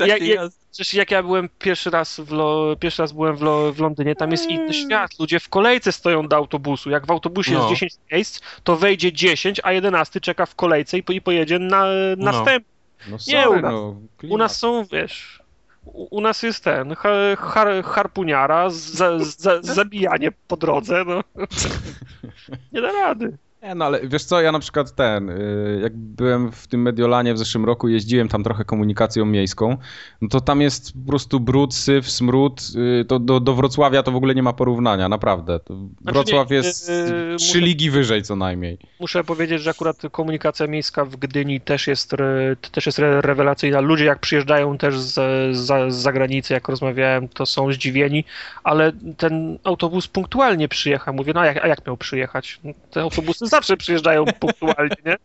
Jak, jak, jak ja byłem pierwszy raz w, Lo, pierwszy raz byłem w, Lo, w Londynie, tam jest inny mm. świat. Ludzie w kolejce stoją do autobusu. Jak w autobusie no. jest 10 miejsc, to wejdzie 10, a 11 czeka w kolejce i, i pojedzie na następny. No. No sorry, nie, u nas, no, u nas są, wiesz, u nas jest ten har, har, harpuniara, za, za, zabijanie po drodze, no. [LAUGHS] Nie da rady. No ale wiesz co, ja na przykład ten, y, jak byłem w tym Mediolanie w zeszłym roku, jeździłem tam trochę komunikacją miejską, no to tam jest po prostu brud, syf, smród, y, to do, do Wrocławia to w ogóle nie ma porównania, naprawdę. Znaczy Wrocław nie, jest yy, trzy muszę, ligi wyżej co najmniej. Muszę powiedzieć, że akurat komunikacja miejska w Gdyni też jest, też jest rewelacyjna. Ludzie jak przyjeżdżają też z, z, z zagranicy, jak rozmawiałem, to są zdziwieni, ale ten autobus punktualnie przyjechał. Mówię, no a jak, a jak miał przyjechać? Te autobusy zawsze przyjeżdżają punktualnie, nie?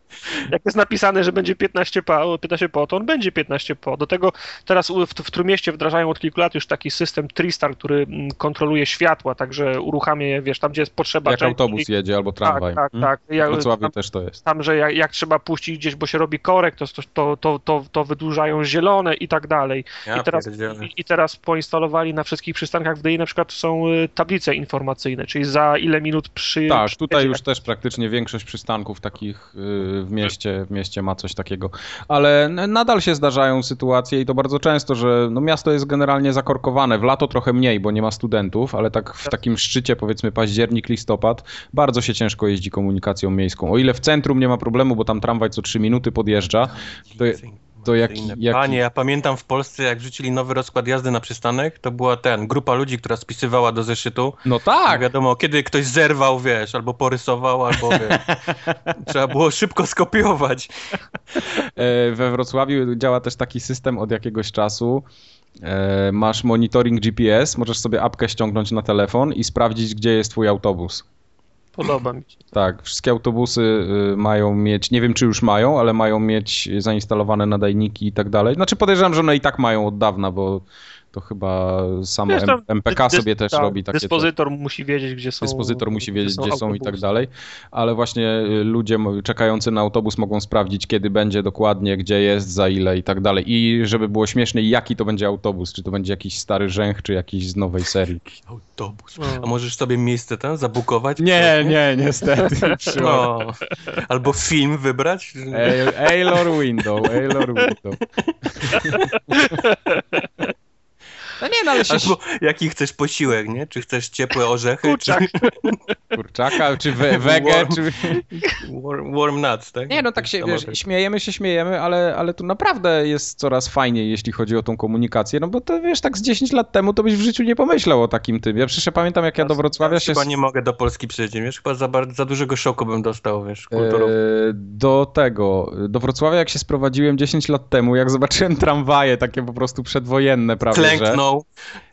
Jak jest napisane, że będzie 15 po, 15 po, to on będzie 15 po. Do tego teraz w, w Trójmieście wdrażają od kilku lat już taki system Tristar, który mm, kontroluje światła, także uruchamia je, wiesz, tam gdzie jest potrzeba. Jak autobus jedzie albo tramwaj. Tak, tak, hmm? tak. Ja, w Wrocławiu tam, też to jest. Tam, że jak, jak, trzeba puścić gdzieś, bo się robi korek, to, to, to, to, to wydłużają zielone i tak dalej. Ja I, teraz, i, I teraz poinstalowali na wszystkich przystankach w Dyni na przykład są y, tablice informacyjne, czyli za ile minut przy... Tak, tutaj już też praktycznie większość przystanków takich y, w mieście, w mieście ma coś takiego. Ale nadal się zdarzają sytuacje i to bardzo często, że no miasto jest generalnie zakorkowane. W lato trochę mniej, bo nie ma studentów, ale tak w takim szczycie powiedzmy październik, listopad bardzo się ciężko jeździ komunikacją miejską. O ile w centrum nie ma problemu, bo tam tramwaj co 3 minuty podjeżdża, to, jak... Panie, ja pamiętam w Polsce, jak wrzucili nowy rozkład jazdy na przystanek, to była ten, grupa ludzi, która spisywała do zeszytu. No tak. wiadomo, kiedy ktoś zerwał, wiesz, albo porysował, albo wiesz, [LAUGHS] trzeba było szybko skopiować. E, we Wrocławiu działa też taki system od jakiegoś czasu. E, masz monitoring GPS, możesz sobie apkę ściągnąć na telefon i sprawdzić, gdzie jest twój autobus. Podoba mi się. Tak, wszystkie autobusy y, mają mieć, nie wiem czy już mają, ale mają mieć zainstalowane nadajniki i tak dalej. Znaczy podejrzewam, że one i tak mają od dawna, bo to chyba samo Wiesz, tam MPK dys- sobie też tak, robi takie... Dyspozytor musi wiedzieć, gdzie są. Dyspozytor musi wiedzieć, gdzie są i tak dalej, ale właśnie y, ludzie czekający na autobus mogą sprawdzić, kiedy będzie dokładnie, gdzie jest, za ile i tak dalej. I żeby było śmieszniej, jaki to będzie autobus, czy to będzie jakiś stary rzęch, czy jakiś z nowej serii. Autobus. No. A możesz sobie miejsce tam zabukować? Nie, nie, niestety. No. Albo film wybrać? Ail- Ailor Window, Ailor Window. [LAUGHS] No ale się Albo jaki chcesz posiłek, nie? Czy chcesz ciepłe orzechy? Kurczak. Czy [LAUGHS] kurczaka, czy we, wege, Warm. czy... warm, warm nuts, tak? Nie, no tak się, wiesz, śmiejemy się, śmiejemy, ale, ale tu naprawdę jest coraz fajniej, jeśli chodzi o tą komunikację, no bo to, wiesz, tak z 10 lat temu to byś w życiu nie pomyślał o takim tym. Ja przecież pamiętam, jak ja do Wrocławia się... Chyba nie mogę do Polski przyjeździć, wiesz? Chyba za, bar- za dużego szoku bym dostał, wiesz, kulturowo. E, Do tego, do Wrocławia jak się sprowadziłem 10 lat temu, jak zobaczyłem tramwaje takie po prostu przedwojenne prawie, że... Klęknął.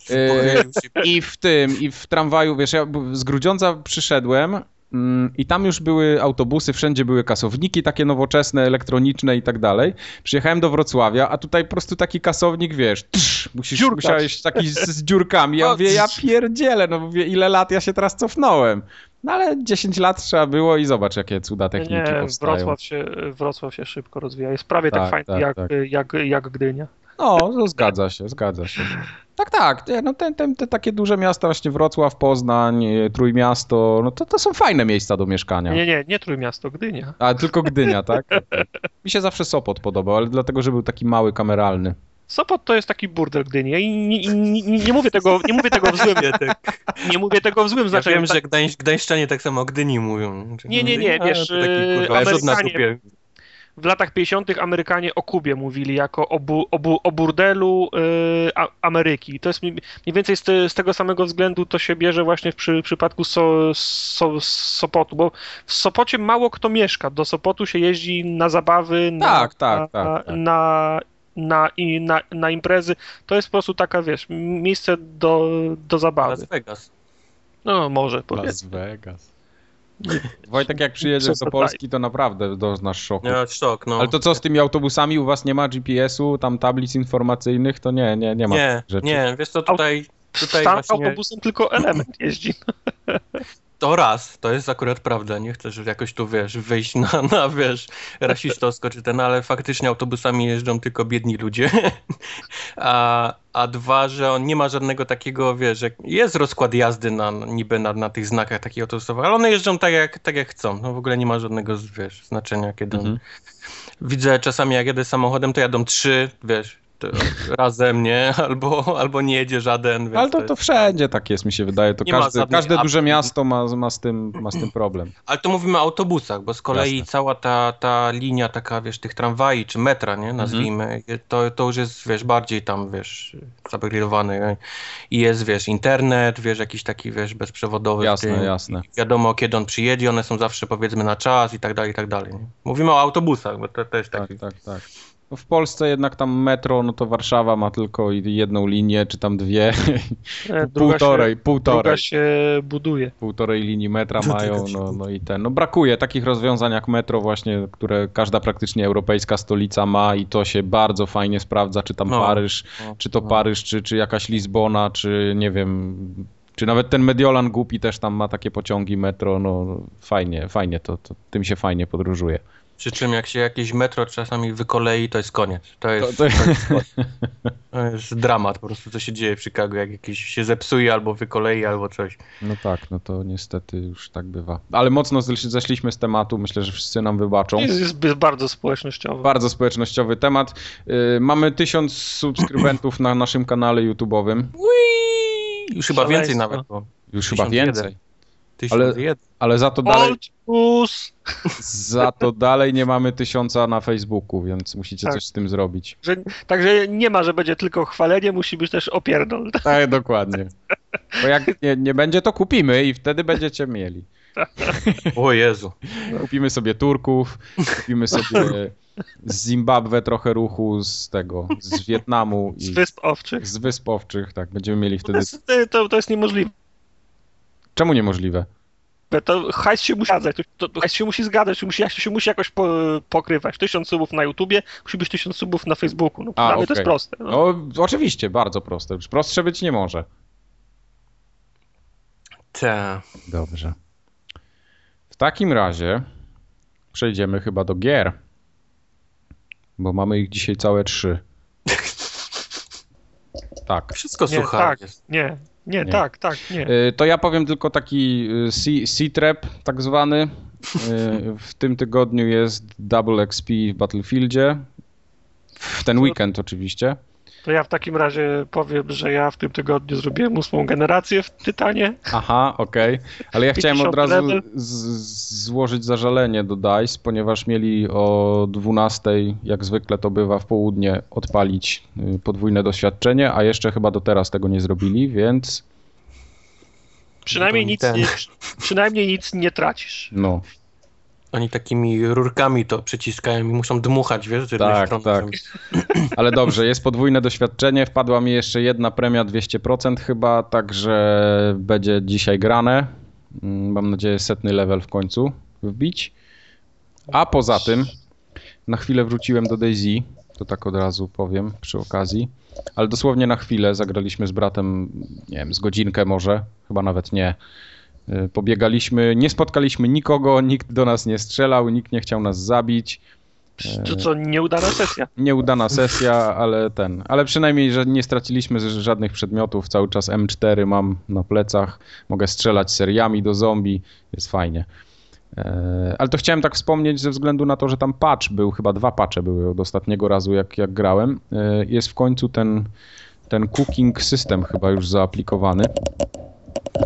E. I w tym, i w tramwaju, wiesz, ja z Grudziądza przyszedłem mm, i tam już były autobusy, wszędzie były kasowniki takie nowoczesne, elektroniczne i tak dalej. Przyjechałem do Wrocławia, a tutaj po prostu taki kasownik, wiesz, trz, musisz, Dziurka. musiałeś taki z, z dziurkami. Ja O, mówię, ja pierdzielę, no mówię, ile lat ja się teraz cofnąłem. No ale 10 lat trzeba było i zobacz, jakie cuda techniki Nie, powstają. Wrocław się, Wrocław się szybko rozwija. Jest prawie tak, Tak, fajny tak, jak, tak. Jak, jak Gdynia. No, no, zgadza się, zgadza się. Tak, tak. No te, te, te takie duże miasta, właśnie Wrocław, Poznań, e, Trójmiasto, no to, to są fajne miejsca do mieszkania. Nie, nie, nie Trójmiasto, Gdynia. A tylko Gdynia, [LAUGHS] tak? Mi się zawsze Sopot podobał, ale dlatego, że był taki mały, kameralny. Sopot to jest taki burdel Gdyni. Ja i nie, nie, nie, nie mówię tego, nie mówię tego w złym, nie mówię tego w złym ja znaczeniu. wiem, Tak- że Gdańś, Gdańszczanie tak samo o Gdyni mówią. Nie, nie, nie, wiesz, to taki, kurwa, rzut na Amerykanie-. W latach 50. Amerykanie o Kubie mówili jako o, bu, o, bu, o burdelu y, a, Ameryki. To jest mniej więcej z, te, z tego samego względu to się bierze właśnie w przy, przypadku so, so, Sopotu, bo w Sopocie mało kto mieszka. Do Sopotu się jeździ na zabawy, na, Tak, tak, na, tak, tak. na na, i na, na imprezy, to jest po prostu taka, wiesz, miejsce do, do zabawy. Las Vegas. No może powiedz. Las Vegas. Wojtek, jak przyjedziesz do Polski, to naprawdę doznasz szoku. Ja, szok, no. Ale to co z tymi autobusami? U was nie ma GPS-u, tam tablic informacyjnych? To nie, nie, nie ma Nie, rzeczy. nie, wiesz co, tutaj, tutaj Tam właśnie autobusem tylko element jeździ. [LAUGHS] to raz, to jest akurat prawda, nie chcesz jakoś tu, wiesz, wyjść na, [LAUGHS] na wiesz, rasistowsko czy ten, ale faktycznie autobusami jeżdżą tylko biedni ludzie, [LAUGHS] a, a dwa, że on nie ma żadnego takiego, wiesz, jak jest rozkład jazdy na, niby na, na tych znakach takich autobusowych, ale one jeżdżą tak jak, tak jak chcą, no w ogóle nie ma żadnego, wiesz, znaczenia, kiedy Mhm. widzę czasami jak jedę samochodem, to jadą trzy, wiesz, razem, nie, [LAUGHS] albo, albo nie jedzie żaden, więc Ale to, to wszędzie tak jest, mi się wydaje. To ma każde, duże miasto ma, ma, z tym, ma z tym problem. [CLEARS THROAT] Ale to mówimy o autobusach, bo z kolei Jasne. cała ta, ta linia taka, wiesz, tych tramwaj czy metra, nie, nazwijmy, to, to już jest, wiesz, bardziej tam, wiesz, zabagrylowany i jest, wiesz, internet, wiesz, jakiś taki, wiesz, bezprzewodowy. Jasne, tym. jasne. Wiadomo, kiedy on przyjedzie, one są zawsze, powiedzmy, na czas i tak dalej, i tak dalej. Nie? Mówimy o autobusach, bo to, jest Tak, taki... tak, tak. No w Polsce jednak tam metro, no to Warszawa ma tylko jedną linię, czy tam dwie. E, [LAUGHS] druga półtorej, się, półtorej. druga się buduje. półtorej linii metra Druga mają, no, no i ten. No brakuje takich rozwiązań jak metro właśnie, które każda praktycznie europejska stolica ma i to się bardzo fajnie sprawdza, czy tam No. Paryż, No, czy to no. Paryż, czy, czy jakaś Lizbona, czy nie wiem, czy nawet ten Mediolan głupi też tam ma takie pociągi metro, no fajnie, fajnie to, to tym się fajnie podróżuje. Przy czym jak się jakieś metro czasami wykolei, to jest koniec. To To, jest, to, to jest dramat po prostu, co się dzieje w Chicago, jak jakiś się zepsuje albo wykolei, albo coś. no tak, no to niestety już tak bywa. Ale mocno zesz- zeszliśmy z tematu, myślę, że wszyscy nam wybaczą. Jest, jest bardzo społecznościowy. Bardzo społecznościowy temat. Y, mamy tysiąc subskrybentów na naszym kanale YouTube'owym. Ui, już chyba Szaleństwo. więcej nawet, bo Już chyba 1001. więcej. Ale-. Ale za to dalej, za to dalej nie mamy tysiąca na Facebooku, więc musicie Tak. coś z tym zrobić. że, także nie ma, że będzie tylko chwalenie, musi być też opierdol. [LAUGHS] Tak, dokładnie. Bo jak nie, nie będzie, to kupimy i wtedy będziecie mieli. O Jezu. Kupimy sobie Turków, kupimy sobie z Zimbabwe trochę ruchu, z tego, z Wietnamu i Z wysp owczych. z Wysp Owczych, tak, będziemy mieli To wtedy... jest, to, to jest niemożliwe. Czemu niemożliwe? to hajs się musi zgadzać, to, to hajs się musi zgadzać, musi, się musi jakoś po, pokrywać. Tysiąc subów na YouTubie, musi być tysiąc subów na Facebooku. No, A, okay. to jest proste. No. no. oczywiście, bardzo proste. Już prostsze być nie może. Tak. Dobrze. W takim razie przejdziemy chyba do gier. Bo mamy ich dzisiaj całe trzy. [LAUGHS] Tak. Wszystko nie. Tak, nie, nie, nie, tak, tak, nie. Y, to ja powiem tylko taki y, C-Trap tak zwany. Y, [LAUGHS] w tym tygodniu jest Double XP w Battlefieldzie. W ten weekend oczywiście. To ja w takim razie powiem, że ja w tym tygodniu zrobiłem ósmą generację w Tytanie. Aha, okej. Okay. Ale ja chciałem od razu złożyć zażalenie do DICE, ponieważ mieli o 12, jak zwykle to bywa w południe, odpalić y, podwójne doświadczenie, a jeszcze chyba do teraz tego nie zrobili, więc... Przynajmniej nic, nie, przynajmniej nic nie tracisz. No. Oni takimi rurkami to przyciskają i muszą dmuchać, wiesz, z jednej tak, strony. Tak, [CLEARS THROAT] Ale dobrze, jest podwójne doświadczenie, wpadła mi jeszcze jedna premia 200% chyba, także będzie dzisiaj grane. Mm, mam nadzieję setny level w końcu wbić. A poza tym na chwilę wróciłem do Daisy, to tak od razu powiem przy okazji. Ale dosłownie na chwilę zagraliśmy z bratem, nie wiem, z godzinkę może, chyba nawet nie. Y, pobiegaliśmy, nie spotkaliśmy nikogo, nikt do nas nie strzelał, nikt nie chciał nas zabić. To co, nieudana sesja? Nieudana sesja, ale ten. Ale przynajmniej, że nie straciliśmy żadnych przedmiotów. Cały czas M4 mam na plecach. Mogę strzelać seriami do zombie. Jest fajnie. E, ale to chciałem tak wspomnieć ze względu na to, że tam patch był, chyba dwa patche były od ostatniego razu, jak, jak grałem. E, jest w końcu ten, ten cooking system chyba już zaaplikowany.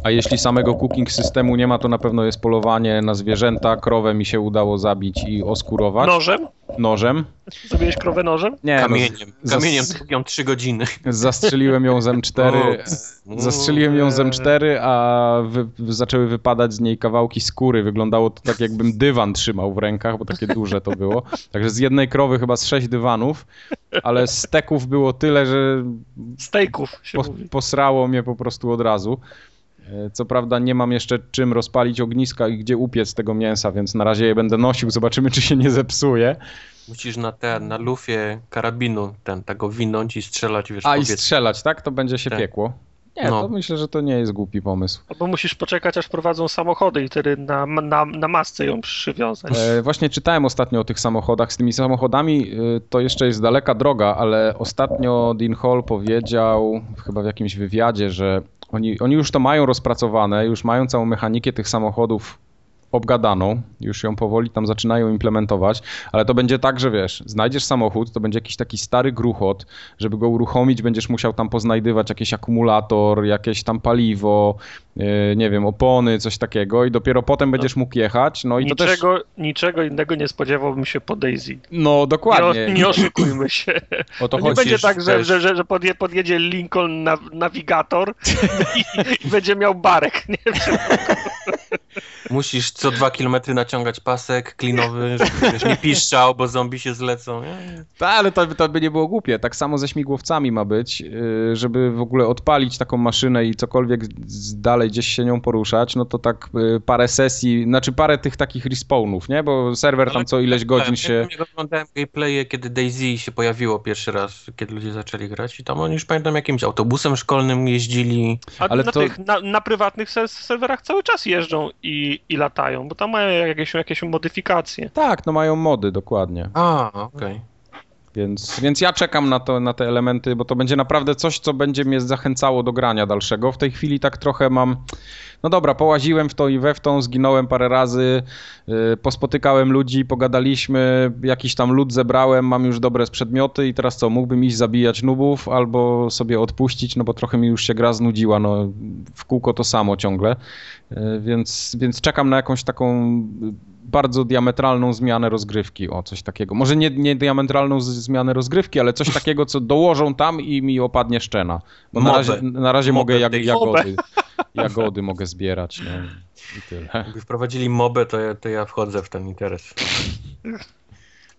A jeśli samego cooking systemu nie ma, to na pewno jest polowanie na zwierzęta. Krowę mi się udało zabić i oskurować. Nożem? Nożem. Zabiłeś krowę nożem? Nie. Kamieniem. No, Kamieniem zas... 3 godziny. Zastrzeliłem ją z M4. Zastrzeliłem ją z M4, a wy... zaczęły wypadać z niej kawałki skóry. Wyglądało to tak, jakbym dywan trzymał w rękach, bo takie duże to było. Także z jednej krowy chyba z sześć dywanów, ale steków było tyle, że. Steków się po... mówi. Posrało mnie po prostu od razu. E, co prawda nie mam jeszcze czym rozpalić ogniska i gdzie upiec tego mięsa, więc na razie je będę nosił, zobaczymy czy się nie zepsuje. Musisz na ten, na lufie karabinu ten, tego winąć i strzelać, wiesz, A i strzelać, tak? To będzie się tak. piekło. Nie, no. to myślę, że to nie jest głupi pomysł. Albo musisz poczekać, aż prowadzą samochody i wtedy na, na, na masce ją przywiązać. E, właśnie czytałem ostatnio o tych samochodach. Z tymi samochodami e, to jeszcze jest daleka droga, ale ostatnio Dean Hall powiedział, chyba w jakimś wywiadzie, że oni, oni już to mają rozpracowane, już mają całą mechanikę tych samochodów obgadaną, już ją powoli tam zaczynają implementować, ale to będzie tak, że wiesz, znajdziesz samochód, to będzie jakiś taki stary gruchot, żeby go uruchomić, będziesz musiał tam poznajdywać jakiś akumulator, jakieś tam paliwo, nie wiem, opony, coś takiego i dopiero potem będziesz mógł jechać, no i niczego, to też... Niczego innego nie spodziewałbym się po Daisy. No, dokładnie. Nie, nie oszukujmy się. O to, to nie będzie tak, że, że, że, że podje, podjedzie Lincoln na, nawigator i, i, będzie miał barek, nie wiem. Musisz co dwa kilometry naciągać pasek klinowy, żeby nie piszczał, bo zombie się zlecą. Tak, ale to, to by nie było głupie. Tak samo ze śmigłowcami ma być, y, żeby w ogóle odpalić taką maszynę i cokolwiek dalej gdzieś się nią poruszać, no to tak y, parę sesji, znaczy parę tych takich respawnów, nie? Bo serwer tam co ileś godzin się... Ja oglądałem gameplaye, kiedy Daisy się pojawiło pierwszy raz, kiedy ludzie zaczęli grać i tam oni już pamiętam jakimś autobusem szkolnym jeździli. A ale na, to... tych, na, na prywatnych serwerach cały czas jeżdżą i, i latają, bo tam mają jakieś, jakieś modyfikacje. Tak, no mają mody, dokładnie. A, okej. Okay. Więc, więc ja czekam na, to, na te elementy, bo to będzie naprawdę coś, co będzie mnie zachęcało do grania dalszego. W tej chwili tak trochę mam. No dobra, połaziłem w to i we w tą, zginąłem parę razy, yy, pospotykałem ludzi, pogadaliśmy, jakiś tam lud zebrałem, mam już dobre przedmioty i teraz co, mógłbym iść zabijać nubów albo sobie odpuścić, no bo trochę mi już się gra znudziła, no w kółko to samo ciągle, yy, więc, więc czekam na jakąś taką bardzo diametralną zmianę rozgrywki, o coś takiego. Może nie, nie diametralną zmianę rozgrywki, ale coś takiego, co dołożą tam i mi opadnie szczena. Bo na razie, na razie mogę jag, jagody, [LAUGHS] jagody mogę zbierać, no i tyle. Jakby wprowadzili mobę, to ja, to ja wchodzę w ten interes.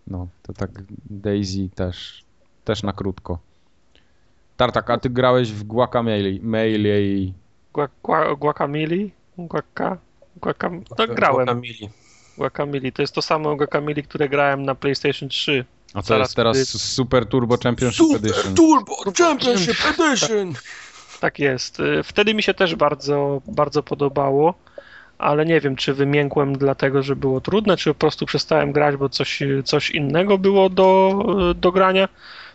No, to tak Daisy też, też na krótko. Tartak, a ty grałeś w Guacamole? Guacamole? Guaca? Guacam... No, grałem. Guacamole. To jest to samo Guacamole, które grałem na PlayStation 3. A co Zaraz jest teraz kiedy- Super Turbo Championship Edition? Turbo Championship Edition! Tak jest. Y, Wtedy mi się też bardzo, bardzo podobało, ale nie wiem, czy wymiękłem dlatego, że było trudne, czy po prostu przestałem grać, bo coś, coś innego było do, do grania.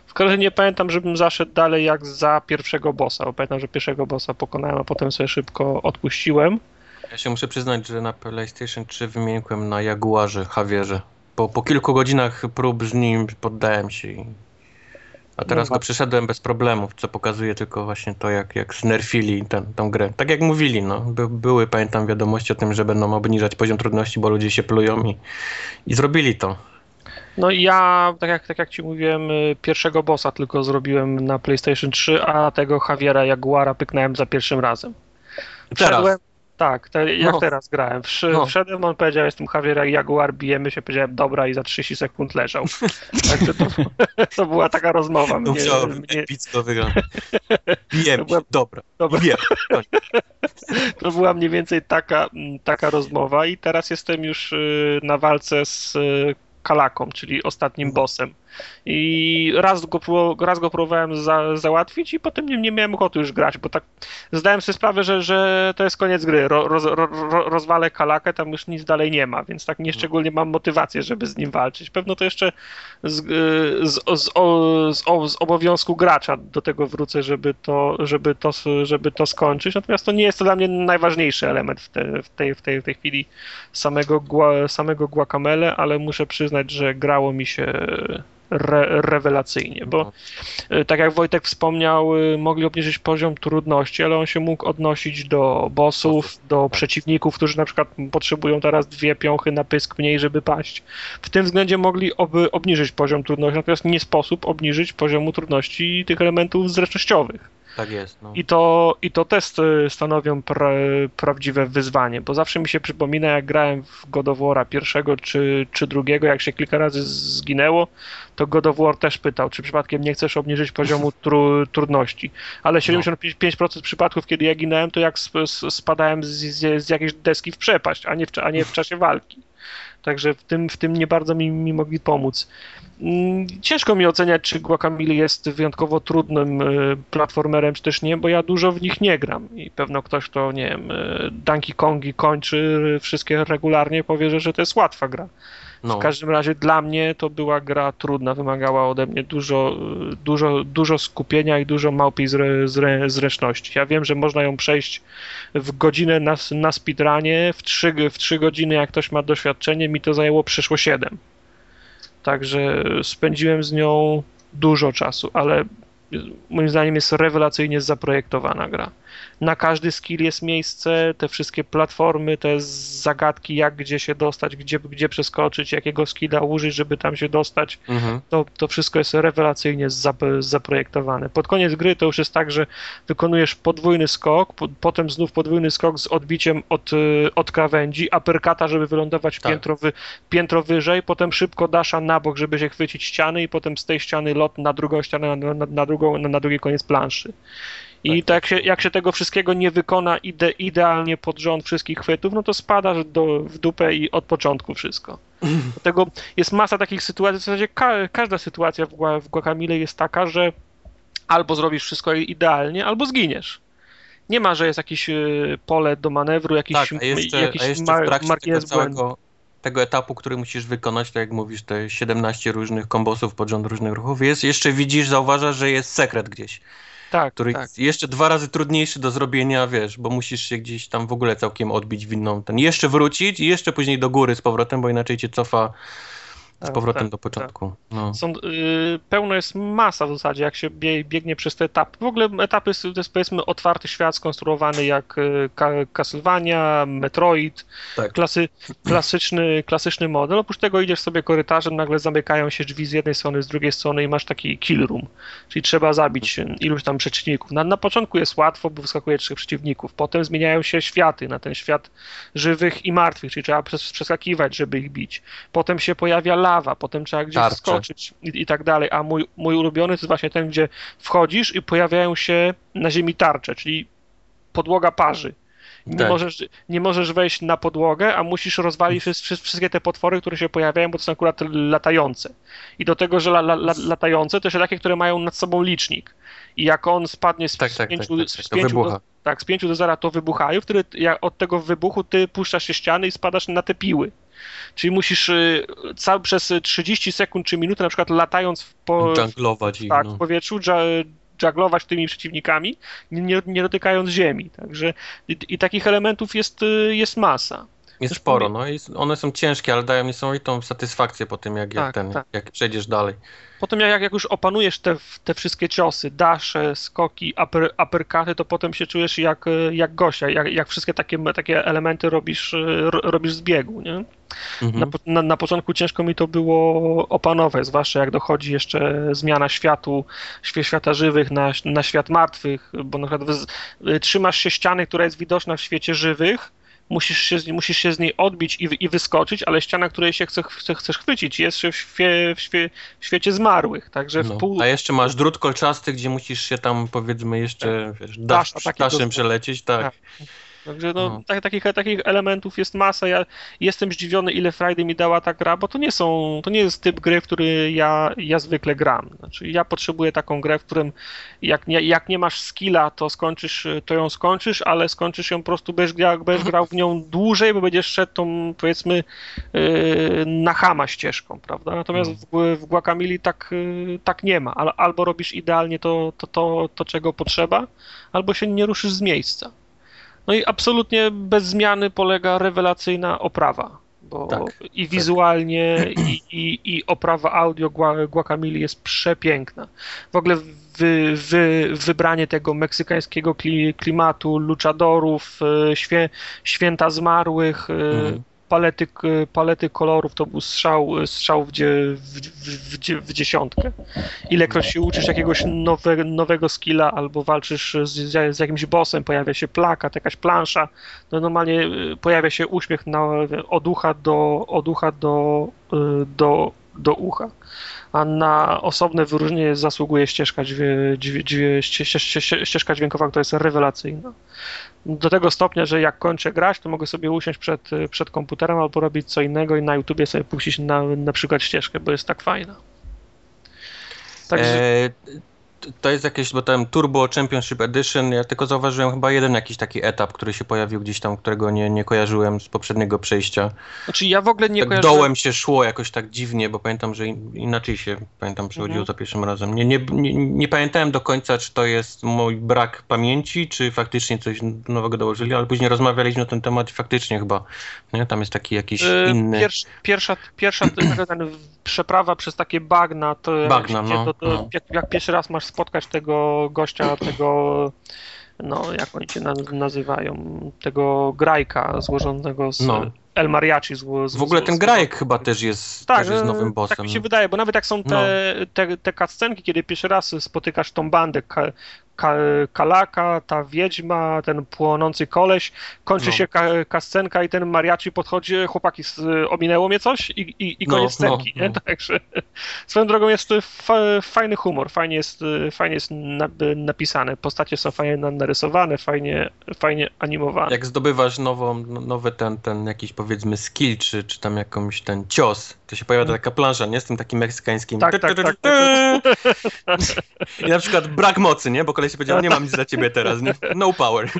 W każdym razie nie pamiętam, żebym zaszedł dalej jak za pierwszego bossa, bo pamiętam, że pierwszego bossa pokonałem, a potem sobie szybko odpuściłem. Ja się muszę przyznać, że na PlayStation 3 wymiękłem na Jaguarze, Javierze. Po, po kilku godzinach prób z nim poddałem się. i- A teraz No go przeszedłem bez problemów, co pokazuje tylko właśnie to, jak, jak znerfili ten, tą grę. Tak jak mówili, no. By, były, pamiętam, wiadomości o tym, że będą obniżać poziom trudności, bo ludzie się plują i, i zrobili to. No i ja, tak jak, tak jak ci mówiłem, y, pierwszego bossa tylko zrobiłem na PlayStation 3, a tego Javiera Jaguara pyknąłem za pierwszym razem. Teraz. Wszedłem, tak, te, jak No. teraz grałem. Wszy, No. Wszedłem, on powiedział, jestem Javier Jaguar, bijemy się, powiedziałem dobra i za 30 sekund leżał. Także to, [LAUGHS] to była taka rozmowa. To Mnie, musiało mnie, epicko wyglądać. Bijemy To była- dobra. dobra, Bijemy. [LAUGHS] to była mniej więcej taka, taka rozmowa i teraz jestem już y, na walce z y, Kalaką, czyli ostatnim bossem. I raz go, raz go próbowałem za, załatwić i potem nie, nie miałem ochoty już grać, bo tak zdałem sobie sprawę, że, że to jest koniec gry. Ro, roz, ro, ro, rozwalę Kalakę, tam już nic dalej nie ma, więc tak nieszczególnie mam motywację, żeby z nim walczyć. Pewno to jeszcze z, y, z, z, z, z obowiązku gracza do tego wrócę, żeby to, żeby, to, żeby to skończyć. Natomiast to nie jest to dla mnie najważniejszy element w, te, w, tej, w, tej, w tej chwili samego, samego Guacamele, ale muszę przyznać, że grało mi się re, rewelacyjnie, bo y, tak jak Wojtek wspomniał, y, mogli obniżyć poziom trudności, ale on się mógł odnosić do bossów, do tak. przeciwników, którzy na przykład potrzebują teraz dwie piąchy na pysk mniej, żeby paść. W tym względzie mogli oby obniżyć poziom trudności, natomiast nie sposób obniżyć poziomu trudności tych elementów zręcznościowych. Tak jest, no. I to, I to testy stanowią pra, prawdziwe wyzwanie, bo zawsze mi się przypomina, jak grałem w God of War'a pierwszego czy, czy drugiego, jak się kilka razy zginęło, to God of War też pytał, czy przypadkiem nie chcesz obniżyć poziomu [LAUGHS] tru, trudności. Ale 75% przypadków, kiedy ja ginąłem, to jak spadałem z, z, z jakiejś deski w przepaść, a nie w, a nie w czasie walki. Także w tym, w tym nie bardzo mi, mi mogli pomóc. Mm, Ciężko mi oceniać, czy Guacamole jest wyjątkowo trudnym y, platformerem, czy też nie, bo ja dużo w nich nie gram i pewno ktoś, kto, nie wiem, y, Donkey Kongi kończy wszystkie regularnie, powie, że, to jest łatwa gra. no. W każdym razie dla mnie to była gra trudna, wymagała ode mnie dużo, y, dużo, dużo skupienia i dużo małpiej zre, zre, zręczności. Ja wiem, że można ją przejść w godzinę na, na speedrunie, w trzy, w trzy godziny, jak ktoś ma doświadczenie, mi to zajęło przyszło 7. Także spędziłem z nią dużo czasu, ale moim zdaniem jest rewelacyjnie zaprojektowana gra. Na każdy skill jest miejsce, te wszystkie platformy, te zagadki, jak gdzie się dostać, gdzie, gdzie przeskoczyć, jakiego skilla użyć, żeby tam się dostać. Mhm. To, to wszystko jest rewelacyjnie zap, zaprojektowane. Pod koniec gry to już jest tak, że wykonujesz podwójny skok, po, potem znów podwójny skok z odbiciem od, y, od krawędzi, aperkata, żeby wylądować Tak. piętro, wy, piętro wyżej, potem szybko dasza na bok, żeby się chwycić ściany i potem z tej ściany lot na drugą ścianę, na, na, na, drugą, na, na drugi koniec planszy. I Tak, tak, się, jak się tego wszystkiego nie wykona ide, idealnie pod rząd wszystkich chwytów, no to spadasz do, w dupę i od początku wszystko. [CLEARS THROAT] Dlatego jest masa takich sytuacji, w zasadzie ka każda sytuacja w, w Guacamole jest taka, że albo zrobisz wszystko idealnie, albo zginiesz. Nie ma, że jest jakieś y, pole do manewru, jakiś, Tak, a jeszcze, jakiś a jeszcze mar- w trakcie tego całego tego etapu, który musisz wykonać, tak jak mówisz, te 17 różnych kombosów pod rząd różnych ruchów, jest, jeszcze widzisz, zauważasz, że jest sekret gdzieś, Tak, który tak. jest jeszcze dwa razy trudniejszy do zrobienia, wiesz, bo musisz się gdzieś tam w ogóle całkiem odbić w inną, ten, jeszcze wrócić i jeszcze później do góry z powrotem, bo inaczej cię cofa z Tak, powrotem tak, do początku. No. Są, y, pełno jest masa w zasadzie, jak się bie, biegnie przez te etapy. W ogóle etapy to jest powiedzmy otwarty świat skonstruowany jak y, Ka- Castlevania, Metroid, Tak. klasy, klasyczny, klasyczny model. Oprócz tego idziesz sobie korytarzem, nagle zamykają się drzwi z jednej strony, z drugiej strony i masz taki kill room, czyli trzeba zabić iluś tam przeciwników. Na, na początku jest łatwo, bo wyskakuje trzech przeciwników. Potem zmieniają się światy na ten świat żywych i martwych, czyli trzeba przes- przeskakiwać, żeby ich bić. Potem się pojawia lawa, potem trzeba gdzieś Tarcze. skoczyć i, i tak dalej. A mój, mój ulubiony to jest właśnie ten, gdzie wchodzisz i pojawiają się na ziemi tarcze, czyli podłoga parzy. Nie, Tak. możesz, nie możesz wejść na podłogę, a musisz rozwalić wszy- wszy- wszystkie te potwory, które się pojawiają, bo to są akurat latające. I do tego, że la, la, la, latające to jeszcze takie, które mają nad sobą licznik. I jak on spadnie z, Tak, z tak, pięciu, tak, tak, z tak, to pięciu do, tak, z pięciu do zera to wybuchają, wtedy od tego wybuchu ty puszczasz się ściany i spadasz na te piły. Czyli musisz y, cały, przez 30 sekund czy minutę, na przykład latając w, po, Junglować tak, no. w powietrzu, żaglować tymi przeciwnikami, nie, nie, nie dotykając ziemi. Także i, i takich elementów jest, y, jest masa. Jest sporo, no i one są ciężkie, ale dają niesamowitą satysfakcję po tym, jak, jak, Tak, ten, tak. jak przejdziesz dalej. Potem jak, jak już opanujesz te, te wszystkie ciosy, dasze, skoki, upper, uppercuty, to potem się czujesz jak, jak gościa, jak, jak wszystkie takie, takie elementy robisz, ro- robisz z biegu, nie? Mhm. Na, na, na początku ciężko mi to było opanować, zwłaszcza jak dochodzi jeszcze zmiana światu, świata żywych na, na świat martwych, bo na przykład y, trzymasz się ściany, która jest widoczna w świecie żywych, musisz się, z- musisz się z niej odbić i, i wyskoczyć, ale ściana, której się chce, chce, chcesz chwycić, jest w, świe, w, świe, w świecie zmarłych, także w No. pół... A jeszcze masz drut kolczasty, gdzie musisz się tam powiedzmy jeszcze wiesz, dasz, daszem przelecieć, tak. Tak. Także no, No. tak, takich, takich elementów jest masa. Ja jestem zdziwiony, ile frajdy mi dała ta gra, bo to nie są, to nie jest typ gry, w który ja, ja zwykle gram. Znaczy, ja potrzebuję taką grę, w którym jak nie, jak nie masz skilla, to skończysz, to ją skończysz, ale skończysz ją po prostu, grał- będziesz grał w nią dłużej, bo będziesz szedł tą, powiedzmy, yy, na chama ścieżką, prawda? Natomiast w, w Guacamole tak, yy, tak nie ma. Al- Albo robisz idealnie to, to, to, to, czego potrzeba, albo się nie ruszysz z miejsca. No i absolutnie bez zmiany polega rewelacyjna oprawa. Bo Tak, i wizualnie, i, i, i oprawa audio Gua- Guacamole jest przepiękna. W ogóle wy, wy, wybranie tego meksykańskiego kli, klimatu, luchadorów, e, świe, święta zmarłych, e, Mhm. Palety, palety kolorów to był strzał, strzał w, w, w, w dziesiątkę. Ilekroć się uczysz jakiegoś nowe, nowego skilla albo walczysz z, z jakimś bossem, pojawia się plakat, jakaś plansza, no normalnie y, pojawia się uśmiech na, od ucha do, od ucha do, y, do, do ucha. A na osobne wyróżnienie zasługuje ścieżka, dźwię, dźwię, dźwię, ście, ście, ście, ścieżka dźwiękowa, która jest rewelacyjna. Do tego stopnia, że jak kończę grać, to mogę sobie usiąść przed, przed komputerem albo robić co innego i na YouTubie sobie puścić na, na przykład ścieżkę, bo jest tak fajna. Także E, to jest jakieś, bo tam Turbo Championship Edition, ja tylko zauważyłem chyba jeden jakiś taki etap, który się pojawił gdzieś tam, którego nie, nie kojarzyłem z poprzedniego przejścia. znaczy ja w ogóle nie tak kojarzyłem... dołem się szło jakoś tak dziwnie, bo pamiętam, że in, inaczej się pamiętam przechodziło Mhm. za pierwszym razem. Nie, nie, nie, nie pamiętałem do końca, czy to jest mój brak pamięci, czy faktycznie coś nowego dołożyli, ale później rozmawialiśmy na ten temat i faktycznie chyba, nie? Tam jest taki jakiś Y, inny... Pierwsza, pierwsza, pierwsza przeprawa przez takie bagna, to Bagna, no, to, to, no. Jak, jak pierwszy raz masz spotkać tego gościa, tego, no jak oni się na, nazywają, tego grajka złożonego z No. El Mariachi. Zło, z, W ogóle z- ten z- grajek chyba też jest, tak, też jest e, nowym bossem. Tak mi się wydaje, bo nawet jak są te, te, te cutscenki, kiedy pierwszy raz spotykasz tą bandę Kalaka, ta wiedźma, ten płonący koleś, kończy No. się ka, cutscenka i ten mariachi podchodzi, chłopaki, ominęło mnie coś i, i, i No, koniec no, scenki, nie? no. [LAUGHS] Także swoją drogą jest fajny humor, fajnie jest, fajnie jest na, napisane, postacie są fajnie na- narysowane, fajnie, fajnie animowane. Jak zdobywasz nową, no- nowy ten, ten jakiś powiedzmy skill, czy, czy tam jakąś ten cios, to się pojawia taka plansza, nie? Z tym takim meksykańskim. Tak, tak, tak, [LAUGHS] I na przykład brak mocy, nie? Bo koleś powiedział, nie mam nic dla ciebie teraz, nie? No power. [LAUGHS]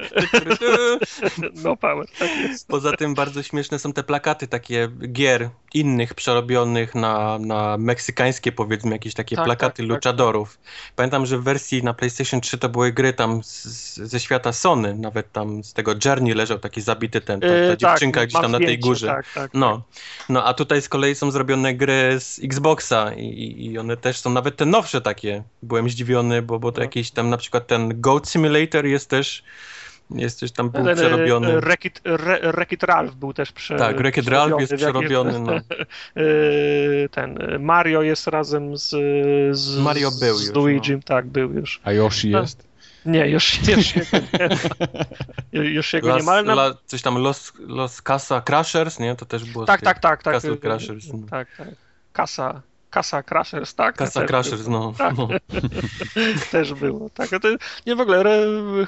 No power, tak jest. Poza tym bardzo śmieszne są te plakaty takie gier innych przerobionych na, na meksykańskie powiedzmy jakieś takie Tak, plakaty tak, tak. luchadorów. Pamiętam, że w wersji na PlayStation 3 to były gry tam z, ze świata Sony, nawet tam z tego Journey leżał taki zabity ten, ta, ta Yy, dziewczynka tak, gdzieś mam tam na tej górze. Tak, No, no a tutaj z kolei są zrobione gry z Xboxa i, i, i one też są nawet te nowsze takie. Byłem zdziwiony, bo, bo to No. jakieś tam na przykład ten Goat Simulator jest też jest też tam był e, przerobiony. Wreck-It Re- Wreck-It Ralph był też prze, tak, Wreck-It Ralph jest przerobiony. No. Yy, [LAUGHS] Ten e, Mario jest razem z, z Mario był z już, Luigi, tak, był już. A Yoshi No. jest? Nie, już, już jego nie ma. Już jego nie Las, ma, ale na... la, coś tam Los, Los Casa Crashers, nie? To też było Tak, tak, tak, tak. Castle yy, Crashers. no. Tak, tak. Kasa, Kasa Crashers, tak? Kasa Crashers, no. Tak. no. [LAUGHS] Też było, tak. To, nie w ogóle,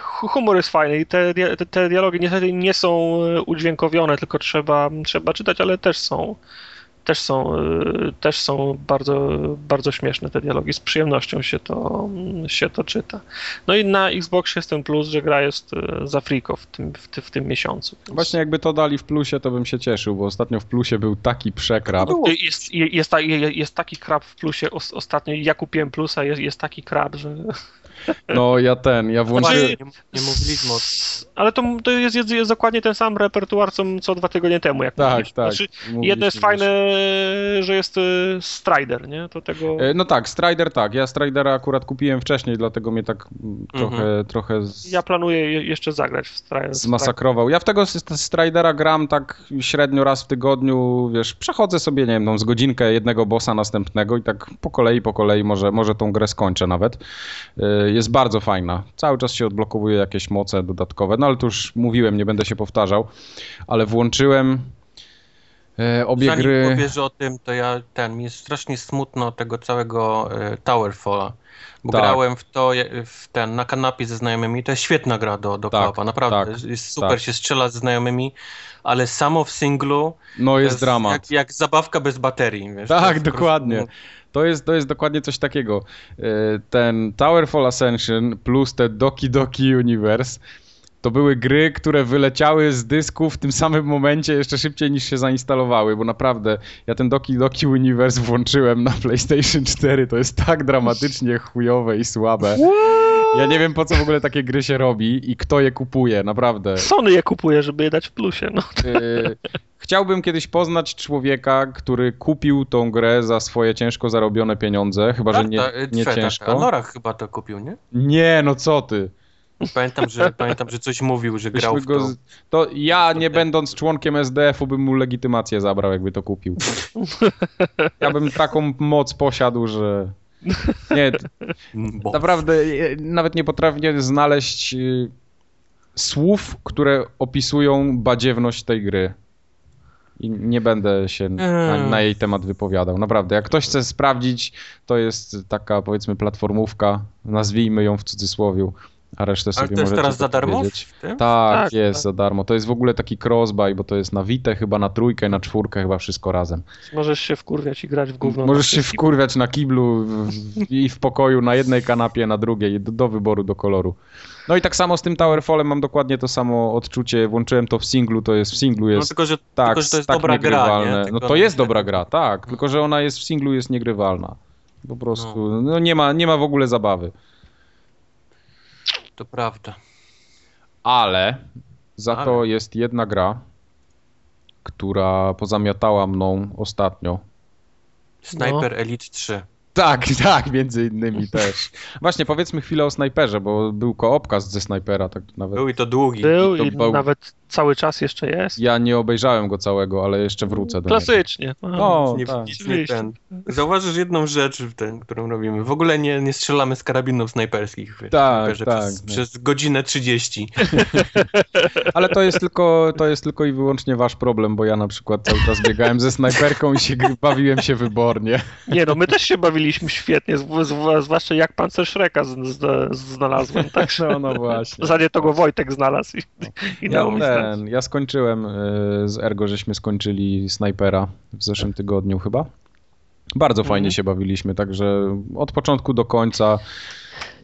humor jest fajny i te, te, te dialogi niestety nie są e, udźwiękowione, tylko trzeba, trzeba czytać, ale też są, też są, e, też są bardzo, bardzo śmieszne te dialogi. Z przyjemnością się to, się to czyta. No i na Xbox jest ten plus, że gra jest e, za friko w tym, w, ty, w tym miesiącu. Więc Właśnie jakby to dali w plusie, to bym się cieszył, bo ostatnio w plusie był taki przekrap. No było. Jest, jest, ta, jest taki krab w plusie. Os- Ostatnio ja kupiłem plusa, jest, jest taki krab, że. No ja ten, ja włączyłem... Właśnie, nie, nie mówiliśmy o tym. Ale to, to jest, jest, jest dokładnie ten sam repertuar, co, co dwa tygodnie temu. Jak Tak, mówiliśmy. tak. Znaczy, jedno jest już. fajne, że jest y, Strider, nie? To tego. E, No tak, Strider tak. Ja Stridera akurat kupiłem wcześniej, dlatego mnie tak trochę, trochę z, Ja planuję je- jeszcze zagrać w Strider. zmasakrował. Ja w tego Stridera gram tak średnio raz w tygodniu, wiesz, przechodzę sobie, nie wiem, tą z godzinkę jednego bossa następnego i tak po kolei, po kolei może, może tą grę skończę nawet. Jest bardzo fajna. Cały czas się odblokowuje jakieś moce dodatkowe, no ale to już mówiłem, nie będę się powtarzał, ale włączyłem e, obie Zanim gry... powiesz o tym, to ja ten, mi jest strasznie smutno tego całego e, Towerfalla. Bo Tak. grałem w to w ten, na kanapie ze znajomymi. To jest świetna gra do, do Tak, koopa, naprawdę. tak, jest super tak. się strzela ze znajomymi, ale samo w singlu No to jest dramat. Jak, jak zabawka bez baterii. Wiesz, Tak, jest dokładnie. prostu- To jest, to jest dokładnie coś takiego. E, Ten Towerfall Ascension plus te Doki Doki Universe to były gry, które wyleciały z dysku w tym samym momencie jeszcze szybciej niż się zainstalowały, bo naprawdę ja ten Doki Doki Universe włączyłem na PlayStation 4, to jest tak dramatycznie chujowe i słabe. Ja nie wiem po co w ogóle takie gry się robi i kto je kupuje, naprawdę. Sony je kupuje, żeby je dać w plusie. No. Y, Chciałbym kiedyś poznać człowieka, który kupił tą grę za swoje ciężko zarobione pieniądze, chyba że nie, Tak, tak, nie twe, tak. ciężko. Anorach chyba to kupił, nie? Nie, no co ty. Pamiętam, że, pamiętam, że coś mówił, że grał w to. go. To ja, nie będąc członkiem SDF-u, bym mu legitymację zabrał, jakby to kupił. Ja bym taką moc posiadł, że... Nie, [LAUGHS] Bo. naprawdę e, nawet nie potrafię znaleźć y, słów, które opisują badziewność tej gry. I nie będę się na, na jej temat wypowiadał. Naprawdę, jak ktoś chce sprawdzić, to jest taka powiedzmy platformówka, nazwijmy ją w cudzysłowiu, a resztę Ale sobie to jest teraz za darmo? powiedzieć. w tym? Tak, Tak, jest tak. za darmo. To jest w ogóle taki crossbuy, bo to jest na Vita, chyba na trójkę, na czwórkę, chyba wszystko razem. Możesz się wkurwiać i grać w gówno. Możesz się wkurwiać na kiblu w, i w pokoju, na jednej kanapie, na drugiej, do, do wyboru, do koloru. No i tak samo z tym Towerfallem mam dokładnie to samo odczucie. Włączyłem to w singlu, to jest w singlu No jest tylko, że, tak, tylko, że to jest tak dobra gra, nie? No to jest dobra gra, tak, tylko że ona jest w singlu jest niegrywalna. Po prostu, no, nie, ma, nie ma w ogóle zabawy. To prawda. Ale za to Ale. jest jedna gra, która pozamiatała mną ostatnio. Sniper Elite 3. Tak, [LAUGHS] tak, między innymi też. Właśnie, powiedzmy chwilę o snajperze, bo był koopkast ze snajpera, tak nawet. Był i to długi. Był to i był- nawet cały czas jeszcze jest. Ja nie obejrzałem go całego, ale jeszcze wrócę do niego. Klasycznie. No. No, Nie, tak. nie, ten. Zauważysz jedną rzecz, w ten, którą robimy. W ogóle nie, nie strzelamy z karabinów snajperskich. wiesz, Tak, tak, Przez, przez godzinę 30. [LAUGHS] Ale to jest, tylko, to jest tylko i wyłącznie wasz problem, bo ja na przykład cały czas biegałem ze snajperką i się bawiłem się wybornie. Nie no, my też się bawiliśmy świetnie, zw- zw- zwłaszcza jak pancer Shreka z, z, znalazłem. Tak, [LAUGHS] No, no właśnie. w zasadzie to go Wojtek znalazł i, i Ja. Ten, ja skończyłem y, z Ergo, żeśmy skończyli snajpera w zeszłym tygodniu chyba. Bardzo fajnie Mhm. się bawiliśmy, także od początku do końca.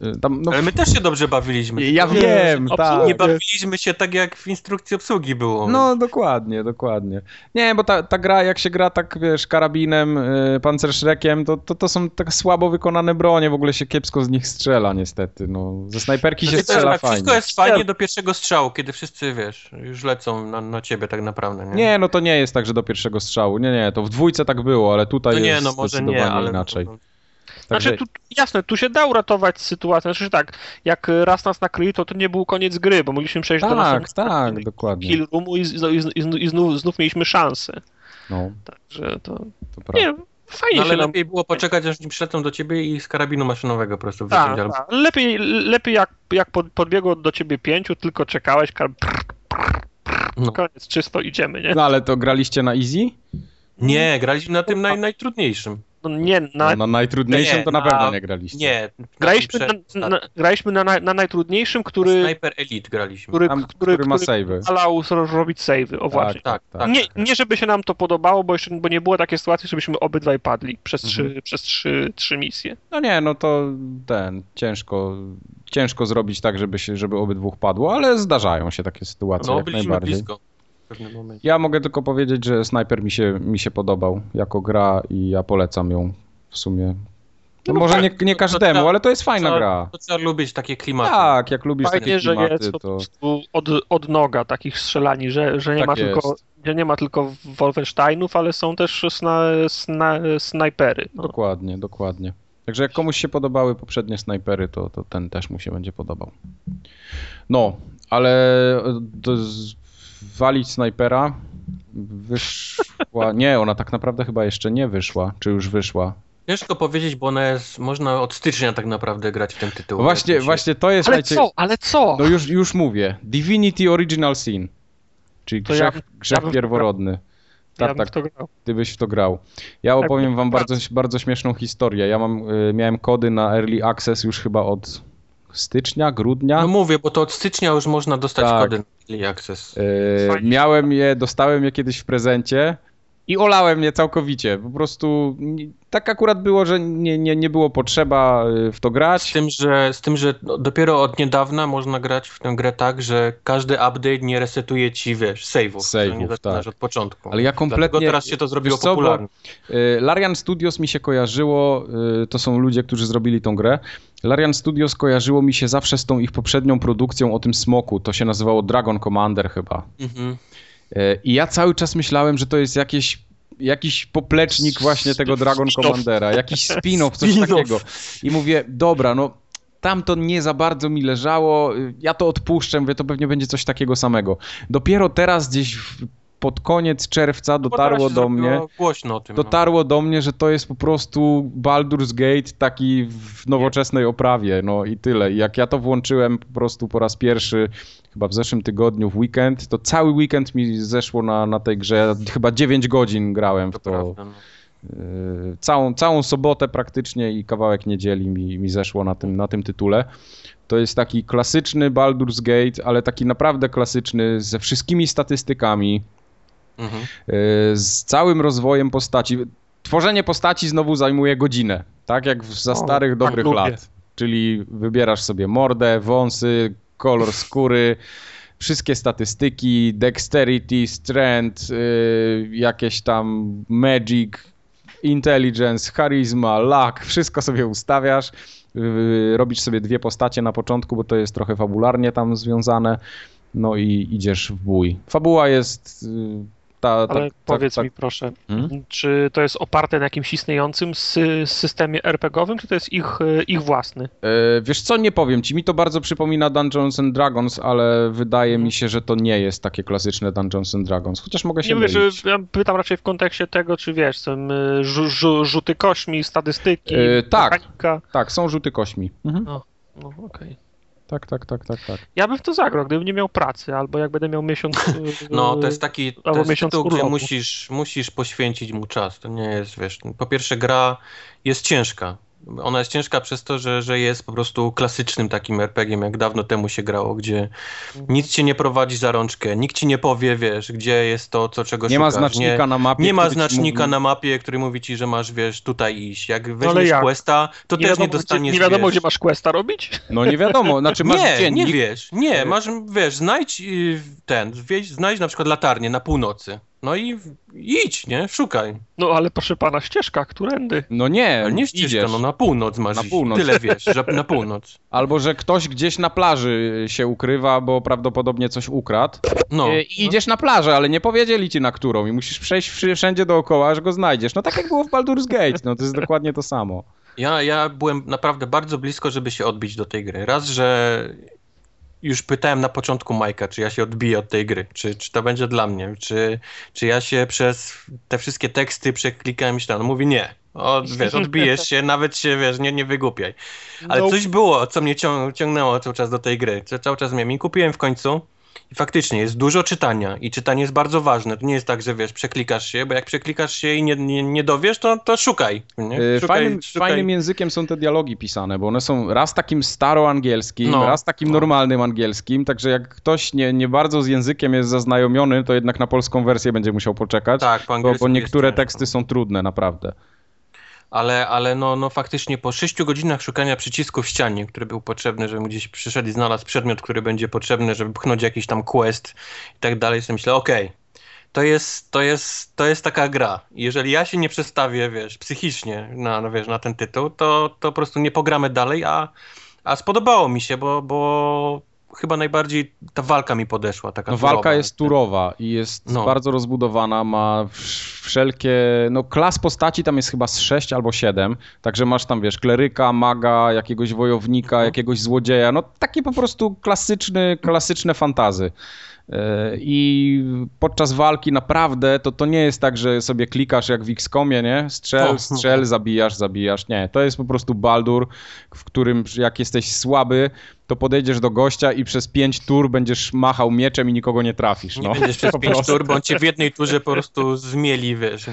Y, Tam, no, Ale my też się dobrze bawiliśmy. ja wiem, tak. Nie bawiliśmy się tak, jak w instrukcji obsługi było. No dokładnie, dokładnie. Nie, bo ta, ta gra, jak się gra tak, wiesz, karabinem, y, pancerszrekiem, to, to, to są tak słabo wykonane bronie, w ogóle się kiepsko z nich strzela niestety. No, ze snajperki się Znaczy, strzela tak, fajnie. Wszystko jest fajnie do pierwszego strzału, kiedy wszyscy, wiesz, już lecą na, na ciebie tak naprawdę, nie? Nie, no to nie jest tak, że do pierwszego strzału. Nie, nie, to w dwójce tak było, ale tutaj to nie, jest no może nie, ale... inaczej. no, Także, Znaczy, tu, jasne, tu się da uratować sytuację. Znaczy, że tak, jak raz nas nakryli, to to nie był koniec gry, bo mogliśmy przejść do tak, następnego tak, dokładnie. kill roomu i, z- i, z- i, znów- i znów, znów mieliśmy szansę. No, Także to, to prawda. nie, fajnie No, się ale nam... lepiej było poczekać, aż nie przylecą do ciebie i z karabinu maszynowego po prostu Tak, albo- tak. Lepiej, lepiej jak, jak pod, podbiegło do ciebie pięciu, tylko czekałeś, kar... No. koniec, czysto, idziemy, nie? No ale to graliście na easy? Nie, graliśmy na tym naj, najtrudniejszym. No nie, na, No, na najtrudniejszym Nie, to na na- pewno nie graliście. Nie. graliśmy, przed- na, na, graliśmy na, na, na najtrudniejszym, który, Sniper Elite graliśmy. który, Tam, który, który ma który savey. ro- robić save'y, o właśnie. tak, tak. Nie, nie żeby się nam to podobało, bo jeszcze bo nie było takiej sytuacji, żebyśmy obydwaj padli przez trzy, Mhm. przez trzy, trzy misje. No nie, no to ten, ciężko, ciężko zrobić tak, żeby, się, żeby obydwóch padło, ale zdarzają się takie sytuacje No, jak byliśmy najbardziej. blisko pewnym momencie. Ja mogę tylko powiedzieć, że Sniper mi się, mi się podobał jako gra i ja polecam ją w sumie. No No może tak, nie, nie to- to każdemu, trzeba- ale to jest fajna Trzeba- gra. To trzeba lubić takie klimaty. Tak, jak lubisz takie Fajnie, że klimaty, jest po to prostu od, od noga takich strzelani, że, że nie, Tak ma jest. tylko, że nie ma tylko Wolfensteinów, ale są też sna, sna, snajpery. No. dokładnie, dokładnie. Także jak komuś się podobały poprzednie snajpery, to, to ten też mu się będzie podobał. No, ale do, z, walić snajpera wyszła. [LAUGHS] Nie, ona tak naprawdę chyba jeszcze nie wyszła, czy już wyszła. Ciężko powiedzieć, bo ona jest, można od stycznia tak naprawdę grać w ten tytuł. Właśnie, mi się- właśnie to jest Ale najcie- co, ale co? No już, już mówię. Divinity Original Sin. Czyli To ja grzech, bym- grzech ja pierworodny. Tak, tak, w to grał. ty byś w to grał. Ja opowiem wam tak. bardzo, bardzo śmieszną historię. Ja mam, y, miałem kody na Early Access już chyba od stycznia, grudnia. No mówię, bo to od stycznia już można dostać Tak. kody na Early Access. Y, Fajnie. miałem je, dostałem je kiedyś w prezencie i olałem je całkowicie. Po prostu tak akurat było, że nie, nie, nie było potrzeba y, w to Z grać. tym, że, z tym, że no, dopiero od niedawna można grać w tę grę tak, że każdy update nie resetuje ci, wiesz, save'ów. Save'ów, nie zaczynasz tak. od początku. Ale ja kompletnie- Dlatego teraz się to zrobiło co, popularne. Y, Larian Studios mi się kojarzyło, y, to są ludzie, którzy zrobili tą grę. Larian Studios kojarzyło mi się zawsze z tą ich poprzednią produkcją o tym smoku. To się nazywało Dragon Commander chyba. Mhm. Y, I ja cały czas myślałem, że to jest jakieś, jakiś poplecznik właśnie tego Dragon. Commandera, jakiś spin-off, coś Spin-off. takiego. I mówię, dobra, no tamto nie za bardzo mi leżało, ja to odpuszczę, mówię, to pewnie będzie coś takiego samego. Dopiero teraz gdzieś pod koniec czerwca teraz dotarło do mnie, głośno o tym. no. dotarło do mnie, że to jest po prostu Baldur's Gate taki w nowoczesnej oprawie, no i tyle. I jak ja to włączyłem po prostu po raz pierwszy, chyba w zeszłym tygodniu w weekend, to cały weekend mi zeszło na, na tej grze, Ja chyba 9 godzin grałem w To to. prawda, no. Yy, całą, całą sobotę praktycznie i kawałek niedzieli mi, mi zeszło na tym, na tym tytule. To jest taki klasyczny Baldur's Gate, ale taki naprawdę klasyczny, ze wszystkimi statystykami, Mhm. yy, z całym rozwojem postaci. Tworzenie postaci znowu zajmuje godzinę, tak jak w, za O, starych tak, dobrych lubię. lat. Czyli wybierasz sobie mordę, wąsy, kolor skóry, wszystkie statystyki, dexterity, strength, yy, jakieś tam magic, intelligence, charisma, luck, wszystko sobie ustawiasz. Yy, robisz sobie dwie postacie na początku, bo to jest trochę fabularnie tam związane. No i idziesz w bój. Fabuła jest yy, ta, ta, Ale ta, powiedz mi proszę, Hmm? czy to jest oparte na jakimś istniejącym sy- systemie RPG-owym, czy to jest ich, e, ich własny? E, Wiesz co, nie powiem ci, mi to bardzo przypomina Dungeons and Dragons, ale wydaje Mhm. mi się, że to nie jest takie klasyczne Dungeons and Dragons, chociaż mogę się Nie mylić. że ja pytam raczej w kontekście tego, czy wiesz, są e, rzu- rzu- rzuty kośmi, statystyki, E, tak. mechanika. Tak, są rzuty kośmi. Mhm. No, okej. Tak, tak, tak, tak, tak. Ja bym w to zagrał, gdybym nie miał pracy, albo jak będę miał miesiąc... [LAUGHS] e, No, to jest taki to jest miesiąc tytuł, gdzie musisz, musisz poświęcić mu czas. To nie jest, wiesz, po pierwsze gra jest ciężka. Ona jest ciężka przez to, że, że jest po prostu klasycznym takim RPG-iem, jak dawno temu się grało, gdzie Mhm. nic cię nie prowadzi za rączkę, nikt ci nie powie, wiesz, gdzie jest to, co czego Nie ma szukasz. znacznika na mapie. Nie ma znacznika mówi- na mapie, który mówi ci, że masz, wiesz, tutaj iść. Jak weźmiesz jak? questa, to nie też wiadomo, nie dostaniesz, nie wiadomo, wiesz, gdzie masz questa robić? No nie wiadomo, znaczy masz nie, dziennik. nie wiesz, nie, masz, wiesz, znajdź y, ten, znajdź na przykład latarnię na północy, no i idź, nie, szukaj. No ale proszę pana, ścieżka, którędy? No nie, Ale nie ścieżka, idziesz. no na północ masz Na północ. Tyle wiesz, że [LAUGHS] na północ. Albo, że ktoś gdzieś na plaży się ukrywa, bo prawdopodobnie coś ukradł. No, E, I idziesz na plażę, ale nie powiedzieli ci na którą i musisz przejść wszędzie dookoła, aż go znajdziesz. No tak jak było w Baldur's Gate, no to jest dokładnie to samo. ja, ja byłem naprawdę bardzo blisko, żeby się odbić do tej gry. Raz, że już pytałem na początku Majka, czy ja się odbiję od tej gry, czy, czy to będzie dla mnie, czy, czy ja się przez te wszystkie teksty przeklikałem i myślałem, mówi nie. O, wiesz, odbijesz się, nawet się, wiesz, nie, nie wygłupiaj. Ale No. coś było, co mnie cią ciągnęło cały czas do tej gry. Co- Cały czas miałem. I kupiłem w końcu. I faktycznie jest dużo czytania i czytanie jest bardzo ważne. To nie jest tak, że wiesz, przeklikasz się, bo jak przeklikasz się i nie, nie, nie dowiesz, to, to szukaj. Yy, szukaj, Fajnym, szukaj. fajnym językiem są te dialogi pisane, bo one są raz takim staroangielskim, No. raz takim No. normalnym angielskim, także jak ktoś nie, nie bardzo z językiem jest zaznajomiony, to jednak na polską wersję będzie musiał poczekać, Tak, po bo, bo niektóre teksty są trudne, naprawdę. Ale, ale no, no faktycznie po 6 godzinach szukania przycisku w ścianie, który był potrzebny, żebym gdzieś przyszedł i znalazł przedmiot, który będzie potrzebny, żeby pchnąć jakiś tam quest i tak dalej, sobie myślę, okej, to jest, to, jest, to jest taka gra. Jeżeli ja się nie przestawię, wiesz, psychicznie na, no, wiesz, na ten tytuł, to, to po prostu nie pogramy dalej, a, a spodobało mi się, bo, bo chyba najbardziej ta walka mi podeszła. Taka No, turowa. walka jest turowa i jest No. bardzo rozbudowana, ma wsz- wszelkie, no klas postaci tam jest chyba z 6 albo 7, także masz tam, wiesz, kleryka, maga, jakiegoś wojownika, Mhm. jakiegoś złodzieja, no takie po prostu klasyczny, klasyczne fantazy. Yy, I podczas walki naprawdę to, to nie jest tak, że sobie klikasz jak w XCOMie, nie? Strzel, strzel, zabijasz, zabijasz. Nie, to jest po prostu Baldur, w którym jak jesteś słaby, to podejdziesz do gościa i przez pięć tur będziesz machał mieczem i nikogo nie trafisz. Nie No. będziesz przez pięć tur, bo on cię w jednej turze po prostu zmieli, wiesz.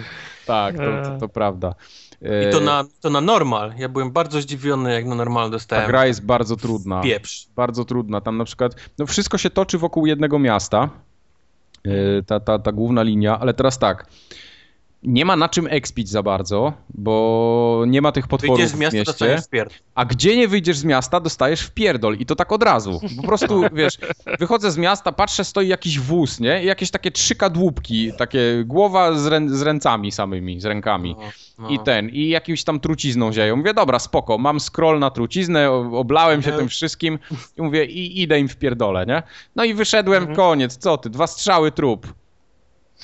Tak, to, to, to prawda. I to Yy, na, to na normal. Ja byłem bardzo zdziwiony, jak na normal Ta dostałem gra jest bardzo trudna. pieprz. Bardzo trudna. Tam na przykład, no wszystko się toczy wokół jednego miasta, yy, ta, ta, ta główna linia, ale teraz tak, nie ma na czym ekspić za bardzo, bo nie ma tych potworów Wyjdziesz z w miasta, mieście. dostaniesz pierd. A gdzie nie wyjdziesz z miasta, dostajesz w pierdol i to tak od razu. Po prostu, [LAUGHS] wiesz, wychodzę z miasta, patrzę, stoi jakiś wóz, nie? I jakieś takie trzy kadłubki, takie głowa z, rę, z ręcami samymi, z rękami. No, no. I ten, i jakimś tam trucizną zieją. Mówię, dobra, spoko, mam scroll na truciznę, oblałem się Nie. tym wszystkim i mówię, i idę im w pierdole, nie? No i wyszedłem, Mhm. koniec, co ty, dwa strzały, trup.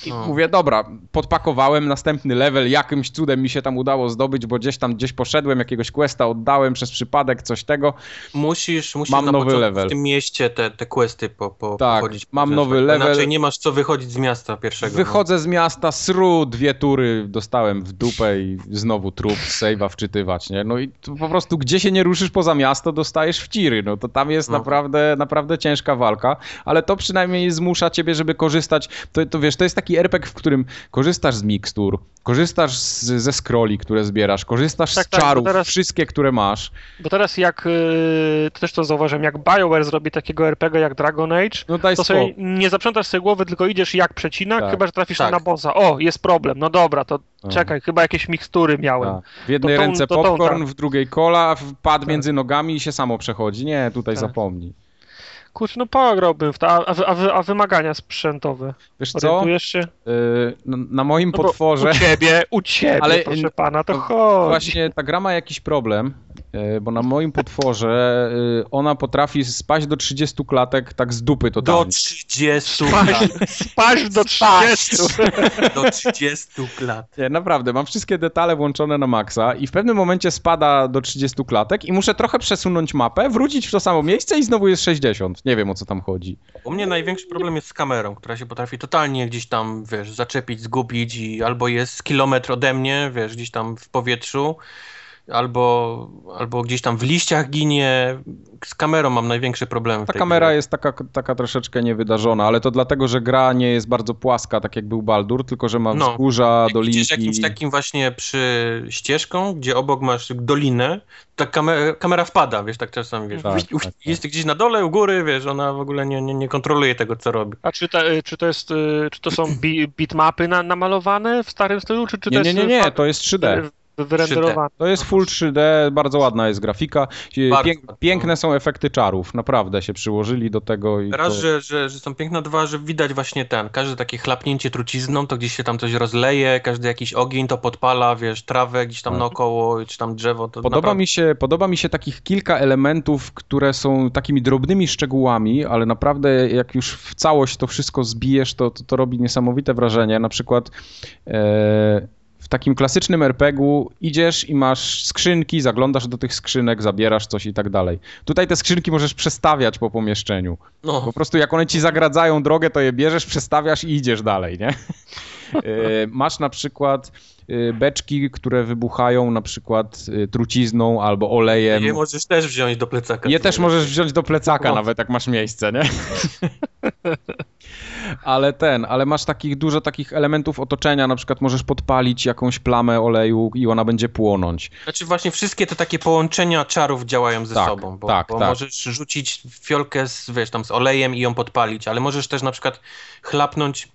I No. mówię, dobra, podpakowałem następny level, jakimś cudem mi się tam udało zdobyć, bo gdzieś tam, gdzieś poszedłem, jakiegoś questa oddałem przez przypadek, coś tego. Musisz, musisz Mam na nowy level. w tym mieście te, te questy po, po, Tak, pochodzić. mam nowy bo level. Inaczej nie masz co wychodzić z miasta pierwszego. Wychodzę z miasta, sru, dwie tury dostałem w dupę i znowu trup, save'a wczytywać, nie? No i po prostu gdzie się nie ruszysz poza miasto, dostajesz w ciry, no to tam jest No. naprawdę, naprawdę ciężka walka, ale to przynajmniej zmusza ciebie, żeby korzystać, to, to wiesz, to jest taki RPG, w którym korzystasz z mikstur, korzystasz z, ze scrolli, które zbierasz, korzystasz Tak, z tak, bo czarów, teraz- wszystkie, które masz. Bo teraz jak, yy, to też to zauważyłem, jak BioWare zrobi takiego RPG jak Dragon Age, No daj to sobie nie zaprzątasz sobie głowy, tylko idziesz jak przecinak, Tak. chyba, że trafisz Tak. na bossa. O, jest problem, no dobra, to czekaj, chyba jakieś mikstury miałem. Tak. W jednej To tą- ręce to tą, popcorn, tak. w drugiej cola, wpadł Tak. między nogami i się samo przechodzi. Nie, tutaj Tak. zapomnij. Kurczę, no pograłbym w to, a, a, a, wy- a wymagania sprzętowe, Wiesz co? się? Yy, na, na moim No potworze U ciebie, u ciebie, Ale- proszę pana, to chodź. właśnie ta gra ma jakiś problem, bo na moim potworze yy, ona potrafi spaść do 30 klatek tak z dupy Do totalnie. 30 Spaść, lat. spaść do Spaść. 30. Do 30 lat. Nie, naprawdę, mam wszystkie detale włączone na maksa i w pewnym momencie spada do 30 klatek i muszę trochę przesunąć mapę, wrócić w to samo miejsce i znowu jest 60. Nie wiem o co tam chodzi. U mnie największy problem jest z kamerą, która się potrafi totalnie gdzieś tam, wiesz, zaczepić, zgubić i albo jest kilometr ode mnie, wiesz, gdzieś tam w powietrzu, albo, albo gdzieś tam w liściach ginie. Z kamerą mam największe problemy w Ta tej kamera grze. jest taka, taka troszeczkę niewydarzona, ale to dlatego, że gra nie jest bardzo płaska, tak jak był Baldur, tylko że ma No. wzgórza, Jak idziesz dolinki. jakimś takim właśnie przy ścieżką, gdzie obok masz dolinę, ta kamera, kamera wpada, wiesz, tak czasami, wiesz, Tak, tak, tak. jest gdzieś na dole, u góry, wiesz, ona w ogóle nie, nie, nie kontroluje tego, co robi. A czy, te, czy to jest, y, czy to są bi, bitmapy na, namalowane w starym stylu, czy, czy Nie, to nie, jest nie, nie, fakt- to jest 3D. Wy- wyrenderowane? To jest full 3D, bardzo ładna jest grafika. Pięk, piękne są efekty czarów, naprawdę się przyłożyli do tego. I Raz, to... że, że, że są piękne, dwa, że widać właśnie ten, każde takie chlapnięcie trucizną, to gdzieś się tam coś rozleje, każdy jakiś ogień to podpala, wiesz, trawę gdzieś tam Tak. naokoło, czy tam drzewo, to Podoba naprawdę... mi, się, podoba mi się takich kilka elementów, które są takimi drobnymi szczegółami, ale naprawdę jak już w całość to wszystko zbijesz, to, to, to robi niesamowite wrażenie. Na przykład e, w takim klasycznym RPG-u idziesz i masz skrzynki, zaglądasz do tych skrzynek, zabierasz coś i tak dalej. Tutaj te skrzynki możesz przestawiać po pomieszczeniu. No, Po prostu jak one ci zagradzają drogę, to je bierzesz, przestawiasz i idziesz dalej, nie? [LAUGHS] E, Masz na przykład e, beczki, które wybuchają na przykład e, trucizną albo olejem. je możesz też wziąć do plecaka. Je też możesz wziąć do plecaka No. nawet, jak masz miejsce, nie? [LAUGHS] ale ten, ale masz takich dużo takich elementów otoczenia, na przykład możesz podpalić jakąś plamę oleju i ona będzie płonąć. Znaczy właśnie wszystkie te takie połączenia czarów działają ze Tak, sobą, bo, tak, bo tak. możesz rzucić fiolkę z, wiesz, tam z olejem i ją podpalić, ale możesz też na przykład chlapnąć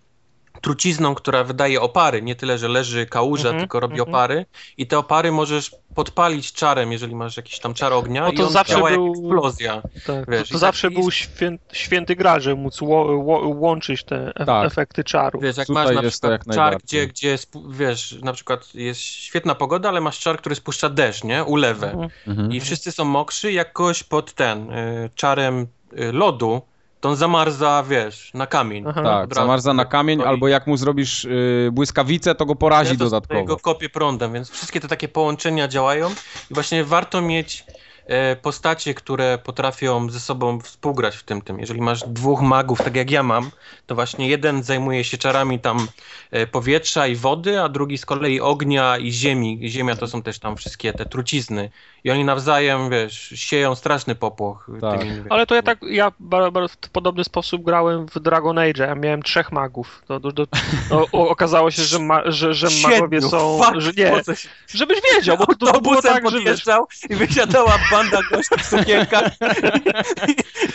trucizną, która wydaje opary, nie tyle, że leży kałuża, Mhm, tylko robi mhm. opary i te opary możesz podpalić czarem, jeżeli masz jakiś tam czar ognia No to i on zawsze działa był- jak eksplozja. Tak, Wiesz, to, to zawsze tak był jest- świę, święty gra, żeby móc ło, ło, łączyć te Tak. efekty czarów. Wiesz, jak Tutaj masz na przykład jak czar, gdzie, gdzie wiesz, na przykład jest świetna pogoda, ale masz czar, który spuszcza deszcz, nie? Ulewę. Mhm. Mhm. I wszyscy są mokrzy, jak kogoś pod ten y, czarem y, lodu, to on zamarza, wiesz, na kamień. Aha. Tak, zamarza na kamień, albo jak mu zrobisz y, błyskawicę, to go porazi Ja to dodatkowo. Jego kopie prądem, więc wszystkie te takie połączenia działają i właśnie warto mieć e, postacie, które potrafią ze sobą współgrać w tym tym. Jeżeli masz dwóch magów, tak jak ja mam, to właśnie jeden zajmuje się czarami tam e, powietrza i wody, a drugi z kolei ognia i ziemi. Ziemia to są też tam wszystkie te trucizny i oni nawzajem, wiesz, sieją straszny popłoch. Tak. Tymi, wiesz, Ale to ja tak, ja w podobny sposób grałem w Dragon Age. Ja miałem trzech magów. To, to, to, o, okazało się, że, ma, że, że magowie Siedmiu, są. [LAUGHS] fuck, Że nie, po co się- żebyś wiedział, bo to, to było tak, że wiesz, i wysiadała banda gości w sukienkach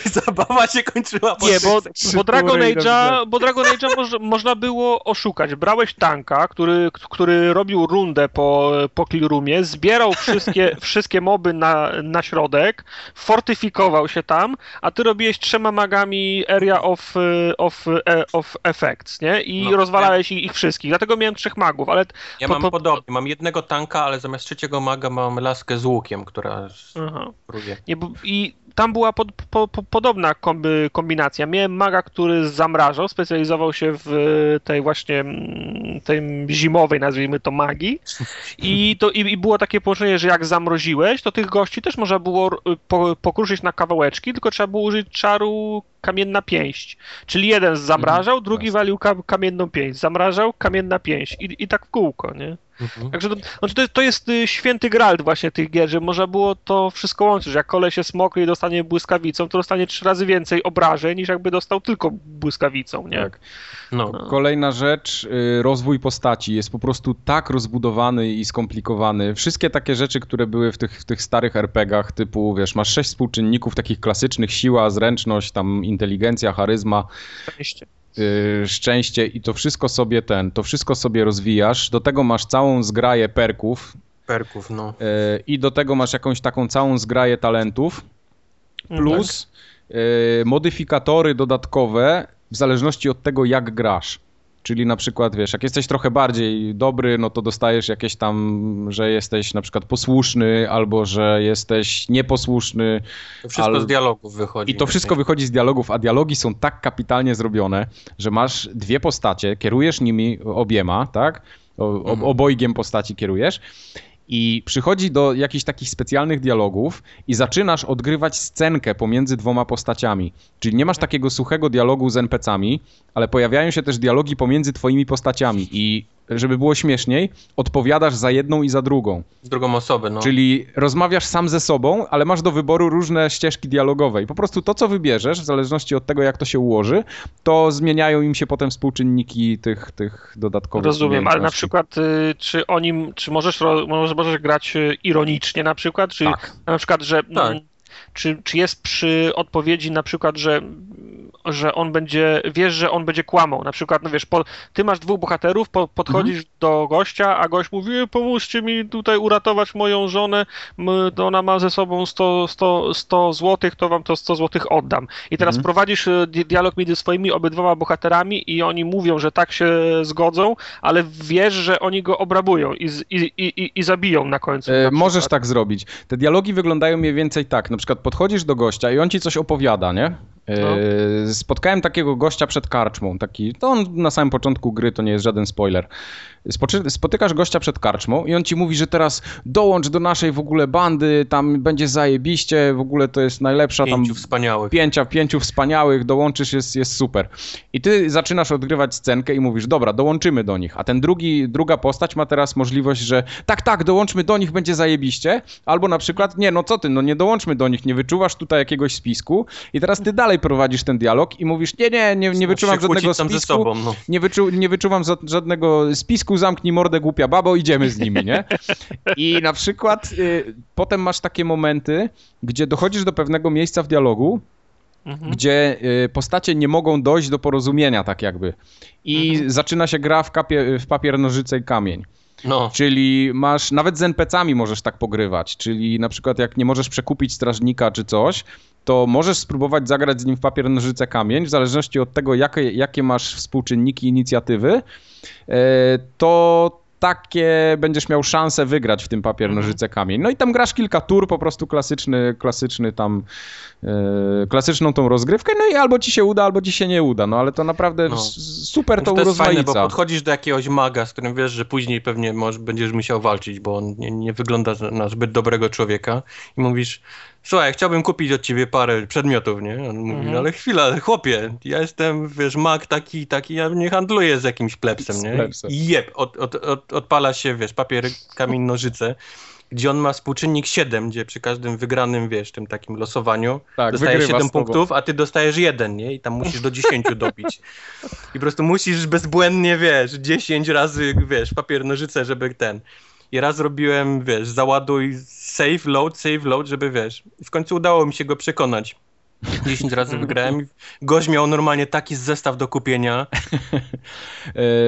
i zabawa się kończyła po Nie, bo, bo Dragon Age'a, bo Dragon Age'a moż, można było oszukać. Brałeś tanka, który, który robił rundę po, po clearroomie, zbierał wszystkie, wszystkie moby na, na środek, fortyfikował się tam, a ty robiłeś trzema magami Area of, e, of, e, of Effects, nie? I No, rozwalałeś ich, ich wszystkich. Dlatego miałem trzech magów, ale... Ja po- mam po- podobnie, mam jednego tanka, ale zamiast trzeciego maga mam laskę z łukiem, która Aha. Nie, bo, I tam była pod, po, po, podobna kombi, kombinacja. Miałem maga, który zamrażał, specjalizował się w tej właśnie mm, tej zimowej, nazwijmy to magii. I, to, i, i było takie połączenie, że jak zamroziłeś, to tych gości też można było y, po, pokruszyć na kawałeczki, tylko trzeba było użyć czaru kamienna pięść. Czyli jeden zamrażał, drugi jasne. walił ka, kamienną pięść. Zamrażał, kamienna pięść. I, I tak w kółko, nie? Mhm. Także to, znaczy to, to jest y, święty gralt właśnie tych gier, że można było to wszystko łączyć, że jak koleś jest mokry i dostanie błyskawicą, to dostanie trzy razy więcej obrażeń, niż jakby dostał tylko błyskawicą, nie? Tak. No. Kolejna rzecz, y, rozwój postaci jest po prostu tak rozbudowany i skomplikowany. Wszystkie takie rzeczy, które były w tych, w tych starych RPGach, typu, wiesz, masz sześć współczynników takich klasycznych, siła, zręczność, tam inteligencja, charyzma, Szczęście. Y, szczęście i to wszystko sobie ten, to wszystko sobie rozwijasz. Do tego masz całą zgraję perków Perków, no. y, i do tego masz jakąś taką całą zgraję talentów. plus y, modyfikatory dodatkowe w zależności od tego, jak grasz. Czyli na przykład, wiesz, jak jesteś trochę bardziej dobry, no to dostajesz jakieś tam, że jesteś na przykład posłuszny, albo że jesteś nieposłuszny. To wszystko ale- z dialogów wychodzi. I to wszystko wychodzi z dialogów, a dialogi są tak kapitalnie zrobione, że masz dwie postacie, kierujesz nimi obiema, tak? O, Mhm. Obojgiem postaci kierujesz. I przychodzi do jakichś takich specjalnych dialogów i zaczynasz odgrywać scenkę pomiędzy dwoma postaciami. Czyli nie masz takiego suchego dialogu z NPC-ami, ale pojawiają się też dialogi pomiędzy twoimi postaciami i żeby było śmieszniej, odpowiadasz za jedną i za drugą. Z drugą osobę, no. Czyli rozmawiasz sam ze sobą, ale masz do wyboru różne ścieżki dialogowe i po prostu to, co wybierzesz, w zależności od tego, jak to się ułoży, to zmieniają im się potem współczynniki tych, tych dodatkowych Rozumiem, ale na przykład y, czy oni, czy możesz, ro- możesz, możesz grać y, ironicznie na przykład, czy Tak. na przykład, że Tak. mm, czy, czy jest przy odpowiedzi na przykład, że że on będzie, wiesz, że on będzie kłamał, na przykład, no wiesz, po, ty masz dwóch bohaterów, po, podchodzisz Mhm. do gościa, a gość mówi, "E, pomóżcie mi tutaj uratować moją żonę, to ona ma ze sobą 100, 100, 100 złotych, to wam to 100 złotych oddam. I teraz Mhm. prowadzisz e, di- dialog między swoimi obydwoma bohaterami i oni mówią, że tak się zgodzą, ale wiesz, że oni go obrabują i, i, i, i, zabiją na końcu. E, na Możesz przykład. tak zrobić. Te dialogi wyglądają mniej więcej tak. Na przykład podchodzisz do gościa i on ci coś opowiada, nie? E, No. Spotkałem takiego gościa przed karczmą. Taki, to on na samym początku gry, to nie jest żaden spoiler. Spotykasz gościa przed karczmą i on ci mówi, że teraz dołącz do naszej w ogóle bandy, tam będzie zajebiście, w ogóle to jest najlepsza tam Pięciu wspaniałych. pięcia, pięciu wspaniałych, dołączysz, jest, jest super. I ty zaczynasz odgrywać scenkę i mówisz, dobra, dołączymy do nich. A ten drugi, druga postać ma teraz możliwość, że tak, tak, dołączmy do nich, będzie zajebiście. Albo na przykład, nie, no co ty, no nie dołączmy do nich, nie wyczuwasz tutaj jakiegoś spisku i teraz ty dalej prowadzisz ten dialog i mówisz, nie, nie, nie, nie wyczuwam żadnego tam spisku, no. nie, wyczu, nie wyczuwam żadnego spisku, zamknij mordę głupia babo, idziemy z nimi, nie? I na przykład y, potem masz takie momenty, gdzie dochodzisz do pewnego miejsca w dialogu, Mhm. gdzie y, postacie nie mogą dojść do porozumienia tak jakby. I Mhm. zaczyna się gra w, kapie, w papier, nożyce i kamień. No, Czyli masz, nawet z NPC-ami możesz tak pogrywać, czyli na przykład jak nie możesz przekupić strażnika czy coś, to możesz spróbować zagrać z nim w papier, nożyce, kamień, w zależności od tego, jakie, jakie masz współczynniki inicjatywy, e, to takie będziesz miał szansę wygrać w tym papier, Mhm. nożyce, kamień. No i tam grasz kilka tur, po prostu klasyczny, klasyczny tam, e, klasyczną tą rozgrywkę, no i albo ci się uda, albo ci się nie uda, no ale to naprawdę No. super to to jest fajne, bo podchodzisz do jakiegoś maga, z którym wiesz, że później pewnie możesz, będziesz musiał walczyć, bo on nie, nie wygląda na zbyt dobrego człowieka i mówisz, słuchaj, chciałbym kupić od ciebie parę przedmiotów, nie? On mówi, Mhm. no ale chwila, chłopie, ja jestem, wiesz, mag taki taki, ja nie handluję z jakimś plebsem, Z nie? I jeb, od, od, od, odpala się, wiesz, papier, kamień, nożyce, gdzie on ma współczynnik 7, gdzie przy każdym wygranym, wiesz, tym takim losowaniu Tak, dostaje wygrywa 7 z tobą. punktów, a ty dostajesz jeden, nie? I tam musisz do 10 dobić. I po prostu musisz bezbłędnie, wiesz, 10 razy, wiesz, papier, nożyce, żeby ten. I raz robiłem, wiesz, załaduj, save, load, save, load, żeby, wiesz. I w końcu udało mi się go przekonać. 10 razy wygrałem. Gość miał normalnie taki zestaw do kupienia. [LAUGHS]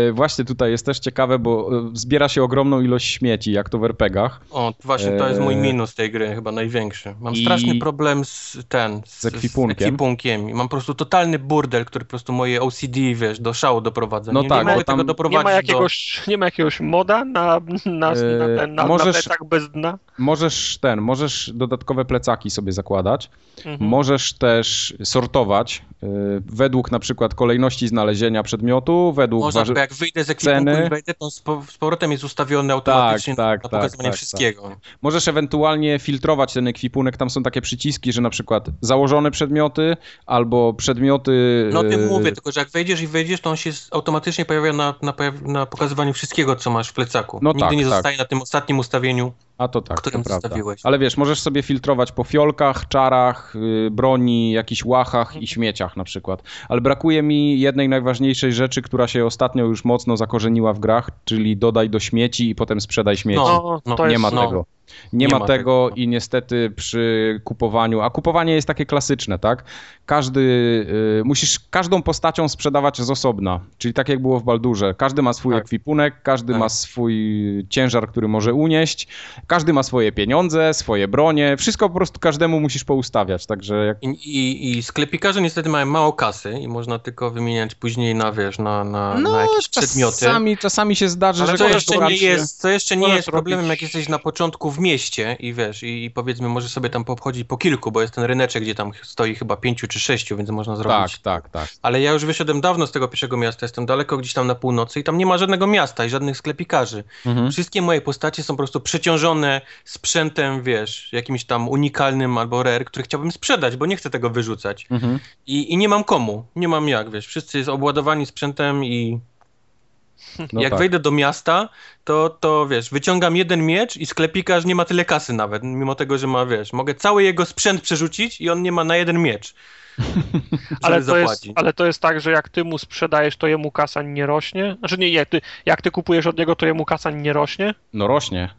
E, właśnie tutaj jest też ciekawe, bo e, zbiera się ogromną ilość śmieci, jak to w RPGach. O, właśnie to jest mój Eee. minus tej gry, chyba największy. Mam I- straszny problem z ten, z, Z ekwipunkiem. Z ekwipunkiem. I mam po prostu totalny burdel, który po prostu moje OCD, wiesz, do szału doprowadza. No nie, tak, nie mogę tam tego doprowadzić Nie ma, do... jakiegoś, nie ma jakiegoś moda na, na, na, ten, na, możesz- na plecach bez dna? Możesz ten, możesz dodatkowe plecaki sobie zakładać. Mhm. Możesz też sortować e, według na przykład kolejności znalezienia przedmiotu, według Można, waży... bo jak wyjdę z ekwipunku i wejdę, to z, po- z powrotem jest ustawiony automatycznie tak, na tak, pokazywanie tak, wszystkiego. Możesz ewentualnie filtrować ten ekwipunek, tam są takie przyciski, że na przykład założone przedmioty albo przedmioty... No o tym e, mówię, tylko że jak wejdziesz i wejdziesz, to on się automatycznie pojawia na, na, na pokazywaniu wszystkiego, co masz w plecaku. No Nigdy tak, nie tak. zostaje na tym ostatnim ustawieniu. A to tak, którym to. Ale wiesz, możesz sobie filtrować po fiolkach, czarach, y, jakichś łachach Mhm. i śmieciach na przykład. Ale brakuje mi jednej najważniejszej rzeczy, która się ostatnio już mocno zakorzeniła w grach, czyli dodaj do śmieci i potem sprzedaj śmieci. No, No, to nie jest, ma no. tego. Nie, Nie ma, ma tego no. i niestety przy kupowaniu, a kupowanie jest takie klasyczne, tak? Każdy, y, musisz każdą postacią sprzedawać z osobna, czyli tak jak było w Baldurze. Każdy ma swój Tak. ekwipunek, każdy Tak. ma swój ciężar, który może unieść, każdy ma swoje pieniądze, swoje bronie, wszystko po prostu każdemu musisz poustawiać, także jak... I, i, I sklepikarze niestety mają mało kasy i można tylko wymieniać później na, wiesz, na, na, na jakieś przedmioty. No, czasami, czasami się zdarzy, Ale że to jeszcze nie jest, to jeszcze nie Możesz jest problemem, robić- jak jesteś na początku w mieście i wiesz, i, i powiedzmy, możesz sobie tam pochodzić po kilku, bo jest ten ryneczek, gdzie tam stoi chyba pięciu czy sześciu, więc można zrobić. Tak, tak, tak. Ale ja już wyszedłem dawno z tego pierwszego miasta, jestem daleko gdzieś tam na północy i tam nie ma żadnego miasta i żadnych sklepikarzy. Mhm. Wszystkie moje postacie są po prostu przeciążone sprzętem, wiesz, jakimś tam unikalnym albo rare, który chciałbym sprzedać, bo nie chcę tego wyrzucać. Mhm. I, I nie mam komu, nie mam jak, wiesz, wszyscy jest obładowani sprzętem i No jak tak. wejdę do miasta, to, to wiesz, wyciągam jeden miecz i sklepikarz nie ma tyle kasy nawet, mimo tego, że ma, wiesz, mogę cały jego sprzęt przerzucić i on nie ma na jeden miecz. [LAUGHS] Ale to, jest, ale to jest tak, że jak ty mu sprzedajesz, to jemu kasa nie rośnie? Znaczy nie, jak ty, jak ty kupujesz od niego, to jemu kasa nie rośnie? No rośnie.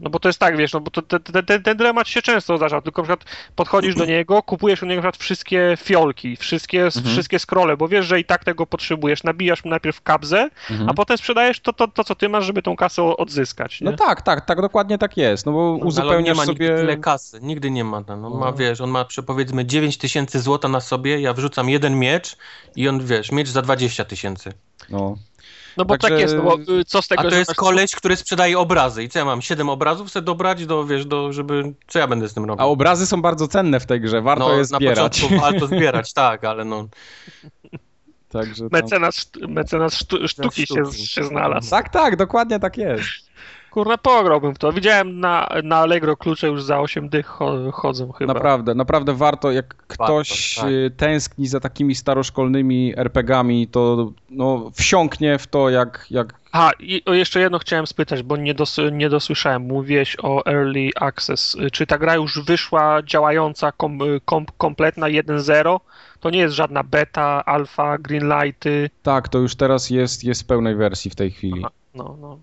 No bo to jest tak, wiesz, no bo to, te, te, te, ten dylemat się często zdarza, tylko na przykład podchodzisz do niego, kupujesz od niego na przykład wszystkie fiolki, wszystkie, Mhm. wszystkie scrolle, bo wiesz, że i tak tego potrzebujesz, nabijasz mu najpierw kabzę, Mhm. a potem sprzedajesz to, to, to, co ty masz, żeby tą kasę odzyskać, nie? No tak, tak, tak, dokładnie tak jest, no bo No, on nie uzupełniasz ma nigdy sobie... tyle kasy, nigdy nie ma. No, on ma, No. wiesz, on ma powiedzmy 9 tysięcy złota na sobie, ja wrzucam jeden miecz i on, wiesz, miecz za 20 tysięcy. No. No bo Także- tak jest, no bo y, co z tego, A to że jest masz- koleś, który sprzedaje obrazy i co ja mam, 7 obrazów chcę dobrać, do, wiesz, do, żeby, co ja będę z tym robił? A obrazy są bardzo cenne w tej grze, warto je na zbierać. początku [LAUGHS] warto zbierać, tak, ale no, Także tam... Mecenas, mecenas sztu, sztuki się, sztuki. się znalazł. Tak, tak, dokładnie tak jest. Kurna, pograłbym w to. Widziałem na, na Allegro klucze już za 8 dych cho- chodzą chyba. Naprawdę, naprawdę warto, jak ktoś tak. y, tęskni za takimi staroszkolnymi RPGami, to no, wsiąknie w to jak, jak A, i o jeszcze jedno chciałem spytać, bo nie, dos, nie dosłyszałem. Mówiłeś o Early Access. Czy ta gra już wyszła działająca, kom, kom, kompletna 1.0? To nie jest żadna beta, alfa, greenlighty. tak, to już teraz jest, jest w pełnej wersji w tej chwili. No, no,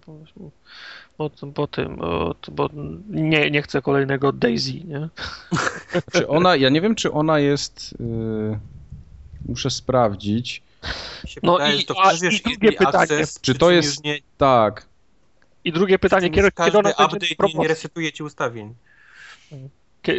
bo, bo, tym, bo, bo nie, nie chcę kolejnego Daisy, nie? [LAUGHS] Czy ona, ja nie wiem, czy ona jest, y, muszę sprawdzić. No i- to a- i drugie pytanie. access, Czy to jest- Nie, Tak, I drugie pytanie, kiedy, kiedy ona każdy będzie update nie, resetuje ci ustawień.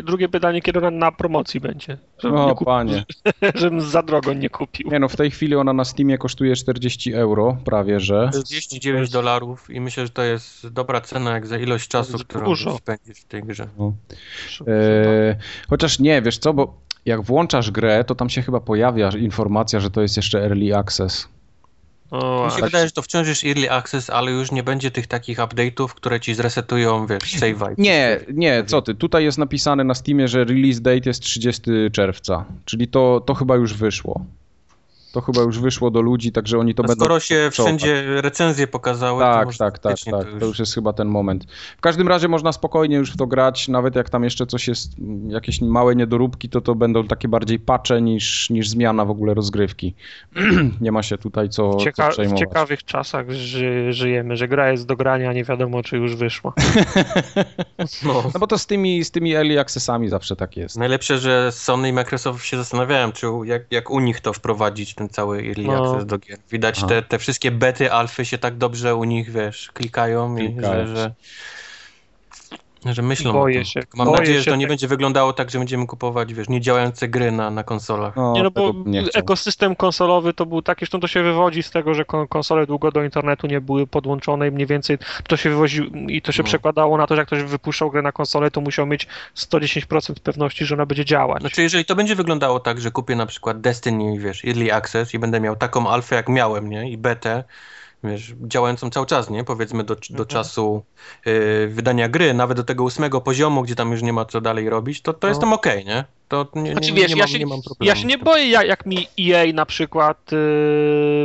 Drugie pytanie, kiedy ona na promocji będzie? Żebym, o kupił, panie. [LAUGHS] żebym za drogo nie kupił. Nie no, w tej chwili ona na Steamie kosztuje 40 euro, prawie że. 49 dolarów i myślę, że to jest dobra cena jak za ilość czasu, którą dużo. spędzisz w tej grze. No. E, chociaż nie, wiesz co, bo jak włączasz grę, to tam się chyba pojawia informacja, że to jest jeszcze early access. O, Mi się a- wydaje, że to wciąż jest early access, ale już nie będzie tych takich update'ów, które ci zresetują, wiesz, save'a. Nie, nie, co ty, tutaj jest napisane na Steamie, że release date jest 30 czerwca, czyli to, to chyba już wyszło. To chyba już wyszło do ludzi, także oni to No będą... skoro się czołgać. wszędzie recenzje pokazały, to Tak, może tak, tak, faktycznie tak. To już jest chyba ten moment. W każdym razie można spokojnie już w to grać, nawet jak tam jeszcze coś jest, mm, jakieś małe niedoróbki, to to będą takie bardziej pacze niż, niż zmiana w ogóle rozgrywki. [CLEARS THROAT] nie ma się tutaj co, co Cieka- w przejmować. ciekawych czasach ży- żyjemy, że gra jest do grania, a nie wiadomo, czy już wyszła. [LAUGHS] No. [LAUGHS] No bo to z tymi, z tymi early accessami zawsze tak jest. Najlepsze, że Sony i Microsoft się zastanawiałem, czy jak, jak u nich to wprowadzić, ten cały early No. access do gier. Widać Aha. te, te wszystkie bety, alfy się tak dobrze u nich, wiesz, klikają, Klikają i że, że, że myślą Boję o tym. się, Tylko Mam boję nadzieję, że się to nie tak- będzie wyglądało tak, że będziemy kupować, wiesz, niedziałające gry na, na konsolach. No, Nie no, bo nie ekosystem konsolowy to był taki, zresztą to się wywodzi z tego, że kon- konsole długo do internetu nie były podłączone i mniej więcej to się wywozi i to się No. przekładało na to, że jak ktoś wypuszczał grę na konsolę, to musiał mieć 110% pewności, że ona będzie działać. Znaczy, jeżeli to będzie wyglądało tak, że kupię na przykład Destiny, wiesz, Early Access i będę miał taką alfę, jak miałem, nie, i betę, wiesz, działającą cały czas, nie, powiedzmy do, do Mhm. czasu y, wydania gry, nawet do tego ósmego poziomu, gdzie tam już nie ma co dalej robić, to, to No. jestem okej, nie? To nie, Znaczy, nie, wiesz, nie, ja mam, się- nie mam problemu. Ja się nie boję, jak, jak mi EA na przykład y,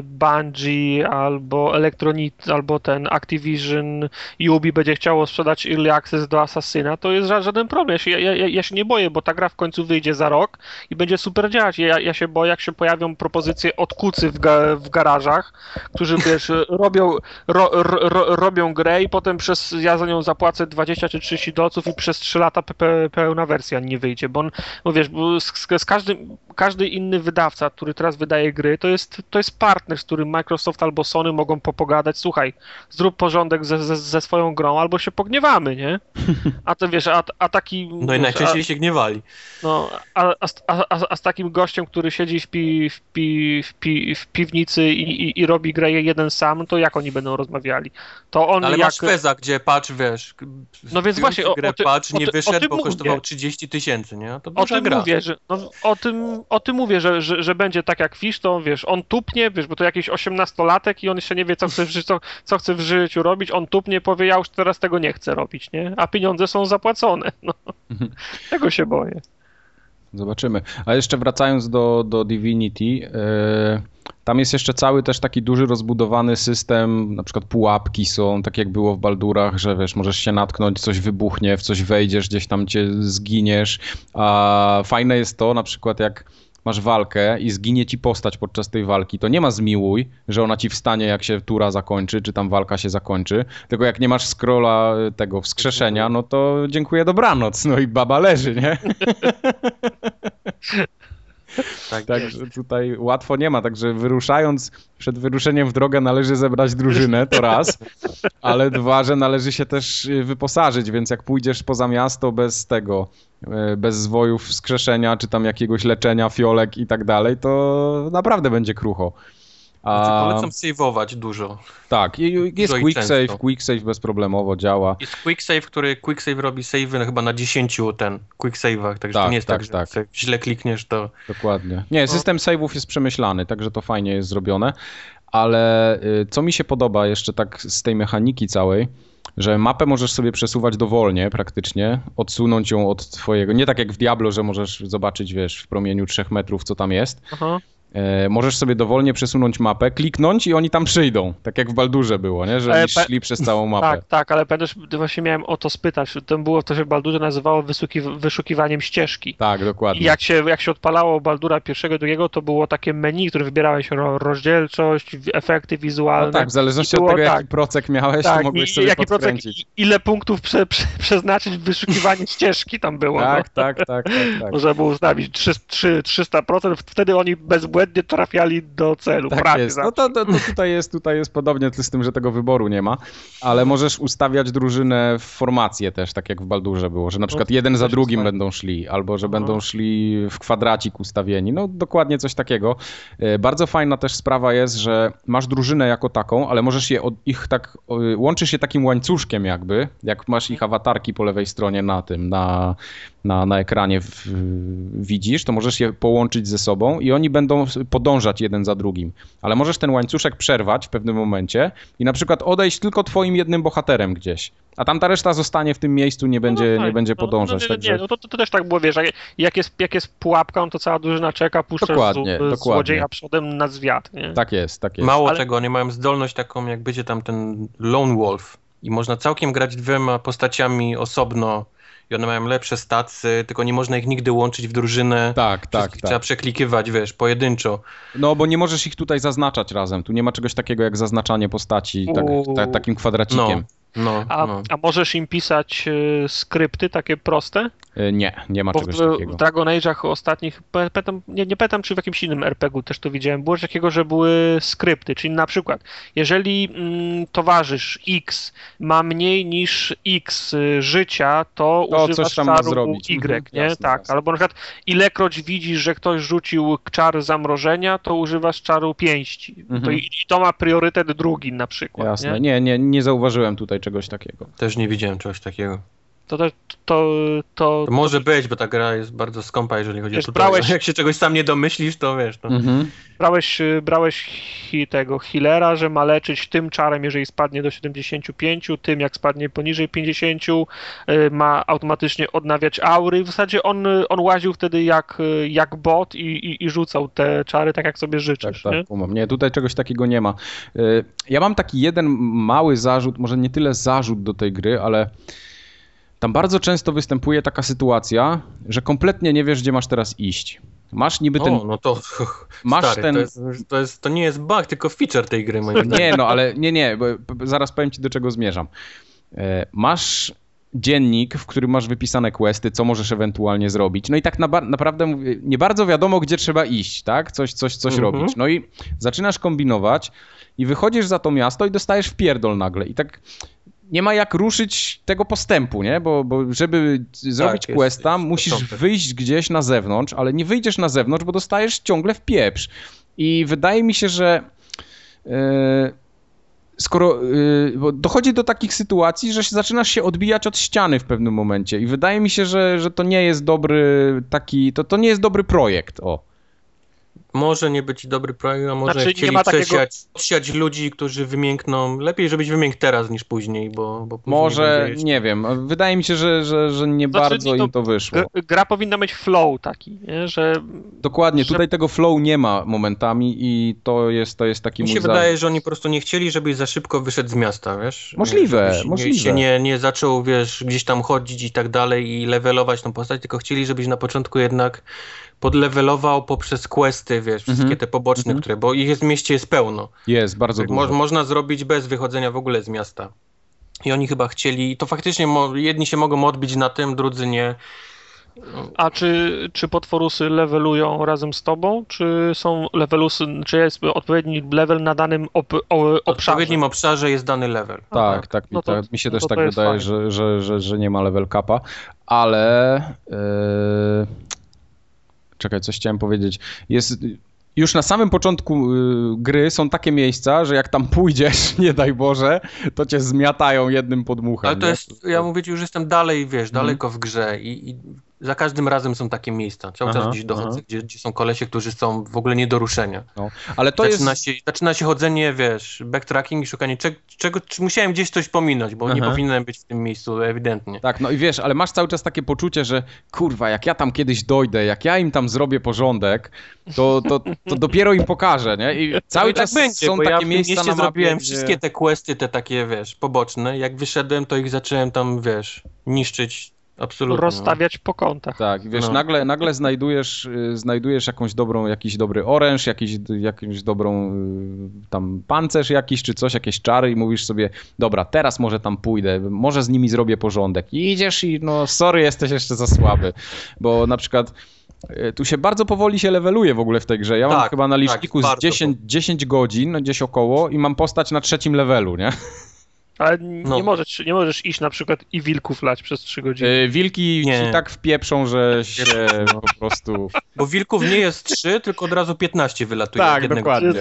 Bungie albo Electronic, albo ten Activision Ubi będzie chciało sprzedać Early Access do Assassina, to jest ża- żaden problem. Ja się, ja, ja, ja się nie boję, bo ta gra w końcu wyjdzie za rok i będzie super działać. Ja, ja się boję, jak się pojawią propozycje od kucy w, ga, w garażach, którzy [LAUGHS] wiesz, robią, ro, ro, ro, robią grę i potem przez, ja za nią zapłacę 20 czy 30 dolców i przez 3 lata pe, pe, pełna wersja nie wyjdzie, bo on, wiesz, bo z, z każdym, każdy inny wydawca, który teraz wydaje gry, to jest, to jest partner, z którym Microsoft albo Sony mogą popogadać, słuchaj, zrób porządek ze, ze, ze swoją grą, albo się pogniewamy, nie? [LAUGHS] A to wiesz, a, a taki... No i najczęściej się gniewali. a, no, a, a, a, a, a z takim gościem, który siedzi w, pi, w, pi, w, pi, w piwnicy i, i, i robi grę jeden sam, to jak oni będą rozmawiali? To on Ale jak... masz Feza, gdzie patch, wiesz, No więc właśnie, o- grę o ty- patch o nie ty- o wyszedł, tym bo mówię. kosztował 30 tysięcy, nie? To O tym gra. mówię, że, no, o, tym, o tym mówię, że, że, że będzie tak jak Fish, to wiesz, on tupnie, wiesz, bo to jakiś 18-latek i on jeszcze nie wie, co chce, w życiu, co, co chce w życiu robić, on tupnie, powie, ja już teraz tego nie chcę robić, nie? A pieniądze są zapłacone, [LAUGHS] no. Mhm. Tego się boję. Zobaczymy. A jeszcze wracając do, do Divinity, yy, tam jest jeszcze cały też taki duży rozbudowany system, na przykład pułapki są, tak jak było w Baldurach, że wiesz, możesz się natknąć, coś wybuchnie, w coś wejdziesz, gdzieś tam cię zginiesz. A fajne jest to, na przykład jak masz walkę i zginie ci postać podczas tej walki, to nie ma zmiłuj, że ona ci wstanie jak się tura zakończy, czy tam walka się zakończy, tylko jak nie masz scrolla y, tego wskrzeszenia, no to dziękuję dobranoc, no i baba leży, nie? [LAUGHS] Tak, Także tutaj łatwo nie ma, także wyruszając, przed wyruszeniem w drogę należy zebrać drużynę, to raz, ale dwa, że należy się też y, wyposażyć, więc jak pójdziesz poza miasto bez tego, y, bez zwojów wskrzeszenia, czy tam jakiegoś leczenia, fiolek i tak dalej, to naprawdę będzie krucho. Znaczy, polecam saveować dużo. tak, jest dużo quick często. save, quick save bezproblemowo działa. Jest quick save, który quick save robi save chyba na 10 ten quick save'ach, także Tak, to nie jest tak, tak, że tak. źle klikniesz, to Dokładnie. Nie, system save'ów jest przemyślany, także to fajnie jest zrobione, ale y, co mi się podoba jeszcze tak z tej mechaniki całej, że mapę możesz sobie przesuwać dowolnie praktycznie, odsunąć ją od twojego, nie tak jak w Diablo, że możesz zobaczyć, wiesz, w promieniu 3 metrów, co tam jest, Aha. E, możesz sobie dowolnie przesunąć mapę, kliknąć i oni tam przyjdą. Tak jak w Baldurze było, nie? że Ale oni szli przez całą mapę. Tak, tak, ale pamiętasz, właśnie miałem o to spytać. To było to w Baldurze nazywało wysuki- wyszukiwaniem ścieżki. Tak, dokładnie. I jak się, jak się odpalało Baldura pierwszego, drugiego, to było takie meni, które wybierałeś ro, rozdzielczość, efekty wizualne. No tak, w zależności było od tego, tak, jaki procek miałeś, to tak, mogłeś i- sobie jaki i- ile punktów prze, prze, [LAUGHS] przeznaczyć w wyszukiwanie [LAUGHS] ścieżki tam było. Tak, no. tak, tak, tak, tak. Można było ustawić 3, 3, 300%, wtedy oni bezbłędnie trafiali do celu. Tak prawie jest. No to, to, to tutaj jest, tutaj jest podobnie z tym, że tego wyboru nie ma, ale możesz ustawiać drużynę w formację też, tak jak w Baldurze było, że na przykład No, jeden za drugim będą szli, albo że Aha. będą szli w kwadracik ustawieni. No dokładnie coś takiego. E, Bardzo fajna też sprawa jest, że masz drużynę jako taką, ale możesz je od ich tak, łączysz je takim łańcuszkiem jakby, jak masz ich awatarki po lewej stronie na tym, na, na, na ekranie w, widzisz, to możesz je połączyć ze sobą i oni będą podążać jeden za drugim. Ale możesz ten łańcuszek przerwać w pewnym momencie i na przykład odejść tylko twoim jednym bohaterem gdzieś. A tamta reszta zostanie w tym miejscu, nie będzie, no nie fajnie. będzie No, podążać. No, nie, także... nie, no to, to, też tak było, wiesz, jak, jest, jak jest pułapka, no to cała drużyna czeka, puszczasz Dokładnie, z, dokładnie. złodzieja przodem na zwiat, nie? Tak jest, tak jest. Mało Ale- tego, oni mają zdolność taką, jak będzie tam ten Lone Wolf i można całkiem grać dwiema postaciami osobno i one mają lepsze stacje, tylko nie można ich nigdy łączyć w drużynę. Tak, tak, Wszystkich Trzeba tak. przeklikiwać, wiesz, pojedynczo. No bo nie możesz ich tutaj zaznaczać razem. Tu nie ma czegoś takiego jak zaznaczanie postaci tak, ta, takim kwadracikiem. No, A, no. a możesz im pisać y, skrypty takie proste? E, Nie, nie ma Bo czegoś w, takiego. w Dragon Age'ach ostatnich, pamiętam, nie, nie pamiętam czy w jakimś innym RPG-u też to widziałem, było coś takiego, że były skrypty, czyli na przykład, jeżeli mm, towarzysz X ma mniej niż X y, życia, to, To ma czaru. Y, Mhm, nie? jasne, tak, jasne. albo na przykład ilekroć widzisz, że ktoś rzucił czar zamrożenia, to używasz czaru pięści. Mhm. To, i, I to ma priorytet drugi na przykład. Jasne. Nie? Nie, nie, nie zauważyłem tutaj czegoś takiego. Też nie widziałem czegoś takiego. To, to, to, to, To może być, bo ta gra jest bardzo skąpa, jeżeli chodzi Wiesz, o tutorial. [LAUGHS] brałeś- Jak się czegoś sam nie domyślisz, to wiesz, to... Mhm. Brałeś, brałeś hi, tego healera, że ma leczyć tym czarem, jeżeli spadnie do 75, tym jak spadnie poniżej 50, y, ma automatycznie odnawiać aury. W zasadzie on, on łaził wtedy jak, jak bot i, i, i rzucał te czary tak jak sobie Tak, życzysz. tak, nie? kumam. Nie, tutaj czegoś takiego nie ma. Y, Ja mam taki jeden mały zarzut, może nie tyle zarzut do tej gry, ale tam bardzo często występuje taka sytuacja, że kompletnie nie wiesz, gdzie masz teraz iść. Masz niby ten... O, no to [LAUGHS] Masz stary, ten- to, jest, to, jest, to nie jest bug, tylko feature tej gry. moim zdaniem. Nie, no ale nie, nie, bo zaraz powiem ci do czego zmierzam. E, Masz dziennik, w którym masz wypisane questy, co możesz ewentualnie zrobić. No i tak na, naprawdę nie bardzo wiadomo, gdzie trzeba iść, tak? Coś, coś, coś Mhm. robić. No i zaczynasz kombinować i wychodzisz za to miasto i dostajesz w pierdol nagle. I tak nie ma jak ruszyć tego postępu, nie? Bo, bo żeby zrobić jest- questa, jest musisz początek. wyjść gdzieś na zewnątrz, ale nie wyjdziesz na zewnątrz, bo dostajesz ciągle w pieprz. I wydaje mi się, że e, skoro bo dochodzi do takich sytuacji, że się- zaczynasz się odbijać od ściany w pewnym momencie i wydaje mi się, że, że to nie jest dobry taki, to, to nie jest dobry projekt, o. Może nie być dobry projekt, a może Znaczy, chcieli takiego- przesiać, przesiać ludzi, którzy wymiękną. Lepiej, żebyś wymiękł teraz niż później, bo, bo później Może, nie wiem, wydaje mi się, że, że, że nie Znaczy, bardzo to- im to wyszło. Gra powinna mieć flow taki, nie? że Dokładnie, że- tutaj tego flow nie ma momentami i to jest, to jest taki Mi się wydaje, że oni po prostu nie chcieli, żebyś za szybko wyszedł z miasta, wiesz? Możliwe, żebyś możliwe. Nie, się nie, nie zaczął, wiesz, gdzieś tam chodzić i tak dalej i levelować tą postać, tylko chcieli, żebyś na początku jednak podlevelował poprzez questy, wiesz, wszystkie Mhm. te poboczne, Mhm. które, bo ich jest w mieście jest pełno. Jest, bardzo Tak dużo. mo można zrobić bez wychodzenia w ogóle z miasta. I oni chyba chcieli, to faktycznie mo jedni się mogą odbić na tym, drudzy nie. A czy, czy potworusy levelują razem z tobą, czy są levelusy, czy jest odpowiedni level na danym op, o, W obszarze? odpowiednim obszarze jest dany level. Tak, tak, No mi, to- tak, mi się no też to tak wydaje, że, że, że, że nie ma level capa, ale yy... czekaj, coś chciałem powiedzieć. Jest już na samym początku y, gry są takie miejsca, że jak tam pójdziesz, [LAUGHS] nie daj Boże, to cię zmiatają jednym podmuchem. Ale to nie? jest, ja mówię ci, już jestem dalej, wiesz, Mhm. daleko w grze i, i za każdym razem są takie miejsca. Cały Aha, czas gdzieś dochodzę, gdzie, gdzie są kolesie, którzy są w ogóle nie do ruszenia. No. Ale to zaczyna, jest... się, zaczyna się chodzenie, wiesz, backtracking i szukanie czego, musiałem gdzieś coś pominąć, bo nie Aha. powinienem być w tym miejscu, ewidentnie. Tak, no i wiesz, ale masz cały czas takie poczucie, że kurwa, jak ja tam kiedyś dojdę, jak ja im tam zrobię porządek, to, to, to dopiero im pokażę, nie? I [LAUGHS] cały I tak czas będzie, są takie ja miejsca na mapie, zrobiłem gdzie... wszystkie te questy, te takie, wiesz, poboczne. Jak wyszedłem, to ich zacząłem tam, wiesz, niszczyć absolutnie. no. Rozstawiać po kątach. Tak, wiesz, No. nagle, nagle znajdujesz, y, znajdujesz jakąś dobrą, jakiś dobry oręż, jakiś, jakąś dobrą y, tam pancerz jakiś, czy coś, jakieś czary i mówisz sobie, dobra, teraz może tam pójdę, może z nimi zrobię porządek. I idziesz i no, sorry, jesteś jeszcze za słaby, bo na przykład y, tu się bardzo powoli się leveluje w ogóle w tej grze. Ja mam Tak, chyba na tak, liczniku z bardzo 10, 10 godzin, no gdzieś około i mam postać na trzecim levelu, nie? Ale nie, No. możesz, nie możesz iść na przykład i wilków lać przez 3 godziny. Y, Wilki Nie. ci tak wpieprzą, że się po prostu... Bo wilków nie jest 3, tylko od razu 15 wylatuje. Tak, dokładnie.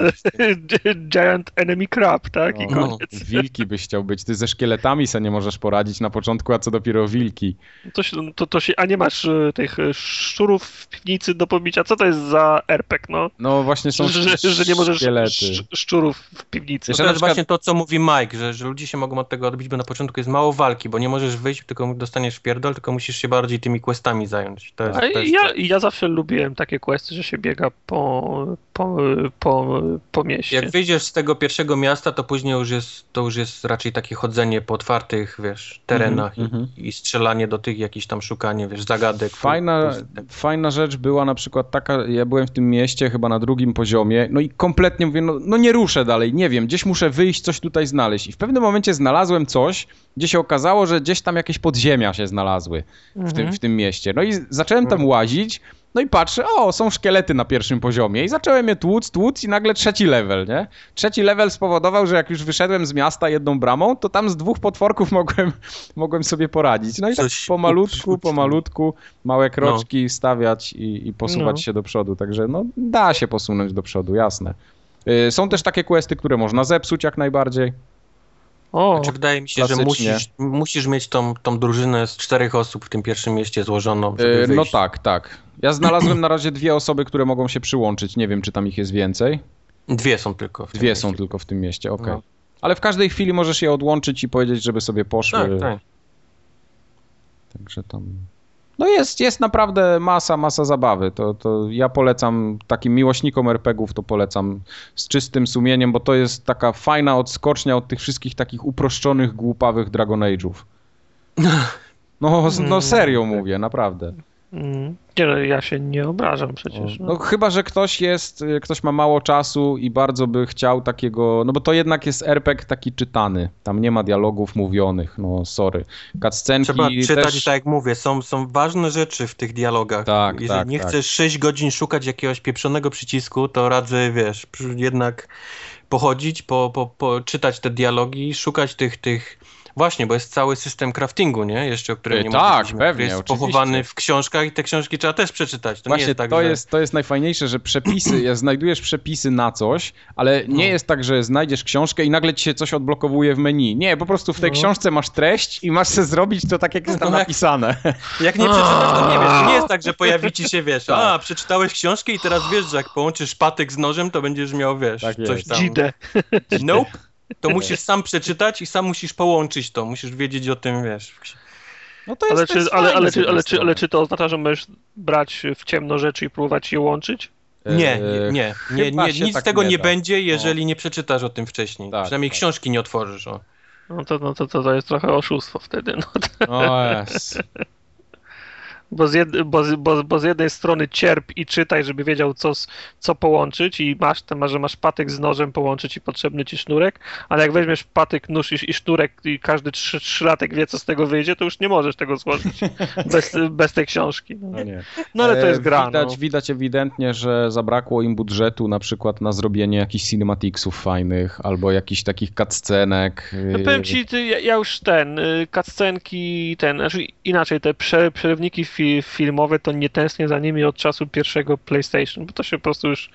[LAUGHS] Giant enemy crab, tak? I No, koniec. wilki byś chciał być. Ty ze szkieletami se nie możesz poradzić na początku, a co dopiero wilki. To, się, to, to się, a nie masz e, tych e, szczurów w piwnicy do pobicia? Co to jest za RPG, no? No właśnie są że, że, że nie możesz szczurów w piwnicy. No Jeszcze to jest przykład- właśnie to, co mówi Mike, że, że ludzie się mogą od tego odbić, bo na początku jest mało walki, bo nie możesz wyjść, tylko dostaniesz pierdol, tylko musisz się bardziej tymi questami zająć. To jest, to jest ja, to. ja zawsze lubiłem takie questy, że się biega po, po, po, po mieście. Jak wyjdziesz z tego pierwszego miasta, to później już jest, to już jest raczej takie chodzenie po otwartych, wiesz, terenach Mhm, i, i strzelanie do tych, jakieś tam szukanie, wiesz, zagadek. Fajna, fajna rzecz była na przykład taka, ja byłem w tym mieście chyba na drugim poziomie, no i kompletnie mówię, no, no nie ruszę dalej, nie wiem, gdzieś muszę wyjść, coś tutaj znaleźć. I w pewnym momencie znalazłem coś, gdzie się okazało, że gdzieś tam jakieś podziemia się znalazły w, tym, Mhm. w tym mieście. No i zacząłem tam łazić, no i patrzę, o, są szkielety na pierwszym poziomie i zacząłem je tłuc, tłuc i nagle trzeci level, nie? Trzeci level spowodował, że jak już wyszedłem z miasta jedną bramą, to tam z dwóch potworków [LAUGHS] mogłem, mogłem sobie poradzić. No i tak pomalutku, pomalutku, małe kroczki stawiać i, i posuwać No. się do przodu, także no da się posunąć do przodu, jasne. Y, Są też takie questy, które można zepsuć jak najbardziej. O, Znaczy, wydaje mi się, że klasycznie. musisz, musisz mieć tą, tą drużynę z czterech osób w tym pierwszym mieście złożoną, żeby Y, wyjść. No tak, tak. Ja znalazłem na razie dwie osoby, które mogą się przyłączyć. Nie wiem, czy tam ich jest więcej. Dwie są tylko. W tym Dwie mieście. są tylko w tym mieście, okej. No. Ale w każdej chwili możesz je odłączyć i powiedzieć, żeby sobie poszły. Tak, tak. Także tam. No jest, jest naprawdę masa, masa zabawy. To, to ja polecam takim miłośnikom RPGów, to polecam z czystym sumieniem, bo to jest taka fajna odskocznia od tych wszystkich takich uproszczonych, głupawych Dragon Age'ów. No, no serio mówię, naprawdę. Mm, nie, no, ja się nie obrażam przecież. No No. chyba, że ktoś jest, y, ktoś ma mało czasu i bardzo by chciał takiego, no bo to jednak jest RPG taki czytany. Tam nie ma dialogów mówionych, no sorry. Cutscenki Trzeba czytać, też... tak jak mówię, są, są ważne rzeczy w tych dialogach. Tak, Jeżeli tak, nie tak. chcesz 6 godzin szukać jakiegoś pieprzonego przycisku, to radzę, wiesz, jednak pochodzić, po, po, po czytać te dialogi, szukać tych, tych Właśnie, bo jest cały system craftingu, nie? Jeszcze o którym nie tak, mówiliśmy, pewnie, jest oczywiście. pochowany w książkach i te książki trzeba też przeczytać. To nie Właśnie jest tak, to, że... jest, to jest najfajniejsze, że przepisy, ja znajdujesz przepisy na coś, ale nie No. jest tak, że znajdziesz książkę i nagle ci się coś odblokowuje w menu. Nie, po prostu w tej No. książce masz treść i masz se zrobić to tak, jak jest tam No jak- napisane. [LAUGHS] Jak nie przeczytasz, to nie wiesz. To nie jest tak, że pojawi ci się, wiesz, a, przeczytałeś książkę i teraz wiesz, że jak połączysz patyk z nożem, to będziesz miał, wiesz, Tak coś jest. tam. Dzidę. Nope. To musisz sam przeczytać i sam musisz połączyć to. Musisz wiedzieć o tym, wiesz. No to jest, Ale to czy, jest ale, fajne ale, z czy, ale, czy, ale czy to oznacza, że możesz brać w ciemno rzeczy i próbować je łączyć? Nie, nie, E, nie, nie, nie nic tak z tego nie nie będzie, jeżeli nie przeczytasz o tym wcześniej. Tak, Przynajmniej tak. książki nie otworzysz. O. No to, no to, to, to jest trochę oszustwo wtedy. No, O jest. Bo, z jed, bo, z- bo, bo z jednej strony cierp i czytaj, żeby wiedział, co, co połączyć i masz, ten, że masz patyk z nożem połączyć i potrzebny ci sznurek, ale jak weźmiesz patyk, nóż i, i sznurek i każdy trzy, trzylatek wie, co z tego wyjdzie, to już nie możesz tego złożyć [LAUGHS] bez, bez tej książki. No, No nie. no ale to E, jest gra. Widać, no. widać ewidentnie, że zabrakło im budżetu na przykład na zrobienie jakichś cinematicsów fajnych albo jakichś takich cutscenek. No y, powiem ci, ty, ja, ja już ten, y, cutscenki, ten, znaczy inaczej, te prze, przerywniki fi, filmowe, to nie tęsknię za nimi od czasu pierwszego PlayStation, bo to się po prostu już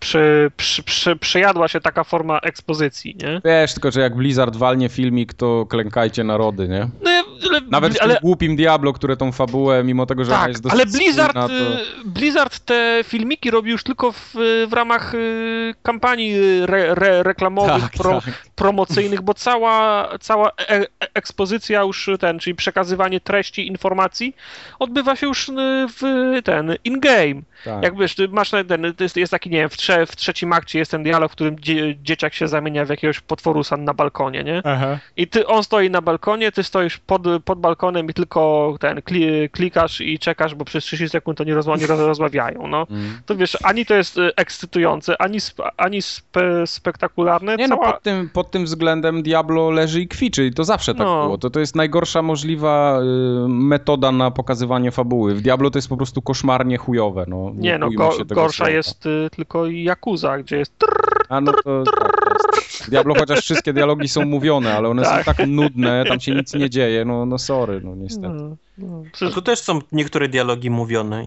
prze, prze, prze, przejadła się taka forma ekspozycji, nie? Wiesz, tylko że jak Blizzard walnie filmik, to klękajcie narody, nie? No ja, ale, Nawet w ale, tym głupim Diablo, które tą fabułę, mimo tego, że ona tak, jest dosyć ale Blizzard, spójna, to... y, Blizzard te filmiki robi już tylko w, w ramach y, kampanii y, re, re, reklamowych, Tak, pro, tak. promocyjnych, bo cała, cała e, e, ekspozycja już ten, czyli przekazywanie treści, informacji odbywa się już w ten, in-game. Tak. Jak wiesz, masz ten, jest, jest taki, nie wiem, w, trze, w trzecim akcie jest ten dialog, w którym dzie, dzieciak się zamienia w jakiegoś potworusa na balkonie, nie? Aha. I ty, on stoi na balkonie, ty stoisz pod, pod balkonem i tylko ten, kli, klikasz i czekasz, bo przez 30 sekund oni rozma, nie roz, rozmawiają, no. Mm. To wiesz, ani to jest y, ekscytujące, ani, sp, ani spe, spektakularne, Nie no, cała... pod tym, pod tym względem Diablo leży i kwiczy i to zawsze tak No. było. To, to jest najgorsza możliwa y, metoda na pokazywanie fabuły. W Diablo to jest po prostu koszmarnie chujowe. No, Nie no, go, gorsza słowa. jest y, tylko Yakuza, gdzie jest trrr, A no to tak jest. Diablo chociaż wszystkie dialogi są mówione, ale one Tak. są tak nudne, tam się nic nie dzieje, no, no sorry, no niestety. no, no, przecież tu też są niektóre dialogi mówione.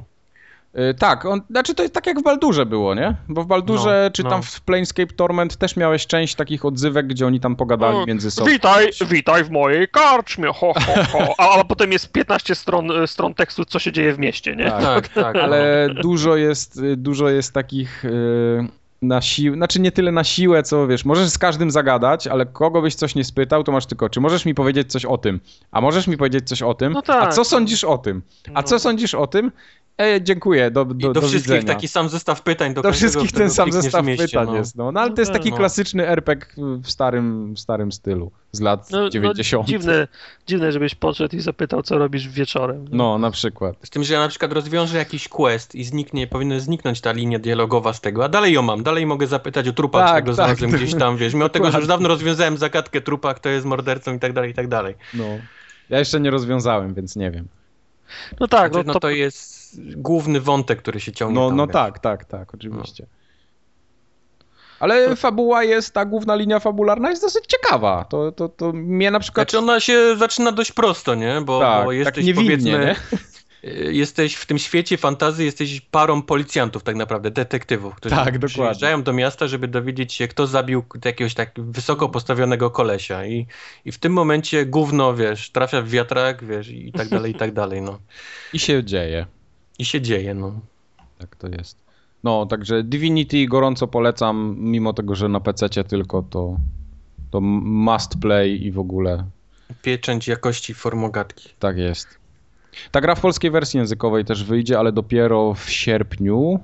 Y, tak, on, znaczy to jest tak jak w Baldurze było, nie? Bo w Baldurze, No, czy no. tam w Planescape Torment też miałeś część takich odzywek, gdzie oni tam pogadali O, między sobą. Witaj, witaj w mojej karczmie, ho, ho, ho. A, a potem jest 15 stron, stron tekstu, co się dzieje w mieście, nie? Tak. Tak, tak. ale dużo jest, y, dużo jest takich y, na siłę, znaczy nie tyle na siłę, co wiesz, możesz z każdym zagadać, ale kogo byś coś nie spytał, to masz tylko, czy możesz mi powiedzieć coś o tym, a możesz mi powiedzieć coś o tym, No tak. a co sądzisz o tym, a No. co sądzisz o tym? E, dziękuję, do, I do, do, do wszystkich widzenia. taki sam zestaw pytań. Do, Do każdego, wszystkich ten sam zestaw mieście, pytań no. jest, no. no ale to jest No taki no. klasyczny RPG w starym, w starym stylu, z lat No, 90. No, dziwne, dziwne, żebyś podszedł i zapytał, co robisz wieczorem. No, na przykład. Z tym, że ja na przykład rozwiążę jakiś quest i zniknie, powinna zniknąć ta linia dialogowa z tego, a dalej ją mam, dalej mogę zapytać o trupa, Tak, którego tak. znalazłem gdzieś tam, wiesz, mimo tego, że już dawno rozwiązałem zagadkę trupa, kto jest mordercą i tak dalej, i tak dalej. No. Ja jeszcze nie rozwiązałem, więc nie wiem. No tak, Znaczy, no no to, to jest główny wątek, który się ciągnie No, tam, no wiesz. tak, tak, tak, oczywiście. Ale fabuła jest, ta główna linia fabularna jest dosyć ciekawa. To, to, to mnie na przykład... Znaczy ona się zaczyna dość prosto, nie? Bo, tak, bo tak jesteś niewinnie, powiedzmy, nie? [LAUGHS] y, jesteś w tym świecie fantazji, jesteś parą policjantów tak naprawdę, detektywów, którzy Tak, przyjeżdżają do miasta, żeby dowiedzieć się, kto zabił jakiegoś tak wysoko postawionego kolesia i, i w tym momencie gówno, wiesz, trafia w wiatrak, wiesz, i tak dalej, i tak dalej, no. I się dzieje. I się dzieje, no. Tak to jest. No, także Divinity gorąco polecam, mimo tego, że na PC tylko to, to must play i w ogóle Pieczęć jakości formogatki. tak jest. Ta gra w polskiej wersji językowej też wyjdzie, ale dopiero w sierpniu.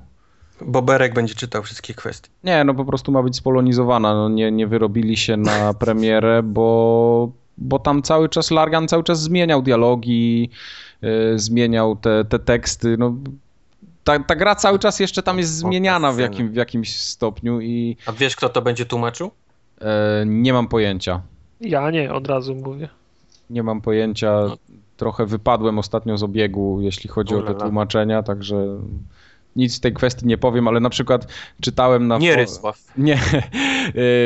Boberek będzie czytał wszystkie kwestie. Nie, no po prostu ma być spolonizowana. No, nie, nie wyrobili się na premierę, bo, bo tam cały czas Largan cały czas zmieniał dialogi, zmieniał te, te teksty. No, ta, ta gra cały czas jeszcze tam jest zmieniana w, jakim, w jakimś stopniu i A wiesz, kto to będzie tłumaczył? e, nie mam pojęcia. ja nie, od razu mówię. Nie mam pojęcia. No. Trochę wypadłem ostatnio z obiegu, jeśli chodzi o te tłumaczenia, także nic w tej kwestii nie powiem, ale na przykład czytałem na... Nie Rysław. Nie, [LAUGHS]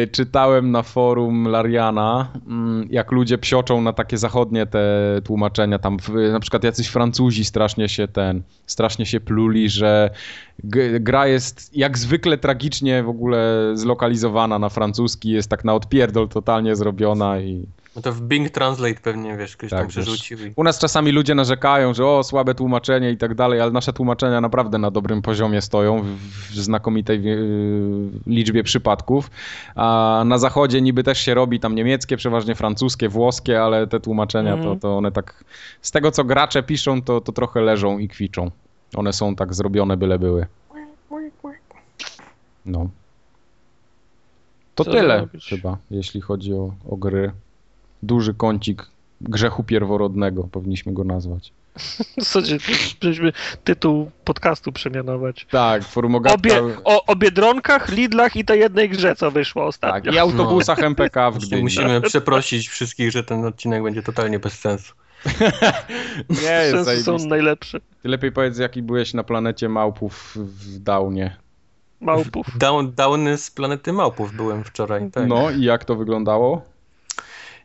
y, czytałem na forum Lariana, mm, jak ludzie psioczą na takie zachodnie te tłumaczenia, tam w, na przykład jacyś Francuzi strasznie się ten, strasznie się pluli, że gra jest jak zwykle tragicznie w ogóle zlokalizowana na francuski, jest tak na odpierdol totalnie zrobiona i No to w Bing Translate pewnie, wiesz, ktoś Tak, tam przerzucił. U nas czasami ludzie narzekają, że o, słabe tłumaczenie i tak dalej, ale nasze tłumaczenia naprawdę na dobrym poziomie stoją, w, w znakomitej wie- liczbie przypadków. A na zachodzie niby też się robi tam niemieckie, przeważnie francuskie, włoskie, ale te tłumaczenia to, Mhm. to one tak, z tego co gracze piszą, to, to trochę leżą i kwiczą. One są tak zrobione, byle były. No. To Co tyle robić? chyba, jeśli chodzi o, o gry. Duży kącik grzechu pierworodnego, powinniśmy go nazwać. [LAUGHS] W zasadzie żeśmy tytuł podcastu przemianować. Tak, formogatka. Obie, o, o Biedronkach, Lidlach i tej jednej grze, co wyszło Tak, ostatnio. i autobusach MPK w Gdyni. musimy przeprosić wszystkich, że ten odcinek będzie totalnie bez sensu. [LAUGHS] Nie, jest Sensy są najlepsze. Ty lepiej powiedz, jaki byłeś na planecie małpów w Downie. Małpów. Down, downy z planety Małpów byłem wczoraj. Tak. No i jak to wyglądało?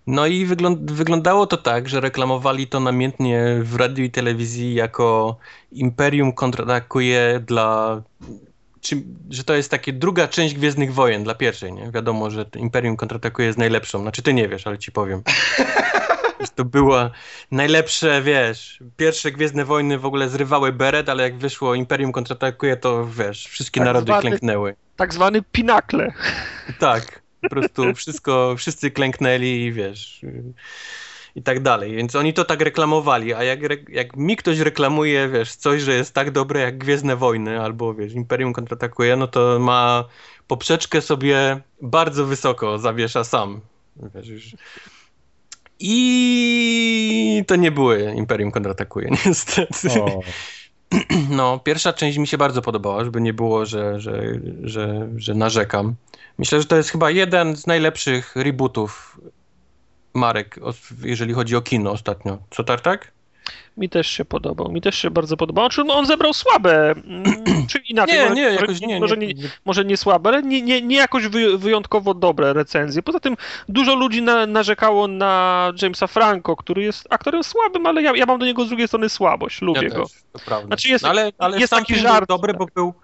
No i wygląd wyglądało to tak, że reklamowali to namiętnie w radiu i telewizji jako Imperium kontratakuje dla. Czy, że to jest takie druga część Gwiezdnych Wojen dla pierwszej, nie? Wiadomo, że Imperium kontratakuje jest najlepszą. Znaczy ty nie wiesz, ale ci powiem. [LAUGHS] to była najlepsze, wiesz, pierwsze Gwiezdne Wojny w ogóle zrywały beret, ale jak wyszło Imperium kontratakuje, to wiesz, wszystkie Tak narody zwany- klęknęły. Tak zwany pinakle. Tak, po prostu wszystko, wszyscy klęknęli i wiesz, i tak dalej. Więc oni to tak reklamowali, a jak, jak mi ktoś reklamuje, wiesz, coś, że jest tak dobre jak Gwiezdne Wojny albo, wiesz, Imperium kontratakuje, no to ma poprzeczkę sobie bardzo wysoko zawiesza sam. Wiesz. I to nie były Imperium kontratakuje, [LAUGHS] niestety. O, [CLEARS THROAT] No, pierwsza część mi się bardzo podobała, żeby nie było, że, że, że, że narzekam. Myślę, że to jest chyba jeden z najlepszych rebootów marek, jeżeli chodzi o kino ostatnio. Co Tartak? Mi też się podobał, mi też się bardzo podobał. Znaczy, no on zebrał słabe, mm, [CLEARS THROAT] czy inaczej, Nie, może, nie, może, jakoś nie. może, nie, nie, może nie słabe, ale nie, nie, nie jakoś wy, wyjątkowo dobre recenzje. Poza tym dużo ludzi na, narzekało na Jamesa Franco, który jest aktorem słabym, ale ja, ja mam do niego z drugiej strony słabość, lubię ja go. też, to prawda. Znaczy jest- No ale, ale jest sam taki film żart, był dobry, tak. bo był,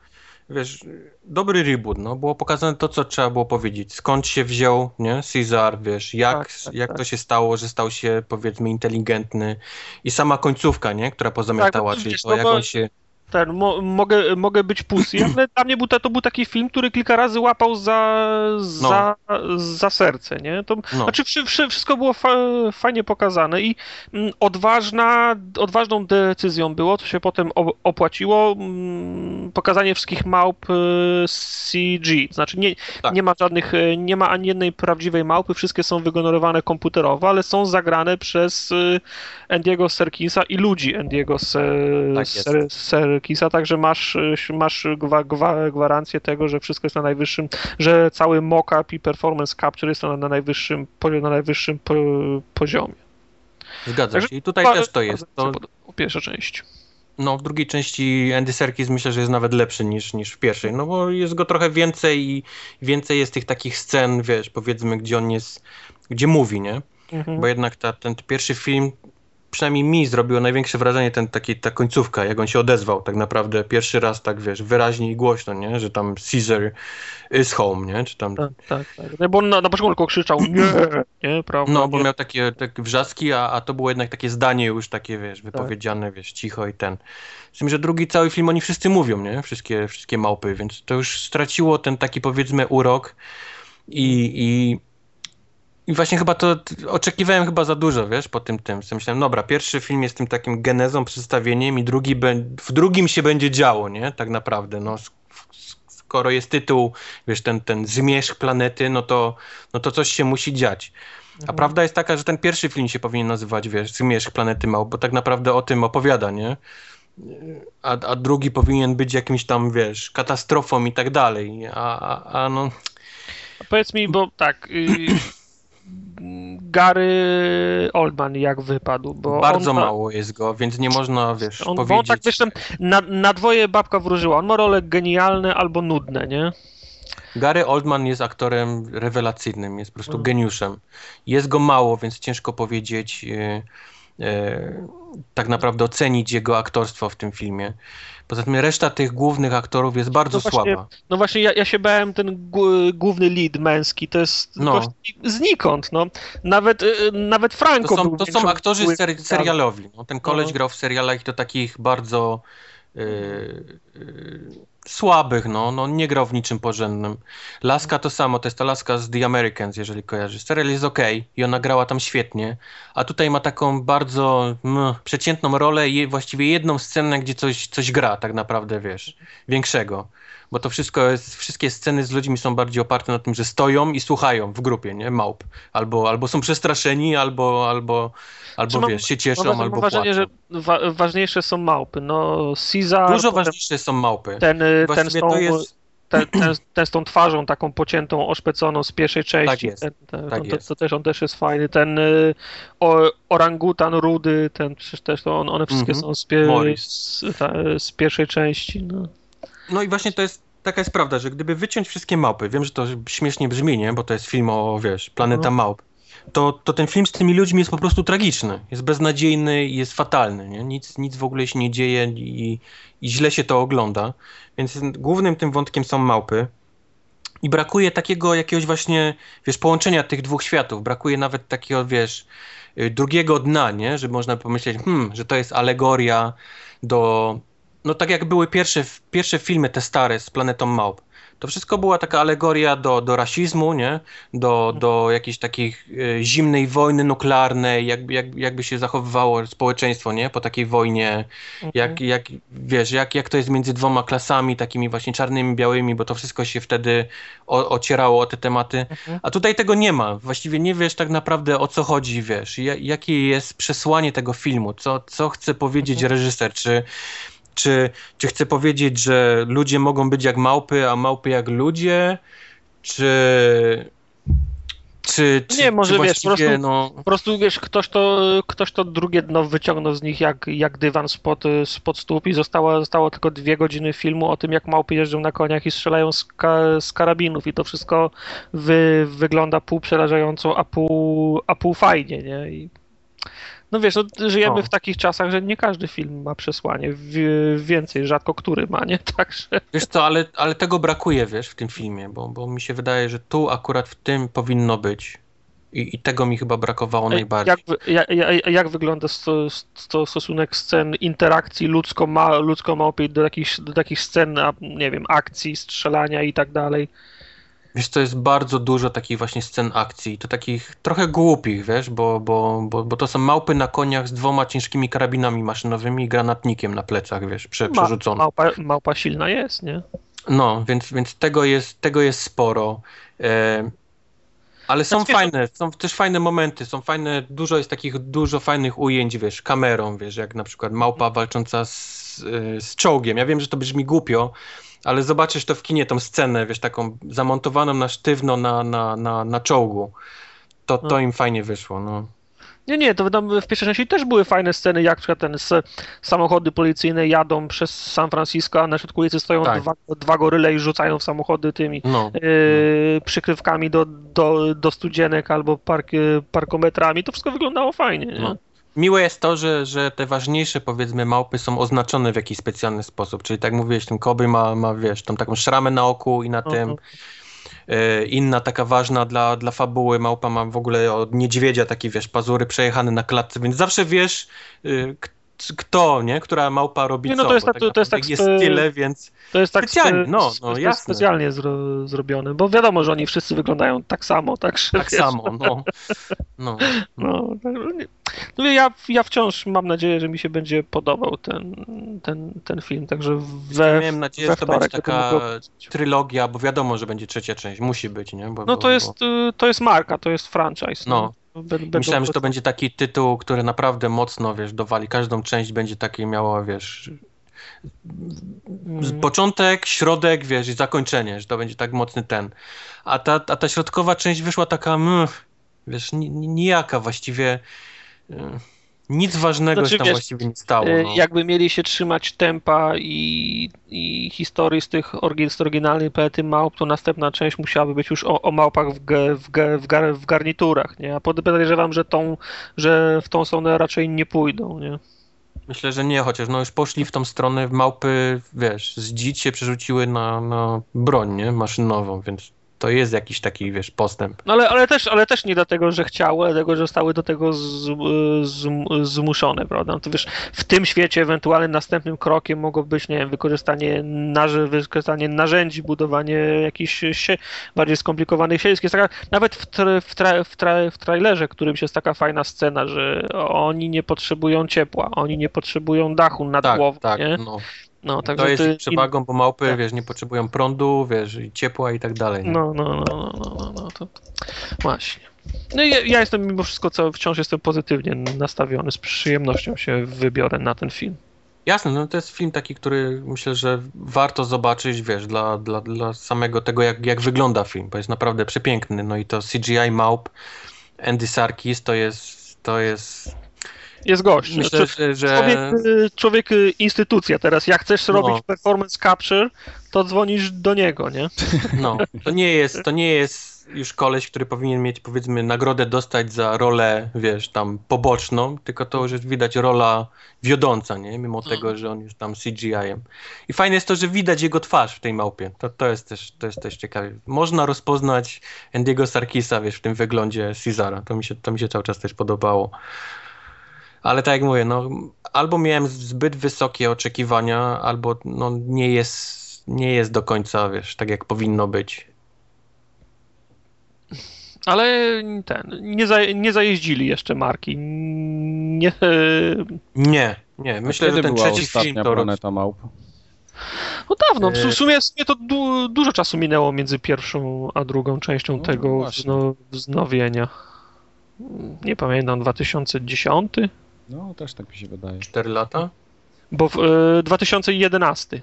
wiesz, dobry reboot, no. Było pokazane to, co trzeba było powiedzieć. Skąd się wziął, nie? Caesar, wiesz, jak, Tak, tak, jak tak. to się stało, że stał się, powiedzmy, inteligentny. I sama końcówka, nie? Która pozamiatała, Tak, no czyli to, jak on się... Ten, mo, mogę, mogę być pussy, ale [CLEARS THROAT] dla mnie był, to, to był taki film, który kilka razy łapał za, za, za serce, nie? To, No. Znaczy wszy, wszy, wszystko było fa, fajnie pokazane i mm, odważna, odważną decyzją było, to się potem opłaciło, mm, pokazanie wszystkich małp y, CG, znaczy nie, Tak. nie ma żadnych, y, nie ma ani jednej prawdziwej małpy, wszystkie są wygenerowane komputerowo, ale są zagrane przez y, Andiego Serkisa i ludzi Andiego Se, Tak jest. Ser, Serkisa, także masz, y, masz gwa, gwa, gwarancję tego, że wszystko jest na najwyższym, że cały mock-up i performance capture jest na, na najwyższym, na najwyższym po, poziomie. Zgadza Także się. I tutaj też to jest. To, Pierwsza część. no, w drugiej części Andy Serkis myślę, że jest nawet lepszy niż, niż w pierwszej, no bo jest go trochę więcej i więcej jest tych takich scen, wiesz, powiedzmy, gdzie on jest, gdzie mówi, nie? Mhm. Bo jednak ta, ten pierwszy film, przynajmniej mi zrobiło największe wrażenie ten, taki, ta końcówka, jak on się odezwał tak naprawdę pierwszy raz tak, wiesz, wyraźnie i głośno, nie? Że tam Caesar is home, nie? Czy tam... Tak, tak, tak. No, bo on na, na początku krzyczał nie, nie, prawda? No, bo nie. miał takie, takie wrzaski, a, a to było jednak takie zdanie już takie, wiesz, wypowiedziane, wiesz, cicho i ten. Z tym, że drugi cały film oni wszyscy mówią, nie? Wszystkie, wszystkie małpy, więc to już straciło ten taki, powiedzmy, urok i, i, i właśnie chyba to, oczekiwałem chyba za dużo, wiesz, po tym tym. Myślałem, dobra, pierwszy film jest tym takim genezą, przedstawieniem i drugi, w drugim się będzie działo, nie? Tak naprawdę, no. Skoro jest tytuł, wiesz, ten, ten zmierzch planety, no to, no to coś się musi dziać. A prawda jest taka, że ten pierwszy film się powinien nazywać, wiesz, Zmierzch Planety Małp, bo tak naprawdę o tym opowiada, nie? A, a drugi powinien być jakimś tam, wiesz, katastrofą i tak dalej. A, a, a no, A Powiedz mi, bo tak, y, [CLEARS THROAT] Gary Oldman jak wypadł, bo bardzo ma, mało jest go, więc nie można, wiesz, On, bo on powiedzieć... tak wiesz, na, na dwoje babka wróżyła. On ma role genialne albo nudne, nie? Gary Oldman jest aktorem rewelacyjnym, jest po prostu Mhm. geniuszem. Jest go mało, więc ciężko powiedzieć, e, e, tak naprawdę ocenić jego aktorstwo w tym filmie. Poza tym reszta tych głównych aktorów jest bardzo No właśnie, słaba. No właśnie, ja, ja się bałem, ten główny lead męski, to jest No. znikąd, no. Nawet, y, nawet Franco To są, to są aktorzy ser, serialowi. No, ten koleś No. grał w serialach i to takich bardzo e, e, słabych, no. no. Nie grał w niczym porządnym. Laska to samo, to jest ta Laska z The Americans, jeżeli kojarzysz. Serial jest okej i ona grała tam świetnie, a tutaj ma taką bardzo mm, przeciętną rolę i właściwie jedną scenę, gdzie coś, coś gra tak naprawdę, wiesz, większego. Bo to wszystko jest, wszystkie sceny z ludźmi są bardziej oparte na tym, że stoją i słuchają w grupie, nie? Małp. Albo, albo są przestraszeni, albo, albo, albo mam- wiesz, się cieszą, Mam, albo mam wrażenie, że wa ważniejsze są małpy. No, Caesar, Dużo ważniejsze są małpy. ten, y, ten, to jest... ten, ten, ten z tą twarzą taką pociętą, oszpeconą z pierwszej części. Tak jest, Ten, tak to, to, jest. to też on też jest fajny. Ten y, o, orangutan rudy, ten przecież też to on, one wszystkie Mhm. są z, pie, z, ta, z pierwszej części. No. No i właśnie to jest, taka jest prawda, że gdyby wyciąć wszystkie małpy, wiem, że to śmiesznie brzmi, nie? Bo to jest film o, wiesz, Planeta Mhm. Małp. To, to ten film z tymi ludźmi jest po prostu tragiczny. Jest beznadziejny i jest fatalny, nie? Nic, nic w ogóle się nie dzieje i, i źle się to ogląda. Więc głównym tym wątkiem są małpy. I brakuje takiego jakiegoś właśnie, wiesz, połączenia tych dwóch światów. Brakuje nawet takiego, wiesz, y, drugiego dna, nie? Że można pomyśleć, hmm, że to jest alegoria do... No tak jak były pierwsze, pierwsze filmy, te stare z Planetą Małp. To wszystko była taka alegoria do, do rasizmu, nie? Do, do jakiejś takiej e, zimnej wojny nuklearnej, jakby, jak, jakby się zachowywało społeczeństwo, nie? Po takiej wojnie, jak, Mhm. jak wiesz, jak, jak to jest między dwoma klasami, takimi właśnie czarnymi, białymi, bo to wszystko się wtedy o, ocierało o te tematy. Mhm. A tutaj tego nie ma. Właściwie nie wiesz tak naprawdę o co chodzi, wiesz, ja, jakie jest przesłanie tego filmu, co, co chce powiedzieć reżyser, czy, czy, czy chce powiedzieć, że ludzie mogą być jak małpy, a małpy jak ludzie, czy... Czy, czy, Nie, może czy wiesz, po prostu- no, Po prostu wiesz, ktoś to, ktoś to drugie dno wyciągnął z nich jak, jak dywan spod, spod stóp i zostało, zostało tylko dwie godziny filmu o tym, jak małpy jeżdżą na koniach i strzelają z, ka, z karabinów i to wszystko wy, wygląda pół przerażająco, a pół, a pół fajnie, nie? I, no wiesz, no, żyjemy No. w takich czasach, że nie każdy film ma przesłanie, więcej, rzadko który ma, nie? [LAUGHS] Także... Wiesz co, ale, ale tego brakuje, wiesz, w tym filmie, bo, bo mi się wydaje, że tu akurat w tym powinno być. I, i tego mi chyba brakowało najbardziej. Jak, jak, jak, wygląda sto, sto, stosunek scen interakcji ludzko-ma, ludzko-małpiej do jakichś, do takich scen, nie wiem, akcji, strzelania i tak dalej? Wiesz, to jest bardzo dużo takich właśnie scen akcji, to takich trochę głupich, wiesz, bo, bo, bo, bo to są małpy na koniach z dwoma ciężkimi karabinami maszynowymi i granatnikiem na plecach, wiesz, prze, Ma, małpa, małpa silna jest, nie? No, więc, więc tego, jest, tego jest sporo. E, ale są Znaczy, fajne, są też fajne momenty, są fajne, dużo jest takich dużo fajnych ujęć, wiesz, kamerą, wiesz, jak na przykład małpa walcząca z, e, z czołgiem. Ja wiem, że to brzmi głupio, ale zobaczysz to w kinie, tą scenę, wiesz, taką zamontowaną na sztywno na, na, na, na czołgu. To, to No. im fajnie wyszło, no. Nie, nie, to w pierwszej części też były fajne sceny, jak na przykład ten s- samochody policyjne jadą przez San Francisco, a na środku ulicy stoją Tak. dwa, dwa goryle i rzucają w samochody tymi No, yy, przykrywkami do, do, do studzienek albo park, parkometrami. To wszystko wyglądało fajnie, nie? No. Miłe jest to, że, że te ważniejsze, powiedzmy, małpy są oznaczone w jakiś specjalny sposób. Czyli tak jak mówiłeś, ten koby ma, ma wiesz, tą taką szramę na oku i na tym. Mhm. E, inna taka ważna dla, dla fabuły małpa ma w ogóle od niedźwiedzia takie, wiesz, pazury przejechane na klatce, więc zawsze wiesz, y, kto, nie? Która małpa robi Nie, no co. to jest bo tak- to jest tak jest spe- tyle, więc To jest tak Specjalnie, spe- no, no, spe- jasne. specjalnie zro, zrobione, bo wiadomo, że oni wszyscy wyglądają tak samo, tak, tak wiesz, samo, no. no. No, tak, no no ja, ja wciąż mam nadzieję, że mi się będzie podobał ten, ten, ten film, także we, Miałem nadzieję, we że to będzie taka trylogia, bo wiadomo, że będzie trzecia część, musi być, nie? Bo, No bo, to jest, y, to jest marka, to jest franchise. No. Będą Myślałem, że to będzie taki tytuł, który naprawdę mocno, wiesz, dowali. Każdą część będzie takie miała, wiesz, Mm. początek, środek, wiesz, i zakończenie, że to będzie tak mocny ten. A ta, a ta środkowa część wyszła taka, mm, wiesz, ni- ni- nijaka właściwie. Nic ważnego Znaczy, się tam wiesz, właściwie nie stało. Y, No. Jakby mieli się trzymać tempa i, i historii z tych orgi- z oryginalnej planety małp, to następna część musiałaby być już o, o małpach w, ge, w, ge, w, gar, w garniturach, nie? A pod- podejrzewam, że, tą, że w tą stronę raczej nie pójdą, nie? Myślę, że nie, chociaż no już poszli w tą stronę, małpy, wiesz, z dzić się przerzuciły na, na broń, nie, maszynową, więc to jest jakiś taki, wiesz, postęp. No ale, ale, też, ale też nie dlatego, że chciały, ale dlatego, że zostały do tego z, z, zmuszone, prawda? No to wiesz, w tym świecie ewentualnym następnym krokiem mogło być, nie wiem, wykorzystanie, narze, wykorzystanie narzędzi, budowanie jakichś sie, bardziej skomplikowanych siedziesk. Jest taka, nawet w, tra, w, tra, w, tra, w trailerze, którymś jest taka fajna scena, że oni nie potrzebują ciepła, oni nie potrzebują dachu nad Tak, głową, tak, nie? no. No, To także jest ty- przewagą, bo małpy, tak. wiesz, nie potrzebują prądu, wiesz, i ciepła i tak dalej. nie? No, no, no, no, no, no, no to, to właśnie. No i ja, ja jestem mimo wszystko co, wciąż jestem pozytywnie nastawiony, z przyjemnością się wybiorę na ten film. Jasne, no to jest film taki, który myślę, że warto zobaczyć, wiesz, dla, dla, dla samego tego, jak, jak wygląda film, bo jest naprawdę przepiękny. No i to CGI małp, Andy Serkis to jest, to jest, Jest gość. myślę, Czł- że, że Człowiek, y, człowiek y, instytucja teraz. Jak chcesz No. robić performance capture, to dzwonisz do niego, nie? no, to nie jest, to nie jest już koleś, który powinien mieć powiedzmy nagrodę dostać za rolę, wiesz, tam poboczną, tylko to już widać rola wiodąca, nie? Mimo Mhm. tego, że on jest tam CGI-em. I fajne jest to, że widać jego twarz w tej małpie. To, to, jest, też, to jest też ciekawe. Można rozpoznać Andy'ego Sarkisa, wiesz, w tym wyglądzie Caesara. To mi się, to mi się cały czas też podobało. Ale tak jak mówię, no, albo miałem zbyt wysokie oczekiwania, albo no, nie, jest, nie jest do końca, wiesz, tak jak powinno być. Ale ten, nie, za, nie zajeździli jeszcze marki. Nie, Nie, nie. Myślę, Kiedy że ten była trzeci ostatnia film to Planeta Małp? no dawno, w E, sumie, w sumie to du, dużo czasu minęło między pierwszą a drugą częścią No, tego właśnie. wzno, wznowienia. Nie pamiętam, 2010? No, też tak mi się wydaje. 4 lata. Bo w e, 2011.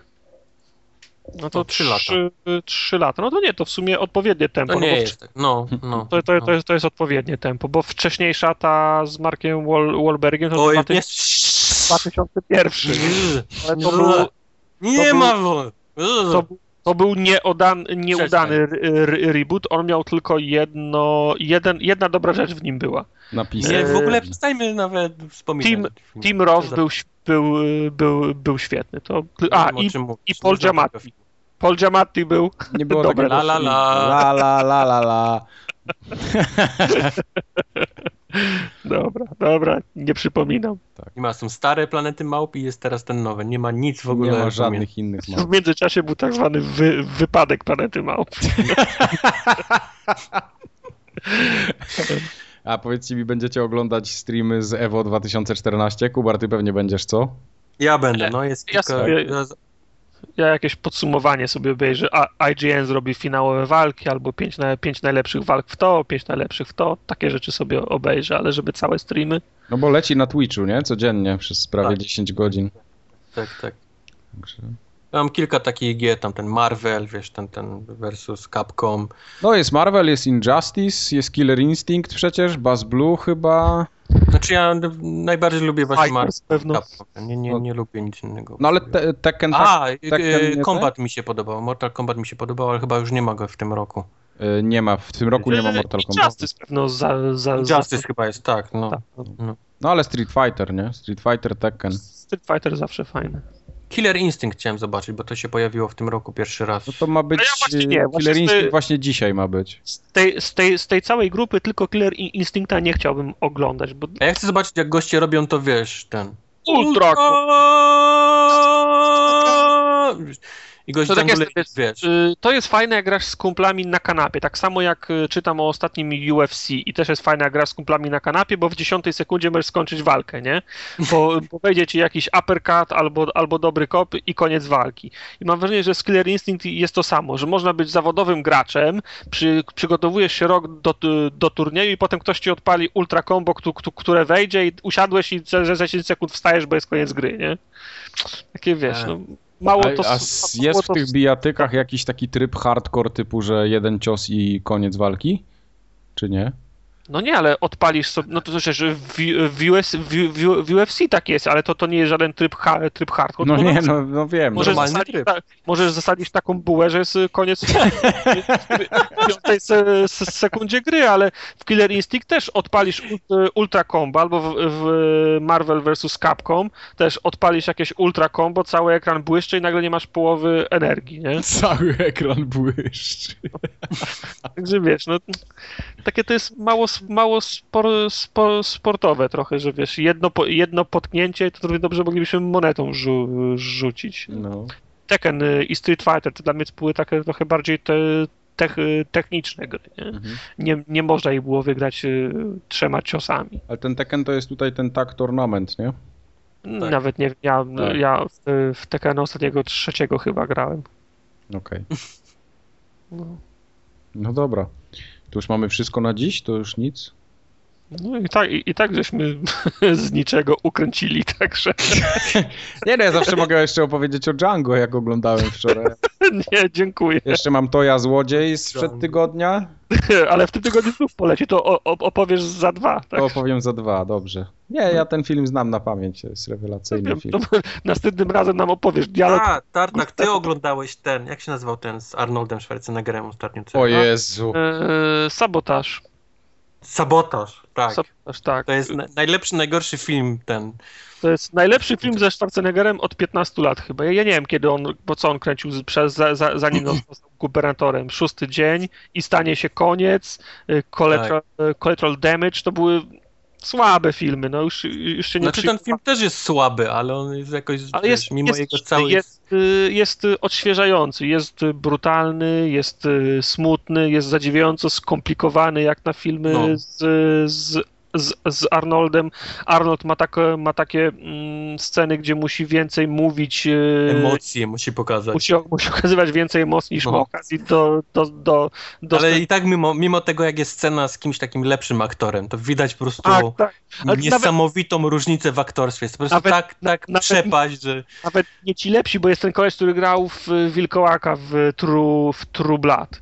No to O, trzy lata. trzy, trzy lata. No to nie, to w sumie odpowiednie tempo. To no nie bo w- jest tak. No, [LAUGHS] no. To, to, no. to, jest, to jest odpowiednie tempo, bo wcześniejsza ta z Markiem Wal, Wahlbergiem to Oj, dwa ty- nie. 2001. Ale to był, Nie to ma. to, był- to był nieodan, nieudany reboot. On miał tylko jedno, jeden, jedna dobra rzecz w nim była. Napisy. Nie, w ogóle przestańmy nawet wspominać. Team- Co za- był, był, był, był świetny. To, a, i i Paul Giamatti. Paul Giamatti był. [LAUGHS] Nie było Dobre, la, la, la. la la la la [LAUGHS] la. [LAUGHS] Dobra, dobra, nie przypominam. Nie ma, są stare planety małp i jest teraz ten nowy. Nie ma nic w ogóle. Nie ma żadnych innych W małp. międzyczasie był tak zwany wy, wypadek planety Małp. [LAUGHS] A powiedzcie mi, będziecie oglądać streamy z EVO 2014? Kubar, ty pewnie będziesz, co? Ja będę, no jest Ja kilka... sobie- ja- Ja jakieś podsumowanie sobie obejrzę. A IGN zrobi finałowe walki, albo pięć, na, pięć najlepszych walk w to, pięć najlepszych w to. Takie rzeczy sobie obejrzę, ale żeby całe streamy. No bo leci na Twitchu, nie? Codziennie przez prawie Tak. 10 godzin. Tak, tak. Także... Ja mam kilka takich gier, tam ten Marvel, wiesz, ten, ten versus Capcom. No jest Marvel, jest Injustice, jest Killer Instinct przecież, Bass Blue chyba. Znaczy ja najbardziej lubię właśnie Marvel. Fighters pewno. Capcom. Nie, nie, nie lubię nic innego. No ale te, Tekken tak, A, Tekken y, Combat mi się podobał. Mortal Kombat mi się podobał, ale chyba już nie ma go w tym roku. y, nie ma, w tym roku nie ma Mortal Kombat. Justice pewno za... za, za Justice chyba jest, tak. No. tak. No ale Street Fighter, nie? Street Fighter, Tekken. Street Fighter zawsze fajny. Killer Instinct chciałem zobaczyć, bo to się pojawiło w tym roku pierwszy raz. No to ma być, A ja właśnie nie, y, właśnie Killer tej- Instinct właśnie dzisiaj ma być. Z tej, z, tej, z tej całej grupy tylko Killer In- Instincta nie chciałbym oglądać, bo A ja chcę zobaczyć, jak goście robią to, wiesz, ten... ultra... I gość To tak jest, wiesz. Y, To jest fajne, jak grasz z kumplami na kanapie. Tak samo jak y, czytam o ostatnim UFC i też jest fajne, jak grasz z kumplami na kanapie, bo w dziesiątej sekundzie możesz skończyć walkę, nie? Bo, [LAUGHS] bo wejdzie ci jakiś uppercut albo, albo dobry kop i koniec walki. I mam wrażenie, że z Killer Instinct jest to samo, że można być zawodowym graczem, przy, przygotowujesz się rok do, do turnieju i potem ktoś ci odpali ultra combo, któ- któ- które wejdzie i usiadłeś i za, za 10 sekund wstajesz, bo jest koniec gry, nie? Takie wiesz, Tak. no, mało A, to... a jest w to- tych bijatykach jakiś taki tryb hardcore typu, że jeden cios i koniec walki? Czy nie? No nie, ale odpalisz sobie, no to przecież w, w, US, w, w, UFC tak jest, ale to, to nie jest żaden tryb, ha, tryb hardcore. No nie, no, no wiem. Możesz No, normalny zasadzić, tryb. ta, możesz zasadzić taką bułę, że jest koniec [LAUGHS] w se, sekundzie gry, ale w Killer Instinct też odpalisz ult- Ultra Combo, albo w, w Marvel vs. Capcom też odpalisz jakieś Ultra Combo, cały ekran błyszczy i nagle nie masz połowy energii, nie? [LAUGHS] Cały ekran błyszczy. Także wiesz, no takie to jest mało, mało spor, spor, sportowe trochę, że wiesz, jedno, jedno potknięcie to równie dobrze moglibyśmy monetą rzu, rzucić. No. Tekken y, i Street Fighter to dla mnie były takie trochę bardziej te, tech, techniczne gry. Nie? Mhm. Nie, nie można ich było wygrać y, trzema ciosami. Ale ten Tekken to jest tutaj ten tak tournament, nie? Tak. Nawet nie ja, Tak. ja w, w Tekken ostatniego trzeciego chyba grałem. Okej. [LAUGHS] No. No dobra. To już mamy wszystko na dziś? To już nic? No i tak, i, i tak żeśmy [LAUGHS] z niczego ukręcili, także [LAUGHS] Nie no, ja zawsze mogę jeszcze opowiedzieć o Django, jak oglądałem wczoraj. [LAUGHS] nie, dziękuję. Jeszcze mam Toja Złodziej sprzed tygodnia. Ale w tym tygodniu znów poleci, to opowiesz za dwa, tak? To opowiem za dwa, dobrze. Nie, ja ten film znam na pamięć, to jest rewelacyjny Wiem, film. to [LAUGHS] następnym razem nam opowiesz dialog. A, Tartak, ty oglądałeś ten, jak się nazywał ten z Arnoldem Schwarzeneggerem ostatnio? co- O Jezu. E, sabotaż. Sabotaż, tak. Sabotaż, tak. To jest na, najlepszy, najgorszy film ten. To jest najlepszy film ze Schwarzeneggerem od 15 lat chyba. Ja, ja nie wiem, kiedy on, bo co on kręcił przez, za, za, zanim został [CLEARS THROAT] gubernatorem. Szósty dzień i stanie się koniec. y, Collateral, y, collateral Damage to były słabe filmy. No już, już się nie Znaczy ten film też jest słaby, ale on jest jakoś, Ale wiesz, jest, mimo jest, jego całej... jest, y, jest odświeżający, jest brutalny, jest y, smutny, jest zadziwiająco skomplikowany jak na filmy No. z, z, z, z Arnoldem. Arnold ma, tak, ma takie mm, sceny, gdzie musi więcej mówić, y, Emocje musi pokazać. musi, musi okazywać więcej emocji niż No. ma okazji do, do, do, do Ale i tak mimo, mimo tego, jak jest scena z kimś takim lepszym aktorem, to widać po prostu tak, tak. niesamowitą różnicę w aktorstwie. Jest po prostu Nawet- tak, tak nawet- przepaść, że... Nawet nie ci lepsi, bo jest ten koleś, który grał w Wilkołaka w True, w True Blood.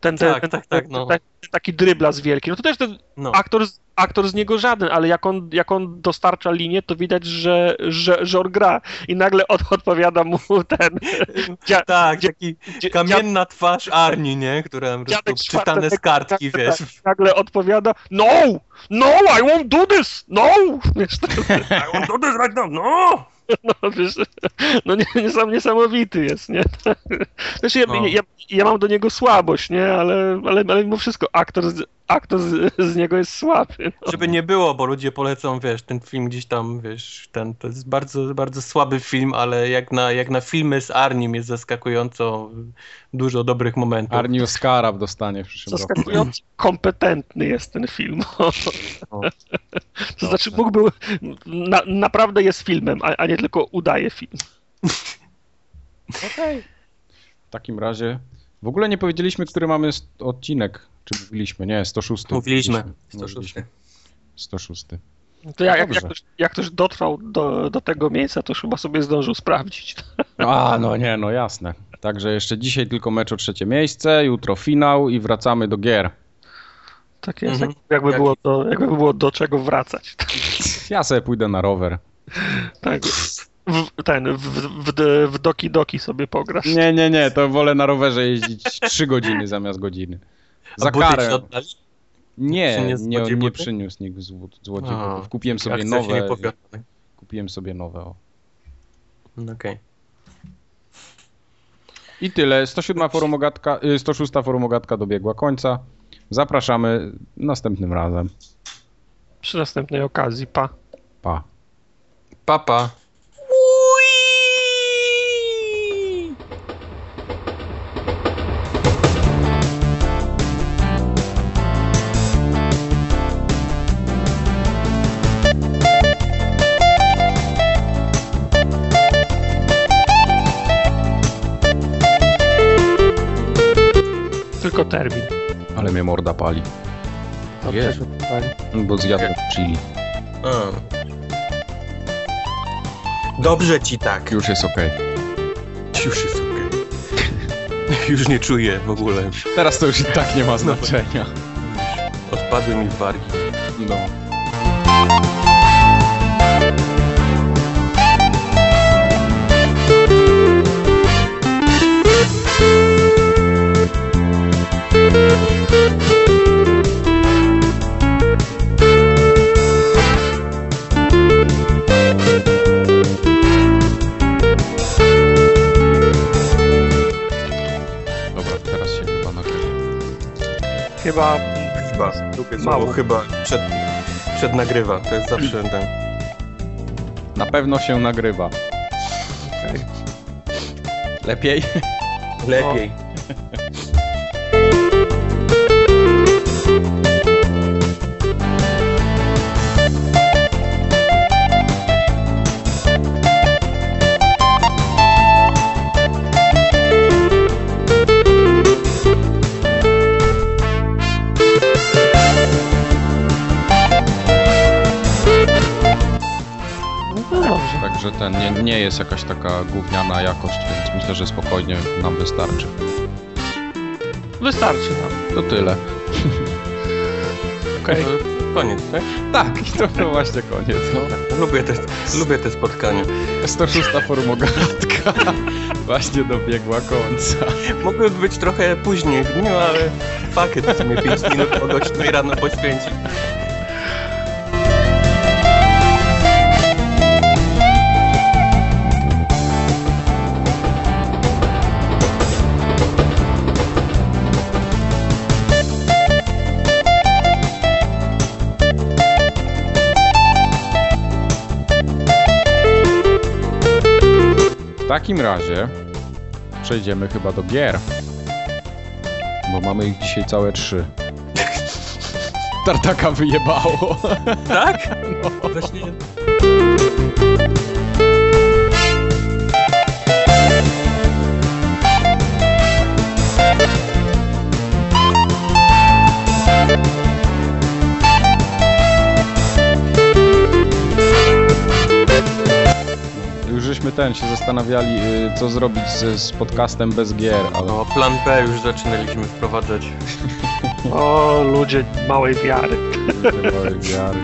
Ten, ten, Tak, ten, tak, tak, ten, no. ten, taki dryblas wielki. No to też ten No. aktor, z- aktor z niego żaden, ale jak on, jak on dostarcza linię, to widać, że, że, że on gra. I nagle od, odpowiada mu ten [LAUGHS] dzia, Tak, dzia- taki dzia- kamienna twarz Arni, nie? Która po czytane z kartki, tak, wiesz. tak, nagle odpowiada No! No! I won't do this! No! [LAUGHS] Wiesz, to, I want to do this right now, no! [LAUGHS] no, wiesz, no nie, nie, sam niesamowity jest, nie? [LAUGHS] Znaczy, ja, No. ja, ja mam do niego słabość, nie? Ale, ale, ale mimo wszystko aktor, z, aktor z, z niego jest słaby. No. Żeby nie było, bo ludzie polecą, wiesz, ten film gdzieś tam, wiesz, ten, to jest bardzo, bardzo słaby film, ale jak na, jak na filmy z Arnim jest zaskakująco dużo dobrych momentów. Arni Oscara dostanie w przyszłym roku. Zaskakująco kompetentny jest ten film. O. [LAUGHS] To [LAUGHS] znaczy, mógłby. Na, naprawdę jest filmem, a, a nie tylko udaje film. [LAUGHS] Okej. W takim razie w ogóle nie powiedzieliśmy, który mamy odcinek. Czy mówiliśmy? Nie, 106. Mówiliśmy. Mówiliśmy. 106. To jak, jak, Dobrze. jak, ktoś, jak ktoś dotrwał do, do tego miejsca, to już chyba sobie zdążył sprawdzić. [LAUGHS] A, no nie, no jasne. Także jeszcze dzisiaj tylko mecz o trzecie miejsce, jutro finał i wracamy do gier. Tak jest, Mhm. jak, jakby, Jaki? było do, jakby było do czego wracać. Ja sobie pójdę na rower. [LAUGHS] Tak. W, ten, w, w, w doki doki sobie pograsz. Nie, nie, nie, to wolę na rowerze jeździć 3 godziny zamiast godziny. Za buty karę. Nie, Przyniósł nie, nie przyniósł nikt zł- złodziej butów. Kupiłem sobie nowe. Kupiłem sobie nowe. O. No Okej. I tyle. 107 forumogatka, y, 106 forumogatka dobiegła końca. Zapraszamy następnym razem. Przy następnej okazji, pa. Pa. Papa. Tylko termin. Ale mnie morda pali. Jezu. Bo zjadłem chili. A. Dobrze ci tak. Już jest okej. Już jest okej. [LAUGHS] Już nie czuję w ogóle. Teraz to już i tak nie ma znaczenia. Odpadły mi wargi. No. Chyba Chyba. Drugie Mało. słowo chyba przed, przed nagrywa. To jest zawsze [CLEARS THROAT] ten. Na pewno się nagrywa. Lepiej? Lepiej. Nie, nie jest jakaś taka gówniana jakość, więc myślę, że spokojnie nam wystarczy. Wystarczy nam. To tyle. Okej. [LAUGHS] Koniec, tak? Tak, i to, to właśnie koniec. No. Lubię te, lubię te spotkania. 106 formogatka [LAUGHS] właśnie dobiegła końca. Mogły być trochę później w dniu, ale it, w sumie 5 minut się tej rano poświęcić. Takim razie przejdziemy chyba do gier. Bo mamy ich dzisiaj całe trzy. [LAUGHS] Tartaka wyjebało. Tak? [LAUGHS] Właśnie... żeśmy ten się zastanawiali, y, co zrobić z, z podcastem bez gier, ale No, plan B już zaczynaliśmy wprowadzać. [LAUGHS] O, ludzie małej wiary. Małej wiary.